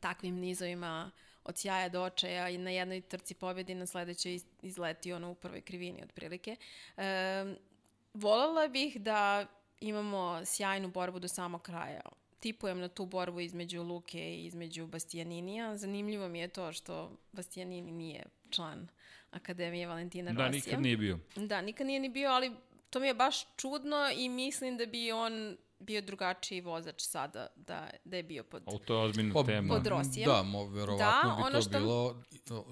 takvim nizovima od sjaja do očaja i na jednoj trci pobedi, na sledećoj iz- izleti ono u prvoj krivini otprilike. E, volela bih da imamo sjajnu borbu do samog kraja. Tipujem na tu borbu između Luke i između Bastianinija. Zanimljivo mi je to što Bastianini nije član Akademije Valentina Da, Rosija. nikad nije bio. Da, nikad nije ni bio, ali to mi je baš čudno i mislim da bi on bio drugačiji vozač sada da, da je bio pod... O, to je ozbiljna Pa, tema. Pod Rosijem. Da, mo, verovatno Da, bi ono to što- bilo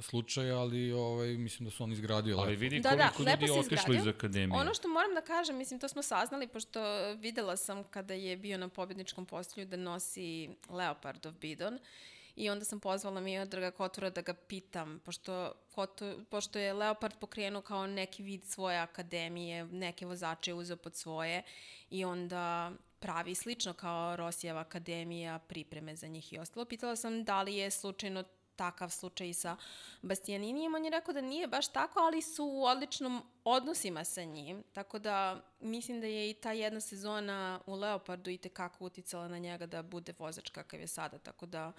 slučaj, ali ovaj, mislim da su on izgradio Ali vidi Da, da, koliko lepo ljudi je otišlo iz akademije. Ono što moram da kažem, mislim, to smo saznali, pošto videla sam kada je bio na pobjedničkom postolju da nosi Leopardov bidon i onda sam pozvala Miodraga Kotura da ga pitam, pošto, Kotu, pošto je Leopard pokrenuo kao neki vid svoje akademije, neke vozače je uzeo pod svoje i onda pravi slično kao Rosijeva akademija, pripreme za njih i ostalo. Pitala sam da li je slučajno takav slučaj sa Bastianinijem. On je rekao da nije baš tako, ali su u odličnom odnosima sa njim. Tako da mislim da je i ta jedna sezona u Leopardu i tekako uticala na njega da bude vozač kakav je sada. Tako da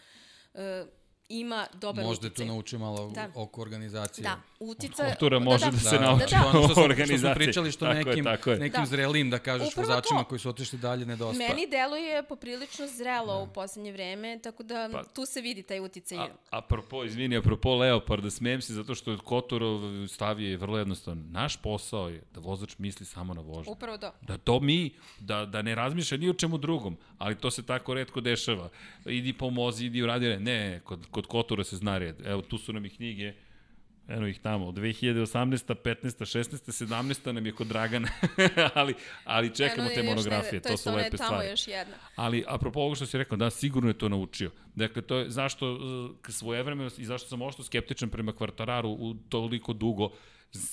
e, ima dobar Možda je tu uticaj. naučio malo Da. oko organizacije. Da, utica... Kultura može da se nauči. što, ono što, smo, što smo pričali što Tako je, nekim, tako je. nekim Da. zrelim, da kažeš, Upravo vozačima to. koji su otišli dalje nedostaje. Meni deluje poprilično zrelo u poslednje vreme, tako da Pa- tu se vidi taj uticaj. A, apropo, izvini, apropo Leoparda, smijem se zato što je Kotorov stavio je vrlo jednostavno. Naš posao je da vozač misli samo na vožnju. Upravo to. Da to mi, da, da ne razmišlja ni o čemu drugom, ali to se tako redko dešava. Idi pomozi, idi uradi, ne, ne, kod, kod Kotora se zna red. Evo, tu su nam i knjige, Eno ih tamo, 2018. 15. 16. 17. nam je kod Dragana, ali, ali čekamo Eno te monografije, ne- to, jest su lepe tamo stvari. još jedna. Ali, apropo ovoga što si rekao, da, sigurno je to naučio. Dakle, to je zašto uh, svojevremenost i zašto sam ošto skeptičan prema Kvartararu u toliko dugo,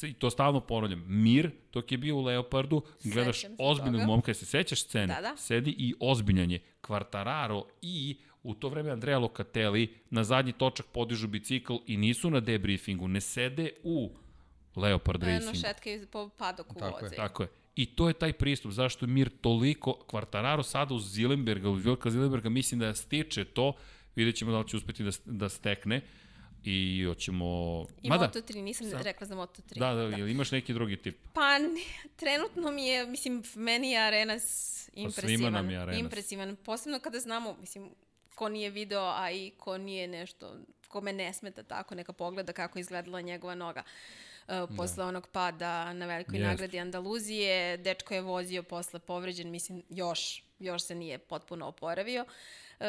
i to stalno ponavljam, mir, dok je bio u Leopardu, gledaš ozbiljnog toga. momka, se sećaš scene, Da, da. sedi i ozbiljan je. Kvartararo i u to vreme Andrea Locatelli na zadnji točak podižu bicikl i nisu na debriefingu, ne sede u Leopard Eno Racingu. šetkaju po padoku Tako je. voze. Tako je. I to je taj pristup, zašto je Mir toliko, Kvartararo sada uz Zilenberga, uz Vilka Zilenberga, mislim da stiče to, vidjet ćemo da li će uspeti da, da stekne i hoćemo... I Mada, Moto3, nisam Sa- rekla za Moto3. da, da, jel imaš neki drugi tip? Pa, trenutno mi je, mislim, meni je Arenas impresivan. nam je Arenas. Impresivan. Posebno kada znamo, mislim, ko nije video, a i ko nije nešto, ko me ne smeta tako, neka pogleda kako je izgledala njegova noga. Uh, posle onog pada na velikoj Jeste. nagradi Andaluzije, dečko je vozio posle povređen, mislim, još, još se nije potpuno oporavio. Uh,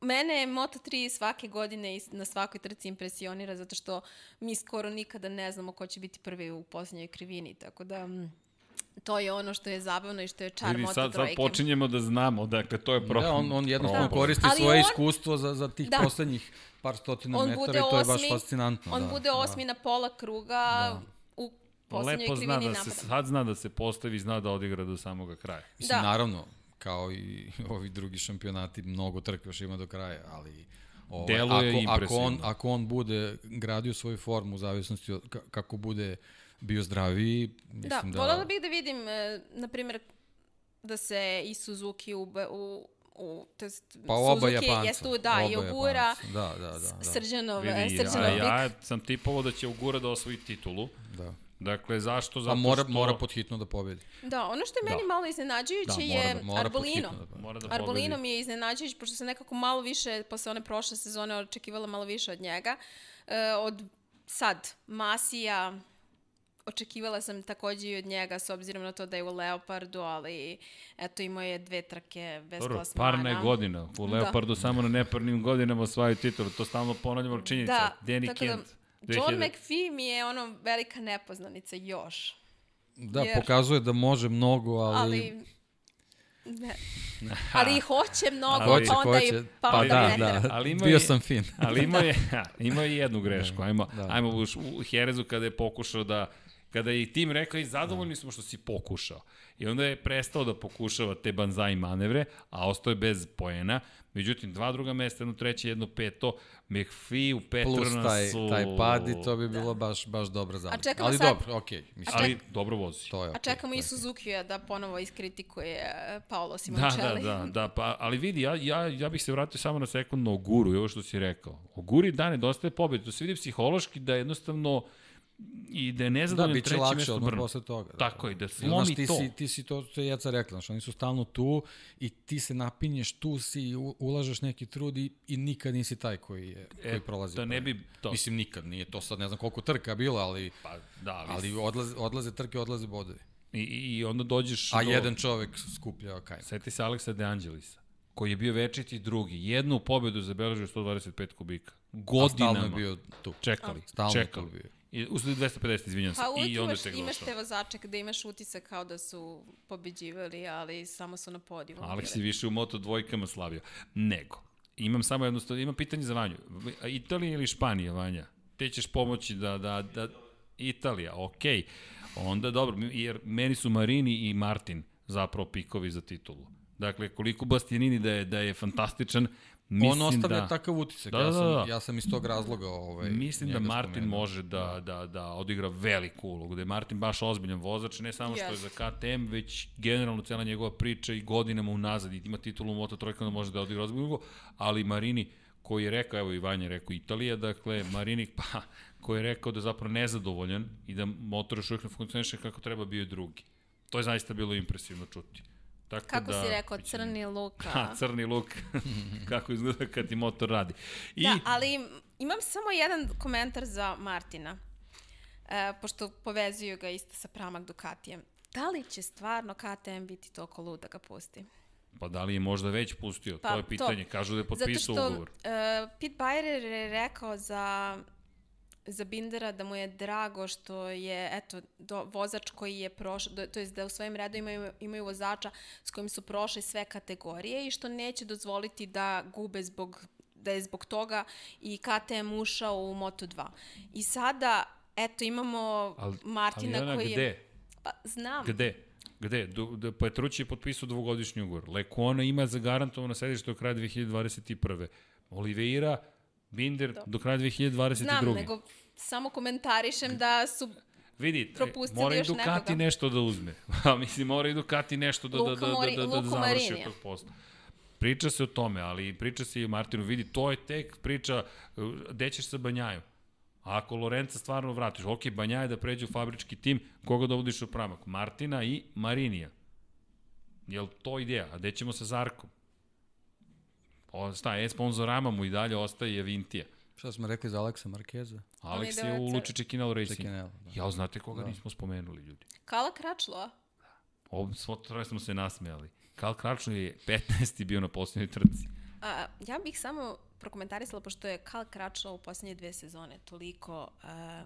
Mene Moto3 svake godine i na svakoj trci impresionira zato što mi skoro nikada ne znamo ko će biti prvi u posljednjoj krivini, tako da mm, to je ono što je zabavno i što je čar Vidi, Moto3. sad, sad počinjemo da znamo, dakle, to je pro... Da, on, on jednostavno Da. koristi Ali svoje on- iskustvo za, za tih Da. poslednjih par stotina On metara i to je baš fascinantno. On da, bude osmi na pola kruga Da. u posljednjoj Lepo zna da se, sad zna da se postavi, zna da odigra do samoga kraja. Mislim, Da. naravno, kao i ovi drugi šampionati, mnogo trke još ima do kraja, ali ovaj, Deluje ako, ako, impresivno. on, ako on bude gradio svoju formu u zavisnosti od ka- kako bude bio zdraviji, Da, mislim da... voljela bih da vidim, e, na primjer, da se i Suzuki ube, u, u to jest, Pa oba Suzuki Japanca. jest tu, da, i oba ugura Japanca. Da, da, da. da, Srđanov, Vidi, Srđanov a lik. ja sam tipovao da će Ugura da osvoji titulu. da. Dakle, zašto? A Zato mora, što... mora pod hitno da pobedi. Da, ono što je meni Da. malo iznenađujuće Da, je mora, da- mora Arbolino. da. Mora da pobedi. Arbolino mi je iznenađujući, pošto sam nekako malo više, posle one prošle sezone, očekivala malo više od njega. E, od sad, Masija, očekivala sam takođe i od njega, s obzirom na to da je u Leopardu, ali eto imao je dve trke bez Dobro, plasmana. parna je godina. U Leopardu samo na neparnim godinama osvajaju titulu. To stalno ponavljamo činjenica. Da, Danny tako da, Kent. John 2000. McPhee mi je ono velika nepoznanica još. Da, Jer- pokazuje da može mnogo, ali... Ali... Ne. Ali i hoće mnogo, Ali- pa onda i Hoće, pa pa onda da, ne tera. da, Ali ima bio i- sam fin. Ali ima je, ima je jednu grešku. Ajmo, Da. ajmo u, u Herezu kada je pokušao da kada je i tim rekao i zadovoljni smo što si pokušao. I onda je prestao da pokušava te banzai manevre, a ostao je bez poena. Međutim, dva druga mesta, jedno treće, jedno peto. McPhee u Plus Petronasu... taj, taj pad i to bi bilo baš, baš dobra zalika. čekamo Ali sad- dobro, okej. mislim, Ali dobro vozi. to je A okej. čekamo i je Suzuki-a da ponovo iskritikuje e, Paolo Da, Simoncelli. da, da, da, pa, ali vidi, ja, ja, ja bih se vratio samo na sekund na Oguru i ovo što si rekao. Oguri da nedostaje pobjede, to se vidi psihološki da jednostavno i da je Da, nezadovoljan bit će treće lakše mesto odmah Brno. posle toga. Da. Tako je, da slomi znaš, ti to. Si, ti si to, to je Jeca rekla, znaš, oni su stalno tu i ti se napinješ, tu si, ulažeš neki trud i, i nikad nisi taj koji, je, koji prolazi. da ne bi to- Mislim, nikad, nije to sad, ne znam koliko trka bilo, ali, Pa, da, ali, ali odlaze, odlaze trke, odlaze bodovi. I, i onda dođeš A do... jedan čovek skuplja kajmak. Seti se Aleksa De Angelisa, koji je bio večiti drugi. Jednu pobedu zabeležio 125 kubika. A Godinama. stalno je bio tu. Čekali, Stalno čekali. tu bio. I usled 250, izvinjam se. Pa uvijek I onda imaš, imaš te vozače gde imaš utisak kao da su pobeđivali, ali samo su na podiju. Aleks je više u moto dvojkama slavio. Nego. Imam samo jednostavno, imam pitanje za Vanju. Italija ili Španija, Vanja? Ti ćeš pomoći da, da, da... Italija, okej. Onda dobro, jer meni su Marini i Martin zapravo pikovi za titulu. Dakle, koliko Bastianini da je, da je fantastičan, mislim On ostavlja da... takav utisak. Da, ja, da, sam, da. ja sam iz tog razloga ovaj, Mislim da Martin spomenuo. može da, da, da odigra veliku ulogu, da je Martin baš ozbiljan vozač, ne samo što je za KTM, već generalno cela njegova priča i godinama unazad i ima titulu u Moto Trojkama da može da odigra ozbiljnu ulogu, ali Marini koji je rekao, evo i Vanja je rekao Italija, dakle Marini pa, koji je rekao da je zapravo nezadovoljan i da motor još uvijek ne funkcioniše kako treba bio je drugi. To je zaista bilo impresivno čuti. Tako Kako da, si rekao, crni luk. Ha, crni luk, kako izgleda kad ti motor radi. I, Da, ali imam samo jedan komentar za Martina, e, pošto povezuju ga isto sa Pramak Ducatijem. Da li će stvarno KTM biti toliko lud da ga pusti? Pa da li je možda već pustio? Pa, to je to. pitanje. Kažu da je Zato potpisao što ugovor. uh, Pete Bayer je rekao za za Bindera da mu je drago što je eto do, vozač koji je prošao do, to jest da u svojim redovima imaju, imaju vozača s kojim su prošli sve kategorije i što neće dozvoliti da gube zbog da je zbog toga i KTM ušao u Moto2. I sada eto imamo Ali, Martina ali ona, koji gde? je pa znam Gde? Gde? Du, da, Petrući je potpisao dvogodišnji ugovor. Lekona ima zagarantovano sedište do kraja 2021. Oliveira, Binder Do. do kraja 2022. znam nego samo komentarišem da su Vidi, propustili mora i Ducati nekoga. nešto da uzme. Mislim, mora i Ducati nešto da, da, Luka da, da, da, da, da završi Marinija. tog posla. Priča se o tome, ali priča se i o Martinu. Vidi, to je tek priča, uh, gde ćeš sa Banjaju. A ako Lorenca stvarno vratiš, ok, Banjaje da pređe u fabrički tim, koga dovodiš u pramak? Martina i Marinija. Jel to ideja? A gde ćemo sa Zarkom? O, šta, e, sponzorama mu i dalje ostaje Vintija. Šta smo rekli za Aleksa Markeza? Alex ide je u Lučiće Kinal Racing. Čekinela, da. Ja, znate koga Da. nismo spomenuli, ljudi? Kala Kračlo, Ovo svo troje smo se nasmejali. Karl Kračno je 15. bio na poslednjoj trci. A, ja bih samo prokomentarisala, pošto je Kal Kračlo u posljednje dve sezone toliko a,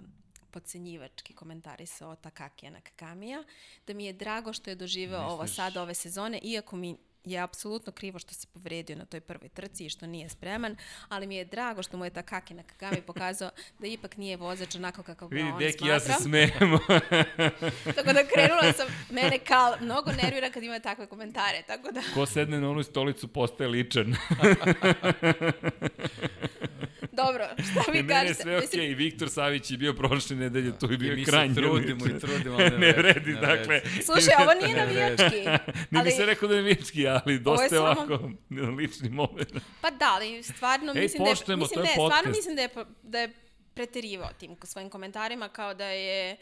podcenjivački komentarisao Takakija Nakakamija, da mi je drago što je doživeo ovo Misliš- sada ove sezone, iako mi je apsolutno krivo što se povredio na toj prvoj trci i što nije spreman, ali mi je drago što mu je Takaki Nakagami pokazao da ipak nije vozač onako kako ga Vidi, on deki, smatra. ja se smejemo. Tako da krenula sam, mene Kal mnogo nervira kad ima takve komentare, tako da Ko sedne na onu stolicu postaje ličan. dobro, šta vi Mene je kažete? sve okej. Okay. Viktor Savić je bio prošle nedelje, tu je bio I mi se trudimo i trudimo, ne ne ne dakle. Slušaj, ovo nije Ne navijački. Ne bi se rekao da je navijački, ali dosta je samo- ovako lični moment. Pa da, ali stvarno Ej, mislim da je, poštujemo, mislim to je ne, stvarno podcast. mislim da je, da je preterivao tim svojim komentarima kao da je,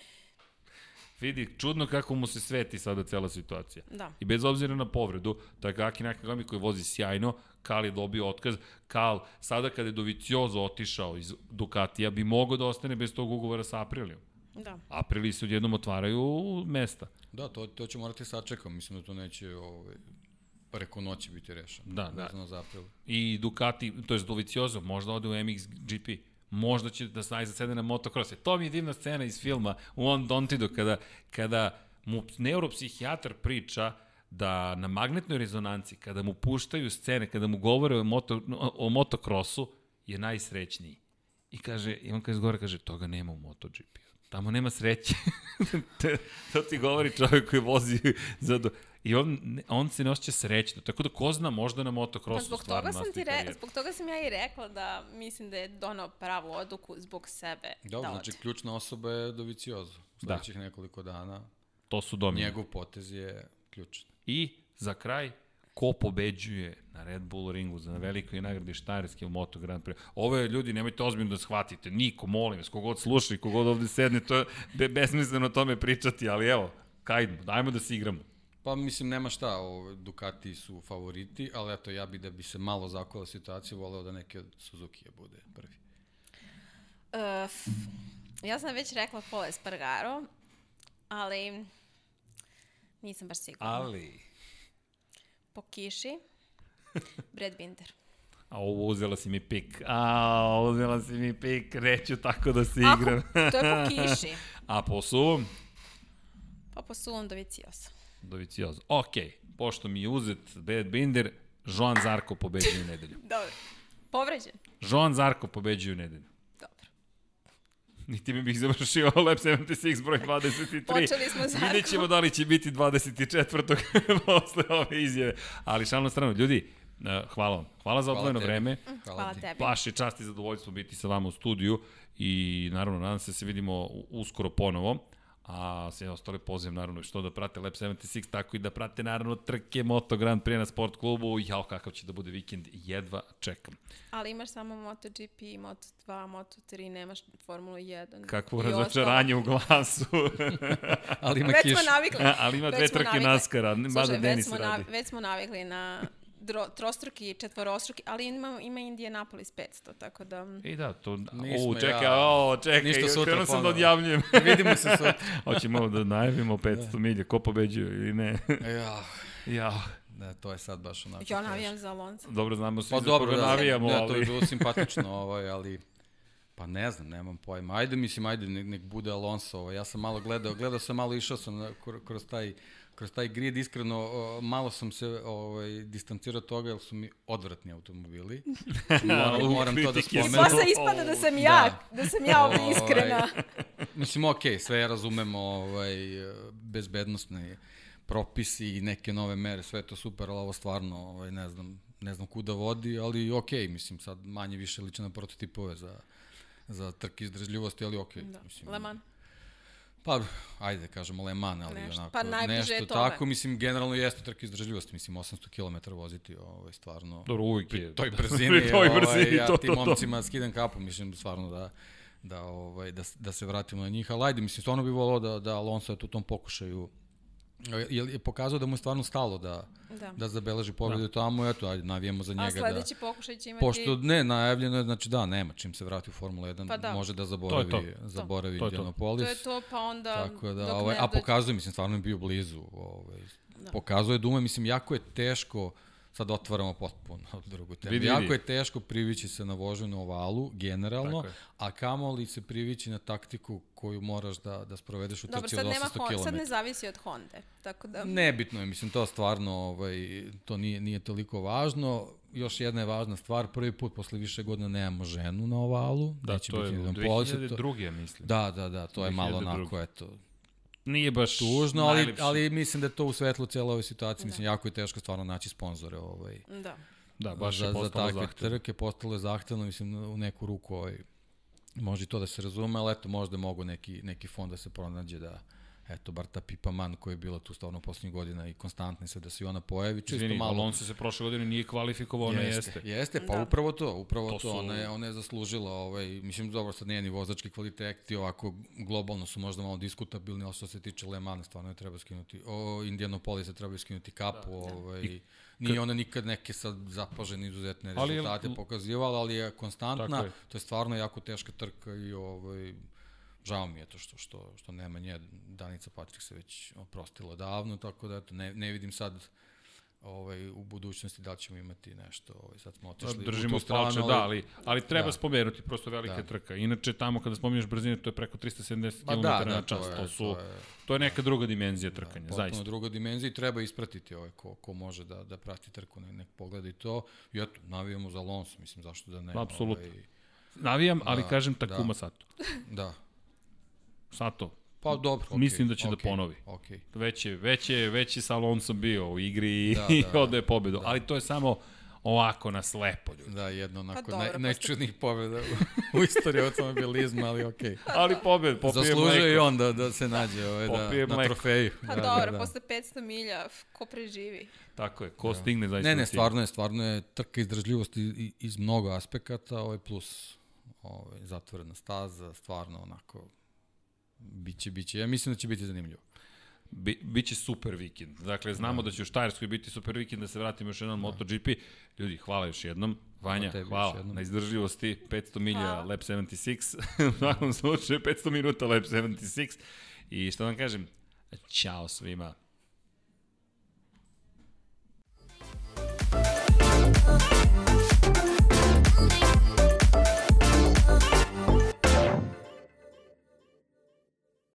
Vidi, čudno kako mu se sveti sada cela situacija. da. I bez obzira na povredu, Takaki Nakagami koji vozi sjajno, Kal je dobio otkaz. Kal, sada kada je Doviciozo otišao iz Ducatija, bi mogao da ostane bez tog ugovora sa Aprilijom. Da. Aprili se odjednom otvaraju mesta. Da, to, to će morati sačekam. Mislim da to neće ovaj, preko noći biti rešeno. Da, da. Vezano za april. I Ducati, to je Doviciozo, možda ode u MXGP. Možda će da najzad sede na motocross. E, To mi je divna scena iz filma u On Dontidu, kada, kada mu neuropsihijatar priča da na magnetnoj rezonanci, kada mu puštaju scene, kada mu govore o, moto, o motokrosu, je najsrećniji. I kaže, i on kaže zgore, kaže, toga nema u MotoGP. Tamo nema sreće. to ti govori čovjek koji vozi za... Do... I on, on se ne osjeća srećno. Tako da ko zna, možda na Pa motokrosu zbog stvarno toga sam ti re, zbog toga sam ja i rekla da mislim da je donao pravu odluku zbog sebe Dobro, da znači ključna osoba je Doviciozo. Da. Sledećih nekoliko dana To su domine. njegov potez je ključan. I za kraj, ko pobeđuje na Red Bull ringu za velikoj nagradi Štajerske u Moto Grand Prix. Ovo je, ljudi, nemojte ozbiljno da shvatite. Niko, molim vas, kogod sluša i kogod ovde sedne, to je be, besmisleno o tome pričati, ali evo, kajdemo, dajmo da se igramo. Pa mislim, nema šta, ove, Ducati su favoriti, ali eto, ja bi da bi se malo zakola situacija, voleo da neki od Suzuki bude prvi. Uh, ja sam već rekla Pole Spargaro, ali Nisam baš sigurna. Ali... Po kiši, Brad Binder. A ovo uzela si mi pik. A, uzela si mi pik, reću tako da se Ako, igram. to je po kiši. A po suvom? Pa po suvom Dovicioso. Doviciozo. Ok, pošto mi je uzet Bad Binder, Joan Zarko pobeđuju nedelju. Dobro. Povređen? Joan Zarko pobeđuju nedelju. Niti mi bih završio Lab 76 broj 23. Počeli smo Zarko. Vidjet ćemo da li će biti 24. posle ove izjave. Ali šalno na stranu, ljudi, eh, hvala vam. Hvala za Hvala odvojeno vreme. Hvala tebi. Baš je čast i zadovoljstvo biti sa vama u studiju i naravno nadam se da se vidimo uskoro ponovo. A sve ostale pozivam naravno što da prate Lab 76, tako i da prate naravno trke Moto Grand Prix na sport klubu. Jao, kakav će da bude vikend, jedva čekam. Ali imaš samo MotoGP, Moto2, Moto3, nemaš Formulu 1. Kakvo razočaranje u glasu. Ali ima Već kiš. smo navikli. Ali ima dve trke navikli. naskara, mada Denis radi. već smo navikli na dro, trostruki, četvorostruki, ali ima, ima Indianapolis 500, tako da... I da, to... Nismo o, čekaj, ja. o, čekaj, Ništa sutra krenuo sam da odjavljujem. Vidimo se sutra. Hoćemo da najavimo 500 milja, ko pobeđuje ili ne. ja, ja, ne, to je sad baš onako. Ja navijam za Alonso. dobro znamo svi Pa za dobro, koga da, navijamo, ne, to je ali... bilo simpatično, ovaj, ali pa ne znam, nemam pojma. Ajde, mislim, ajde, nek, nek bude Alonso. Ovaj. Ja sam malo gledao, gledao sam malo, išao sam na, kro- kroz taj kroz taj grid, iskreno, o, malo sam se ovaj, distancirao toga, jer su mi odvratni automobili. moram, moram to da kritike. I spomenem. posle ispada da sam ja, da, sam ja ovde Ovaj, iskrena. Mislim, okej, sve ja razumem, ovaj, bezbednostne propisi i neke nove mere, sve je to super, ali ovo stvarno, ovaj, ne znam, ne znam kuda vodi, ali okej, mislim, sad manje više liče na prototipove za, za trke izdržljivosti, ali okej. Da. Mislim, Le Mans. Pa, ajde, kažemo Le Mans, ali Nešto. onako, Pa nešto je tome. tako, mislim, generalno jeste trke izdržljivosti, mislim, 800 km voziti, ovaj, stvarno, Dobro, uvijek je. toj da. brzini, Pri toj ovaj, brzini, ja to, tim to, to. momcima skidam kapu, mislim stvarno da da ovaj da da se vratimo na njih, ali ajde, mislim stvarno bih voleo da da Alonso eto u tom pokušaju je, je pokazao da mu je stvarno stalo da Da. da zabeleži pobedu da. tamo, eto, ajde, navijemo za njega A da sledeći pokušaj će imati... Pošto ne, najavljeno je, znači da, nema, čim se vrati u Formulu 1, Pa da. može da zaboravi, To je zaboravi To to. Indianapolis. To je to, pa onda... Tako da, ovaj, a pokazuje, mislim, stvarno je bio blizu. Ovaj, Da. Pokazuje da ume, mislim, jako je teško, sad otvaramo potpuno drugu temu, Vidi, jako je teško privići se na vožnju na ovalu, generalno, a kamoli se privići na taktiku koju moraš da, da sprovedeš u Dobro, trci od nema, 800 Hon- km. sad ne zavisi od Honda, tako da... Nebitno je, mislim, to stvarno, ovaj, to nije, nije toliko važno. Još jedna je važna stvar, prvi put posle više godina nemamo ženu na ovalu. Da, to je biti u jedan polis, to- 2002. mislim. Da, da, da, to je malo 2002. onako, eto, Nije baš tužno, ali, ali mislim da je to u svetlu cijela ove situacije, mislim, jako je teško stvarno naći sponzore ovaj, Da. Da, baš za, je za postalo takve zahtevno. trke, postalo je zahtevno, mislim, u neku ruku ovaj, može i to da se razume, ali eto, možda mogu neki, neki fond da se pronađe da, eto, bar ta Pipa Man koja je bila tu stvarno poslednjih godina i konstantno sve da se i ona pojavi, čisto Izvini, malo... Alonso se prošle godine nije kvalifikovao, ona jeste. Jeste, jeste, pa Da. upravo to, upravo To to, su- ona, je, ona je zaslužila, ovaj, mislim, dobro, sad nije ni vozački kvaliteti, ovako, globalno su možda malo diskutabilni, ali što se tiče Le Mans, stvarno je treba skinuti, o Indianapolisa treba skinuti kapu, da, ovaj, nije ona nikad neke sad zapažene izuzetne Ali je- rezultate pokazivala, ali je konstantna, je. to je stvarno jako teška trka i ovaj, žao mi je to što, što, što nema nje, Danica Patrik se već oprostila davno, tako da eto, ne, ne vidim sad ovaj, u budućnosti da ćemo imati nešto, ovaj, sad smo otišli Držimo u tu stranu, palče, da, ali, ali treba Da. spomenuti, prosto velika Da. trka. Inače, tamo kada spominješ brzine, to je preko 370 Pa km da, da, na to čas. je- To, su, to je- to je neka druga dimenzija trkanja, potpuno zaista. druga dimenzija i treba ispratiti ovaj, ko, ko može da, da prati trku, nek, nek pogleda i to. I eto, navijamo za Alonso, mislim, zašto da ne. Apsolutno. Ovaj, Navijam, ali Da, kažem Takuma da. Sato. da. Sato, Pa dobro, okay, Mislim da će da okay, ponovi. Okay. već je, već je, već je sa Alonsom bio u igri i, Da, i da, da. odaje pobedu. Ali to je samo ovako na slepo, ljudi. Da, jedna onako dobro, naj, najčudnijih pobjeda u, u istoriji automobilizma, ali okej. Ali pobed, popije Zaslužuje i mleko. on da, da se nađe ovaj, da, na mleko. trofeju. Pa da, dobro, da, da. posle 500 milja, ko preživi? Tako je, ko stigne zaista Ne, na ne, stvarno je, stvarno je trka izdržljivosti iz mnogo aspekata, ovaj plus ovaj, zatvorena staza, stvarno onako, Biće, biće. Ja mislim da će biti zanimljivo. Bi, biće super vikend. Dakle, znamo da. da će u Štajerskoj biti super vikend, da se vratimo još jednom da. MotoGP. Ljudi, hvala još jednom. Vanja, hvala, hvala na izdržljivosti. 500 milija Lab 76. u svakom slučaju, 500 minuta Lab 76. I što da vam kažem, čao svima. Thank you.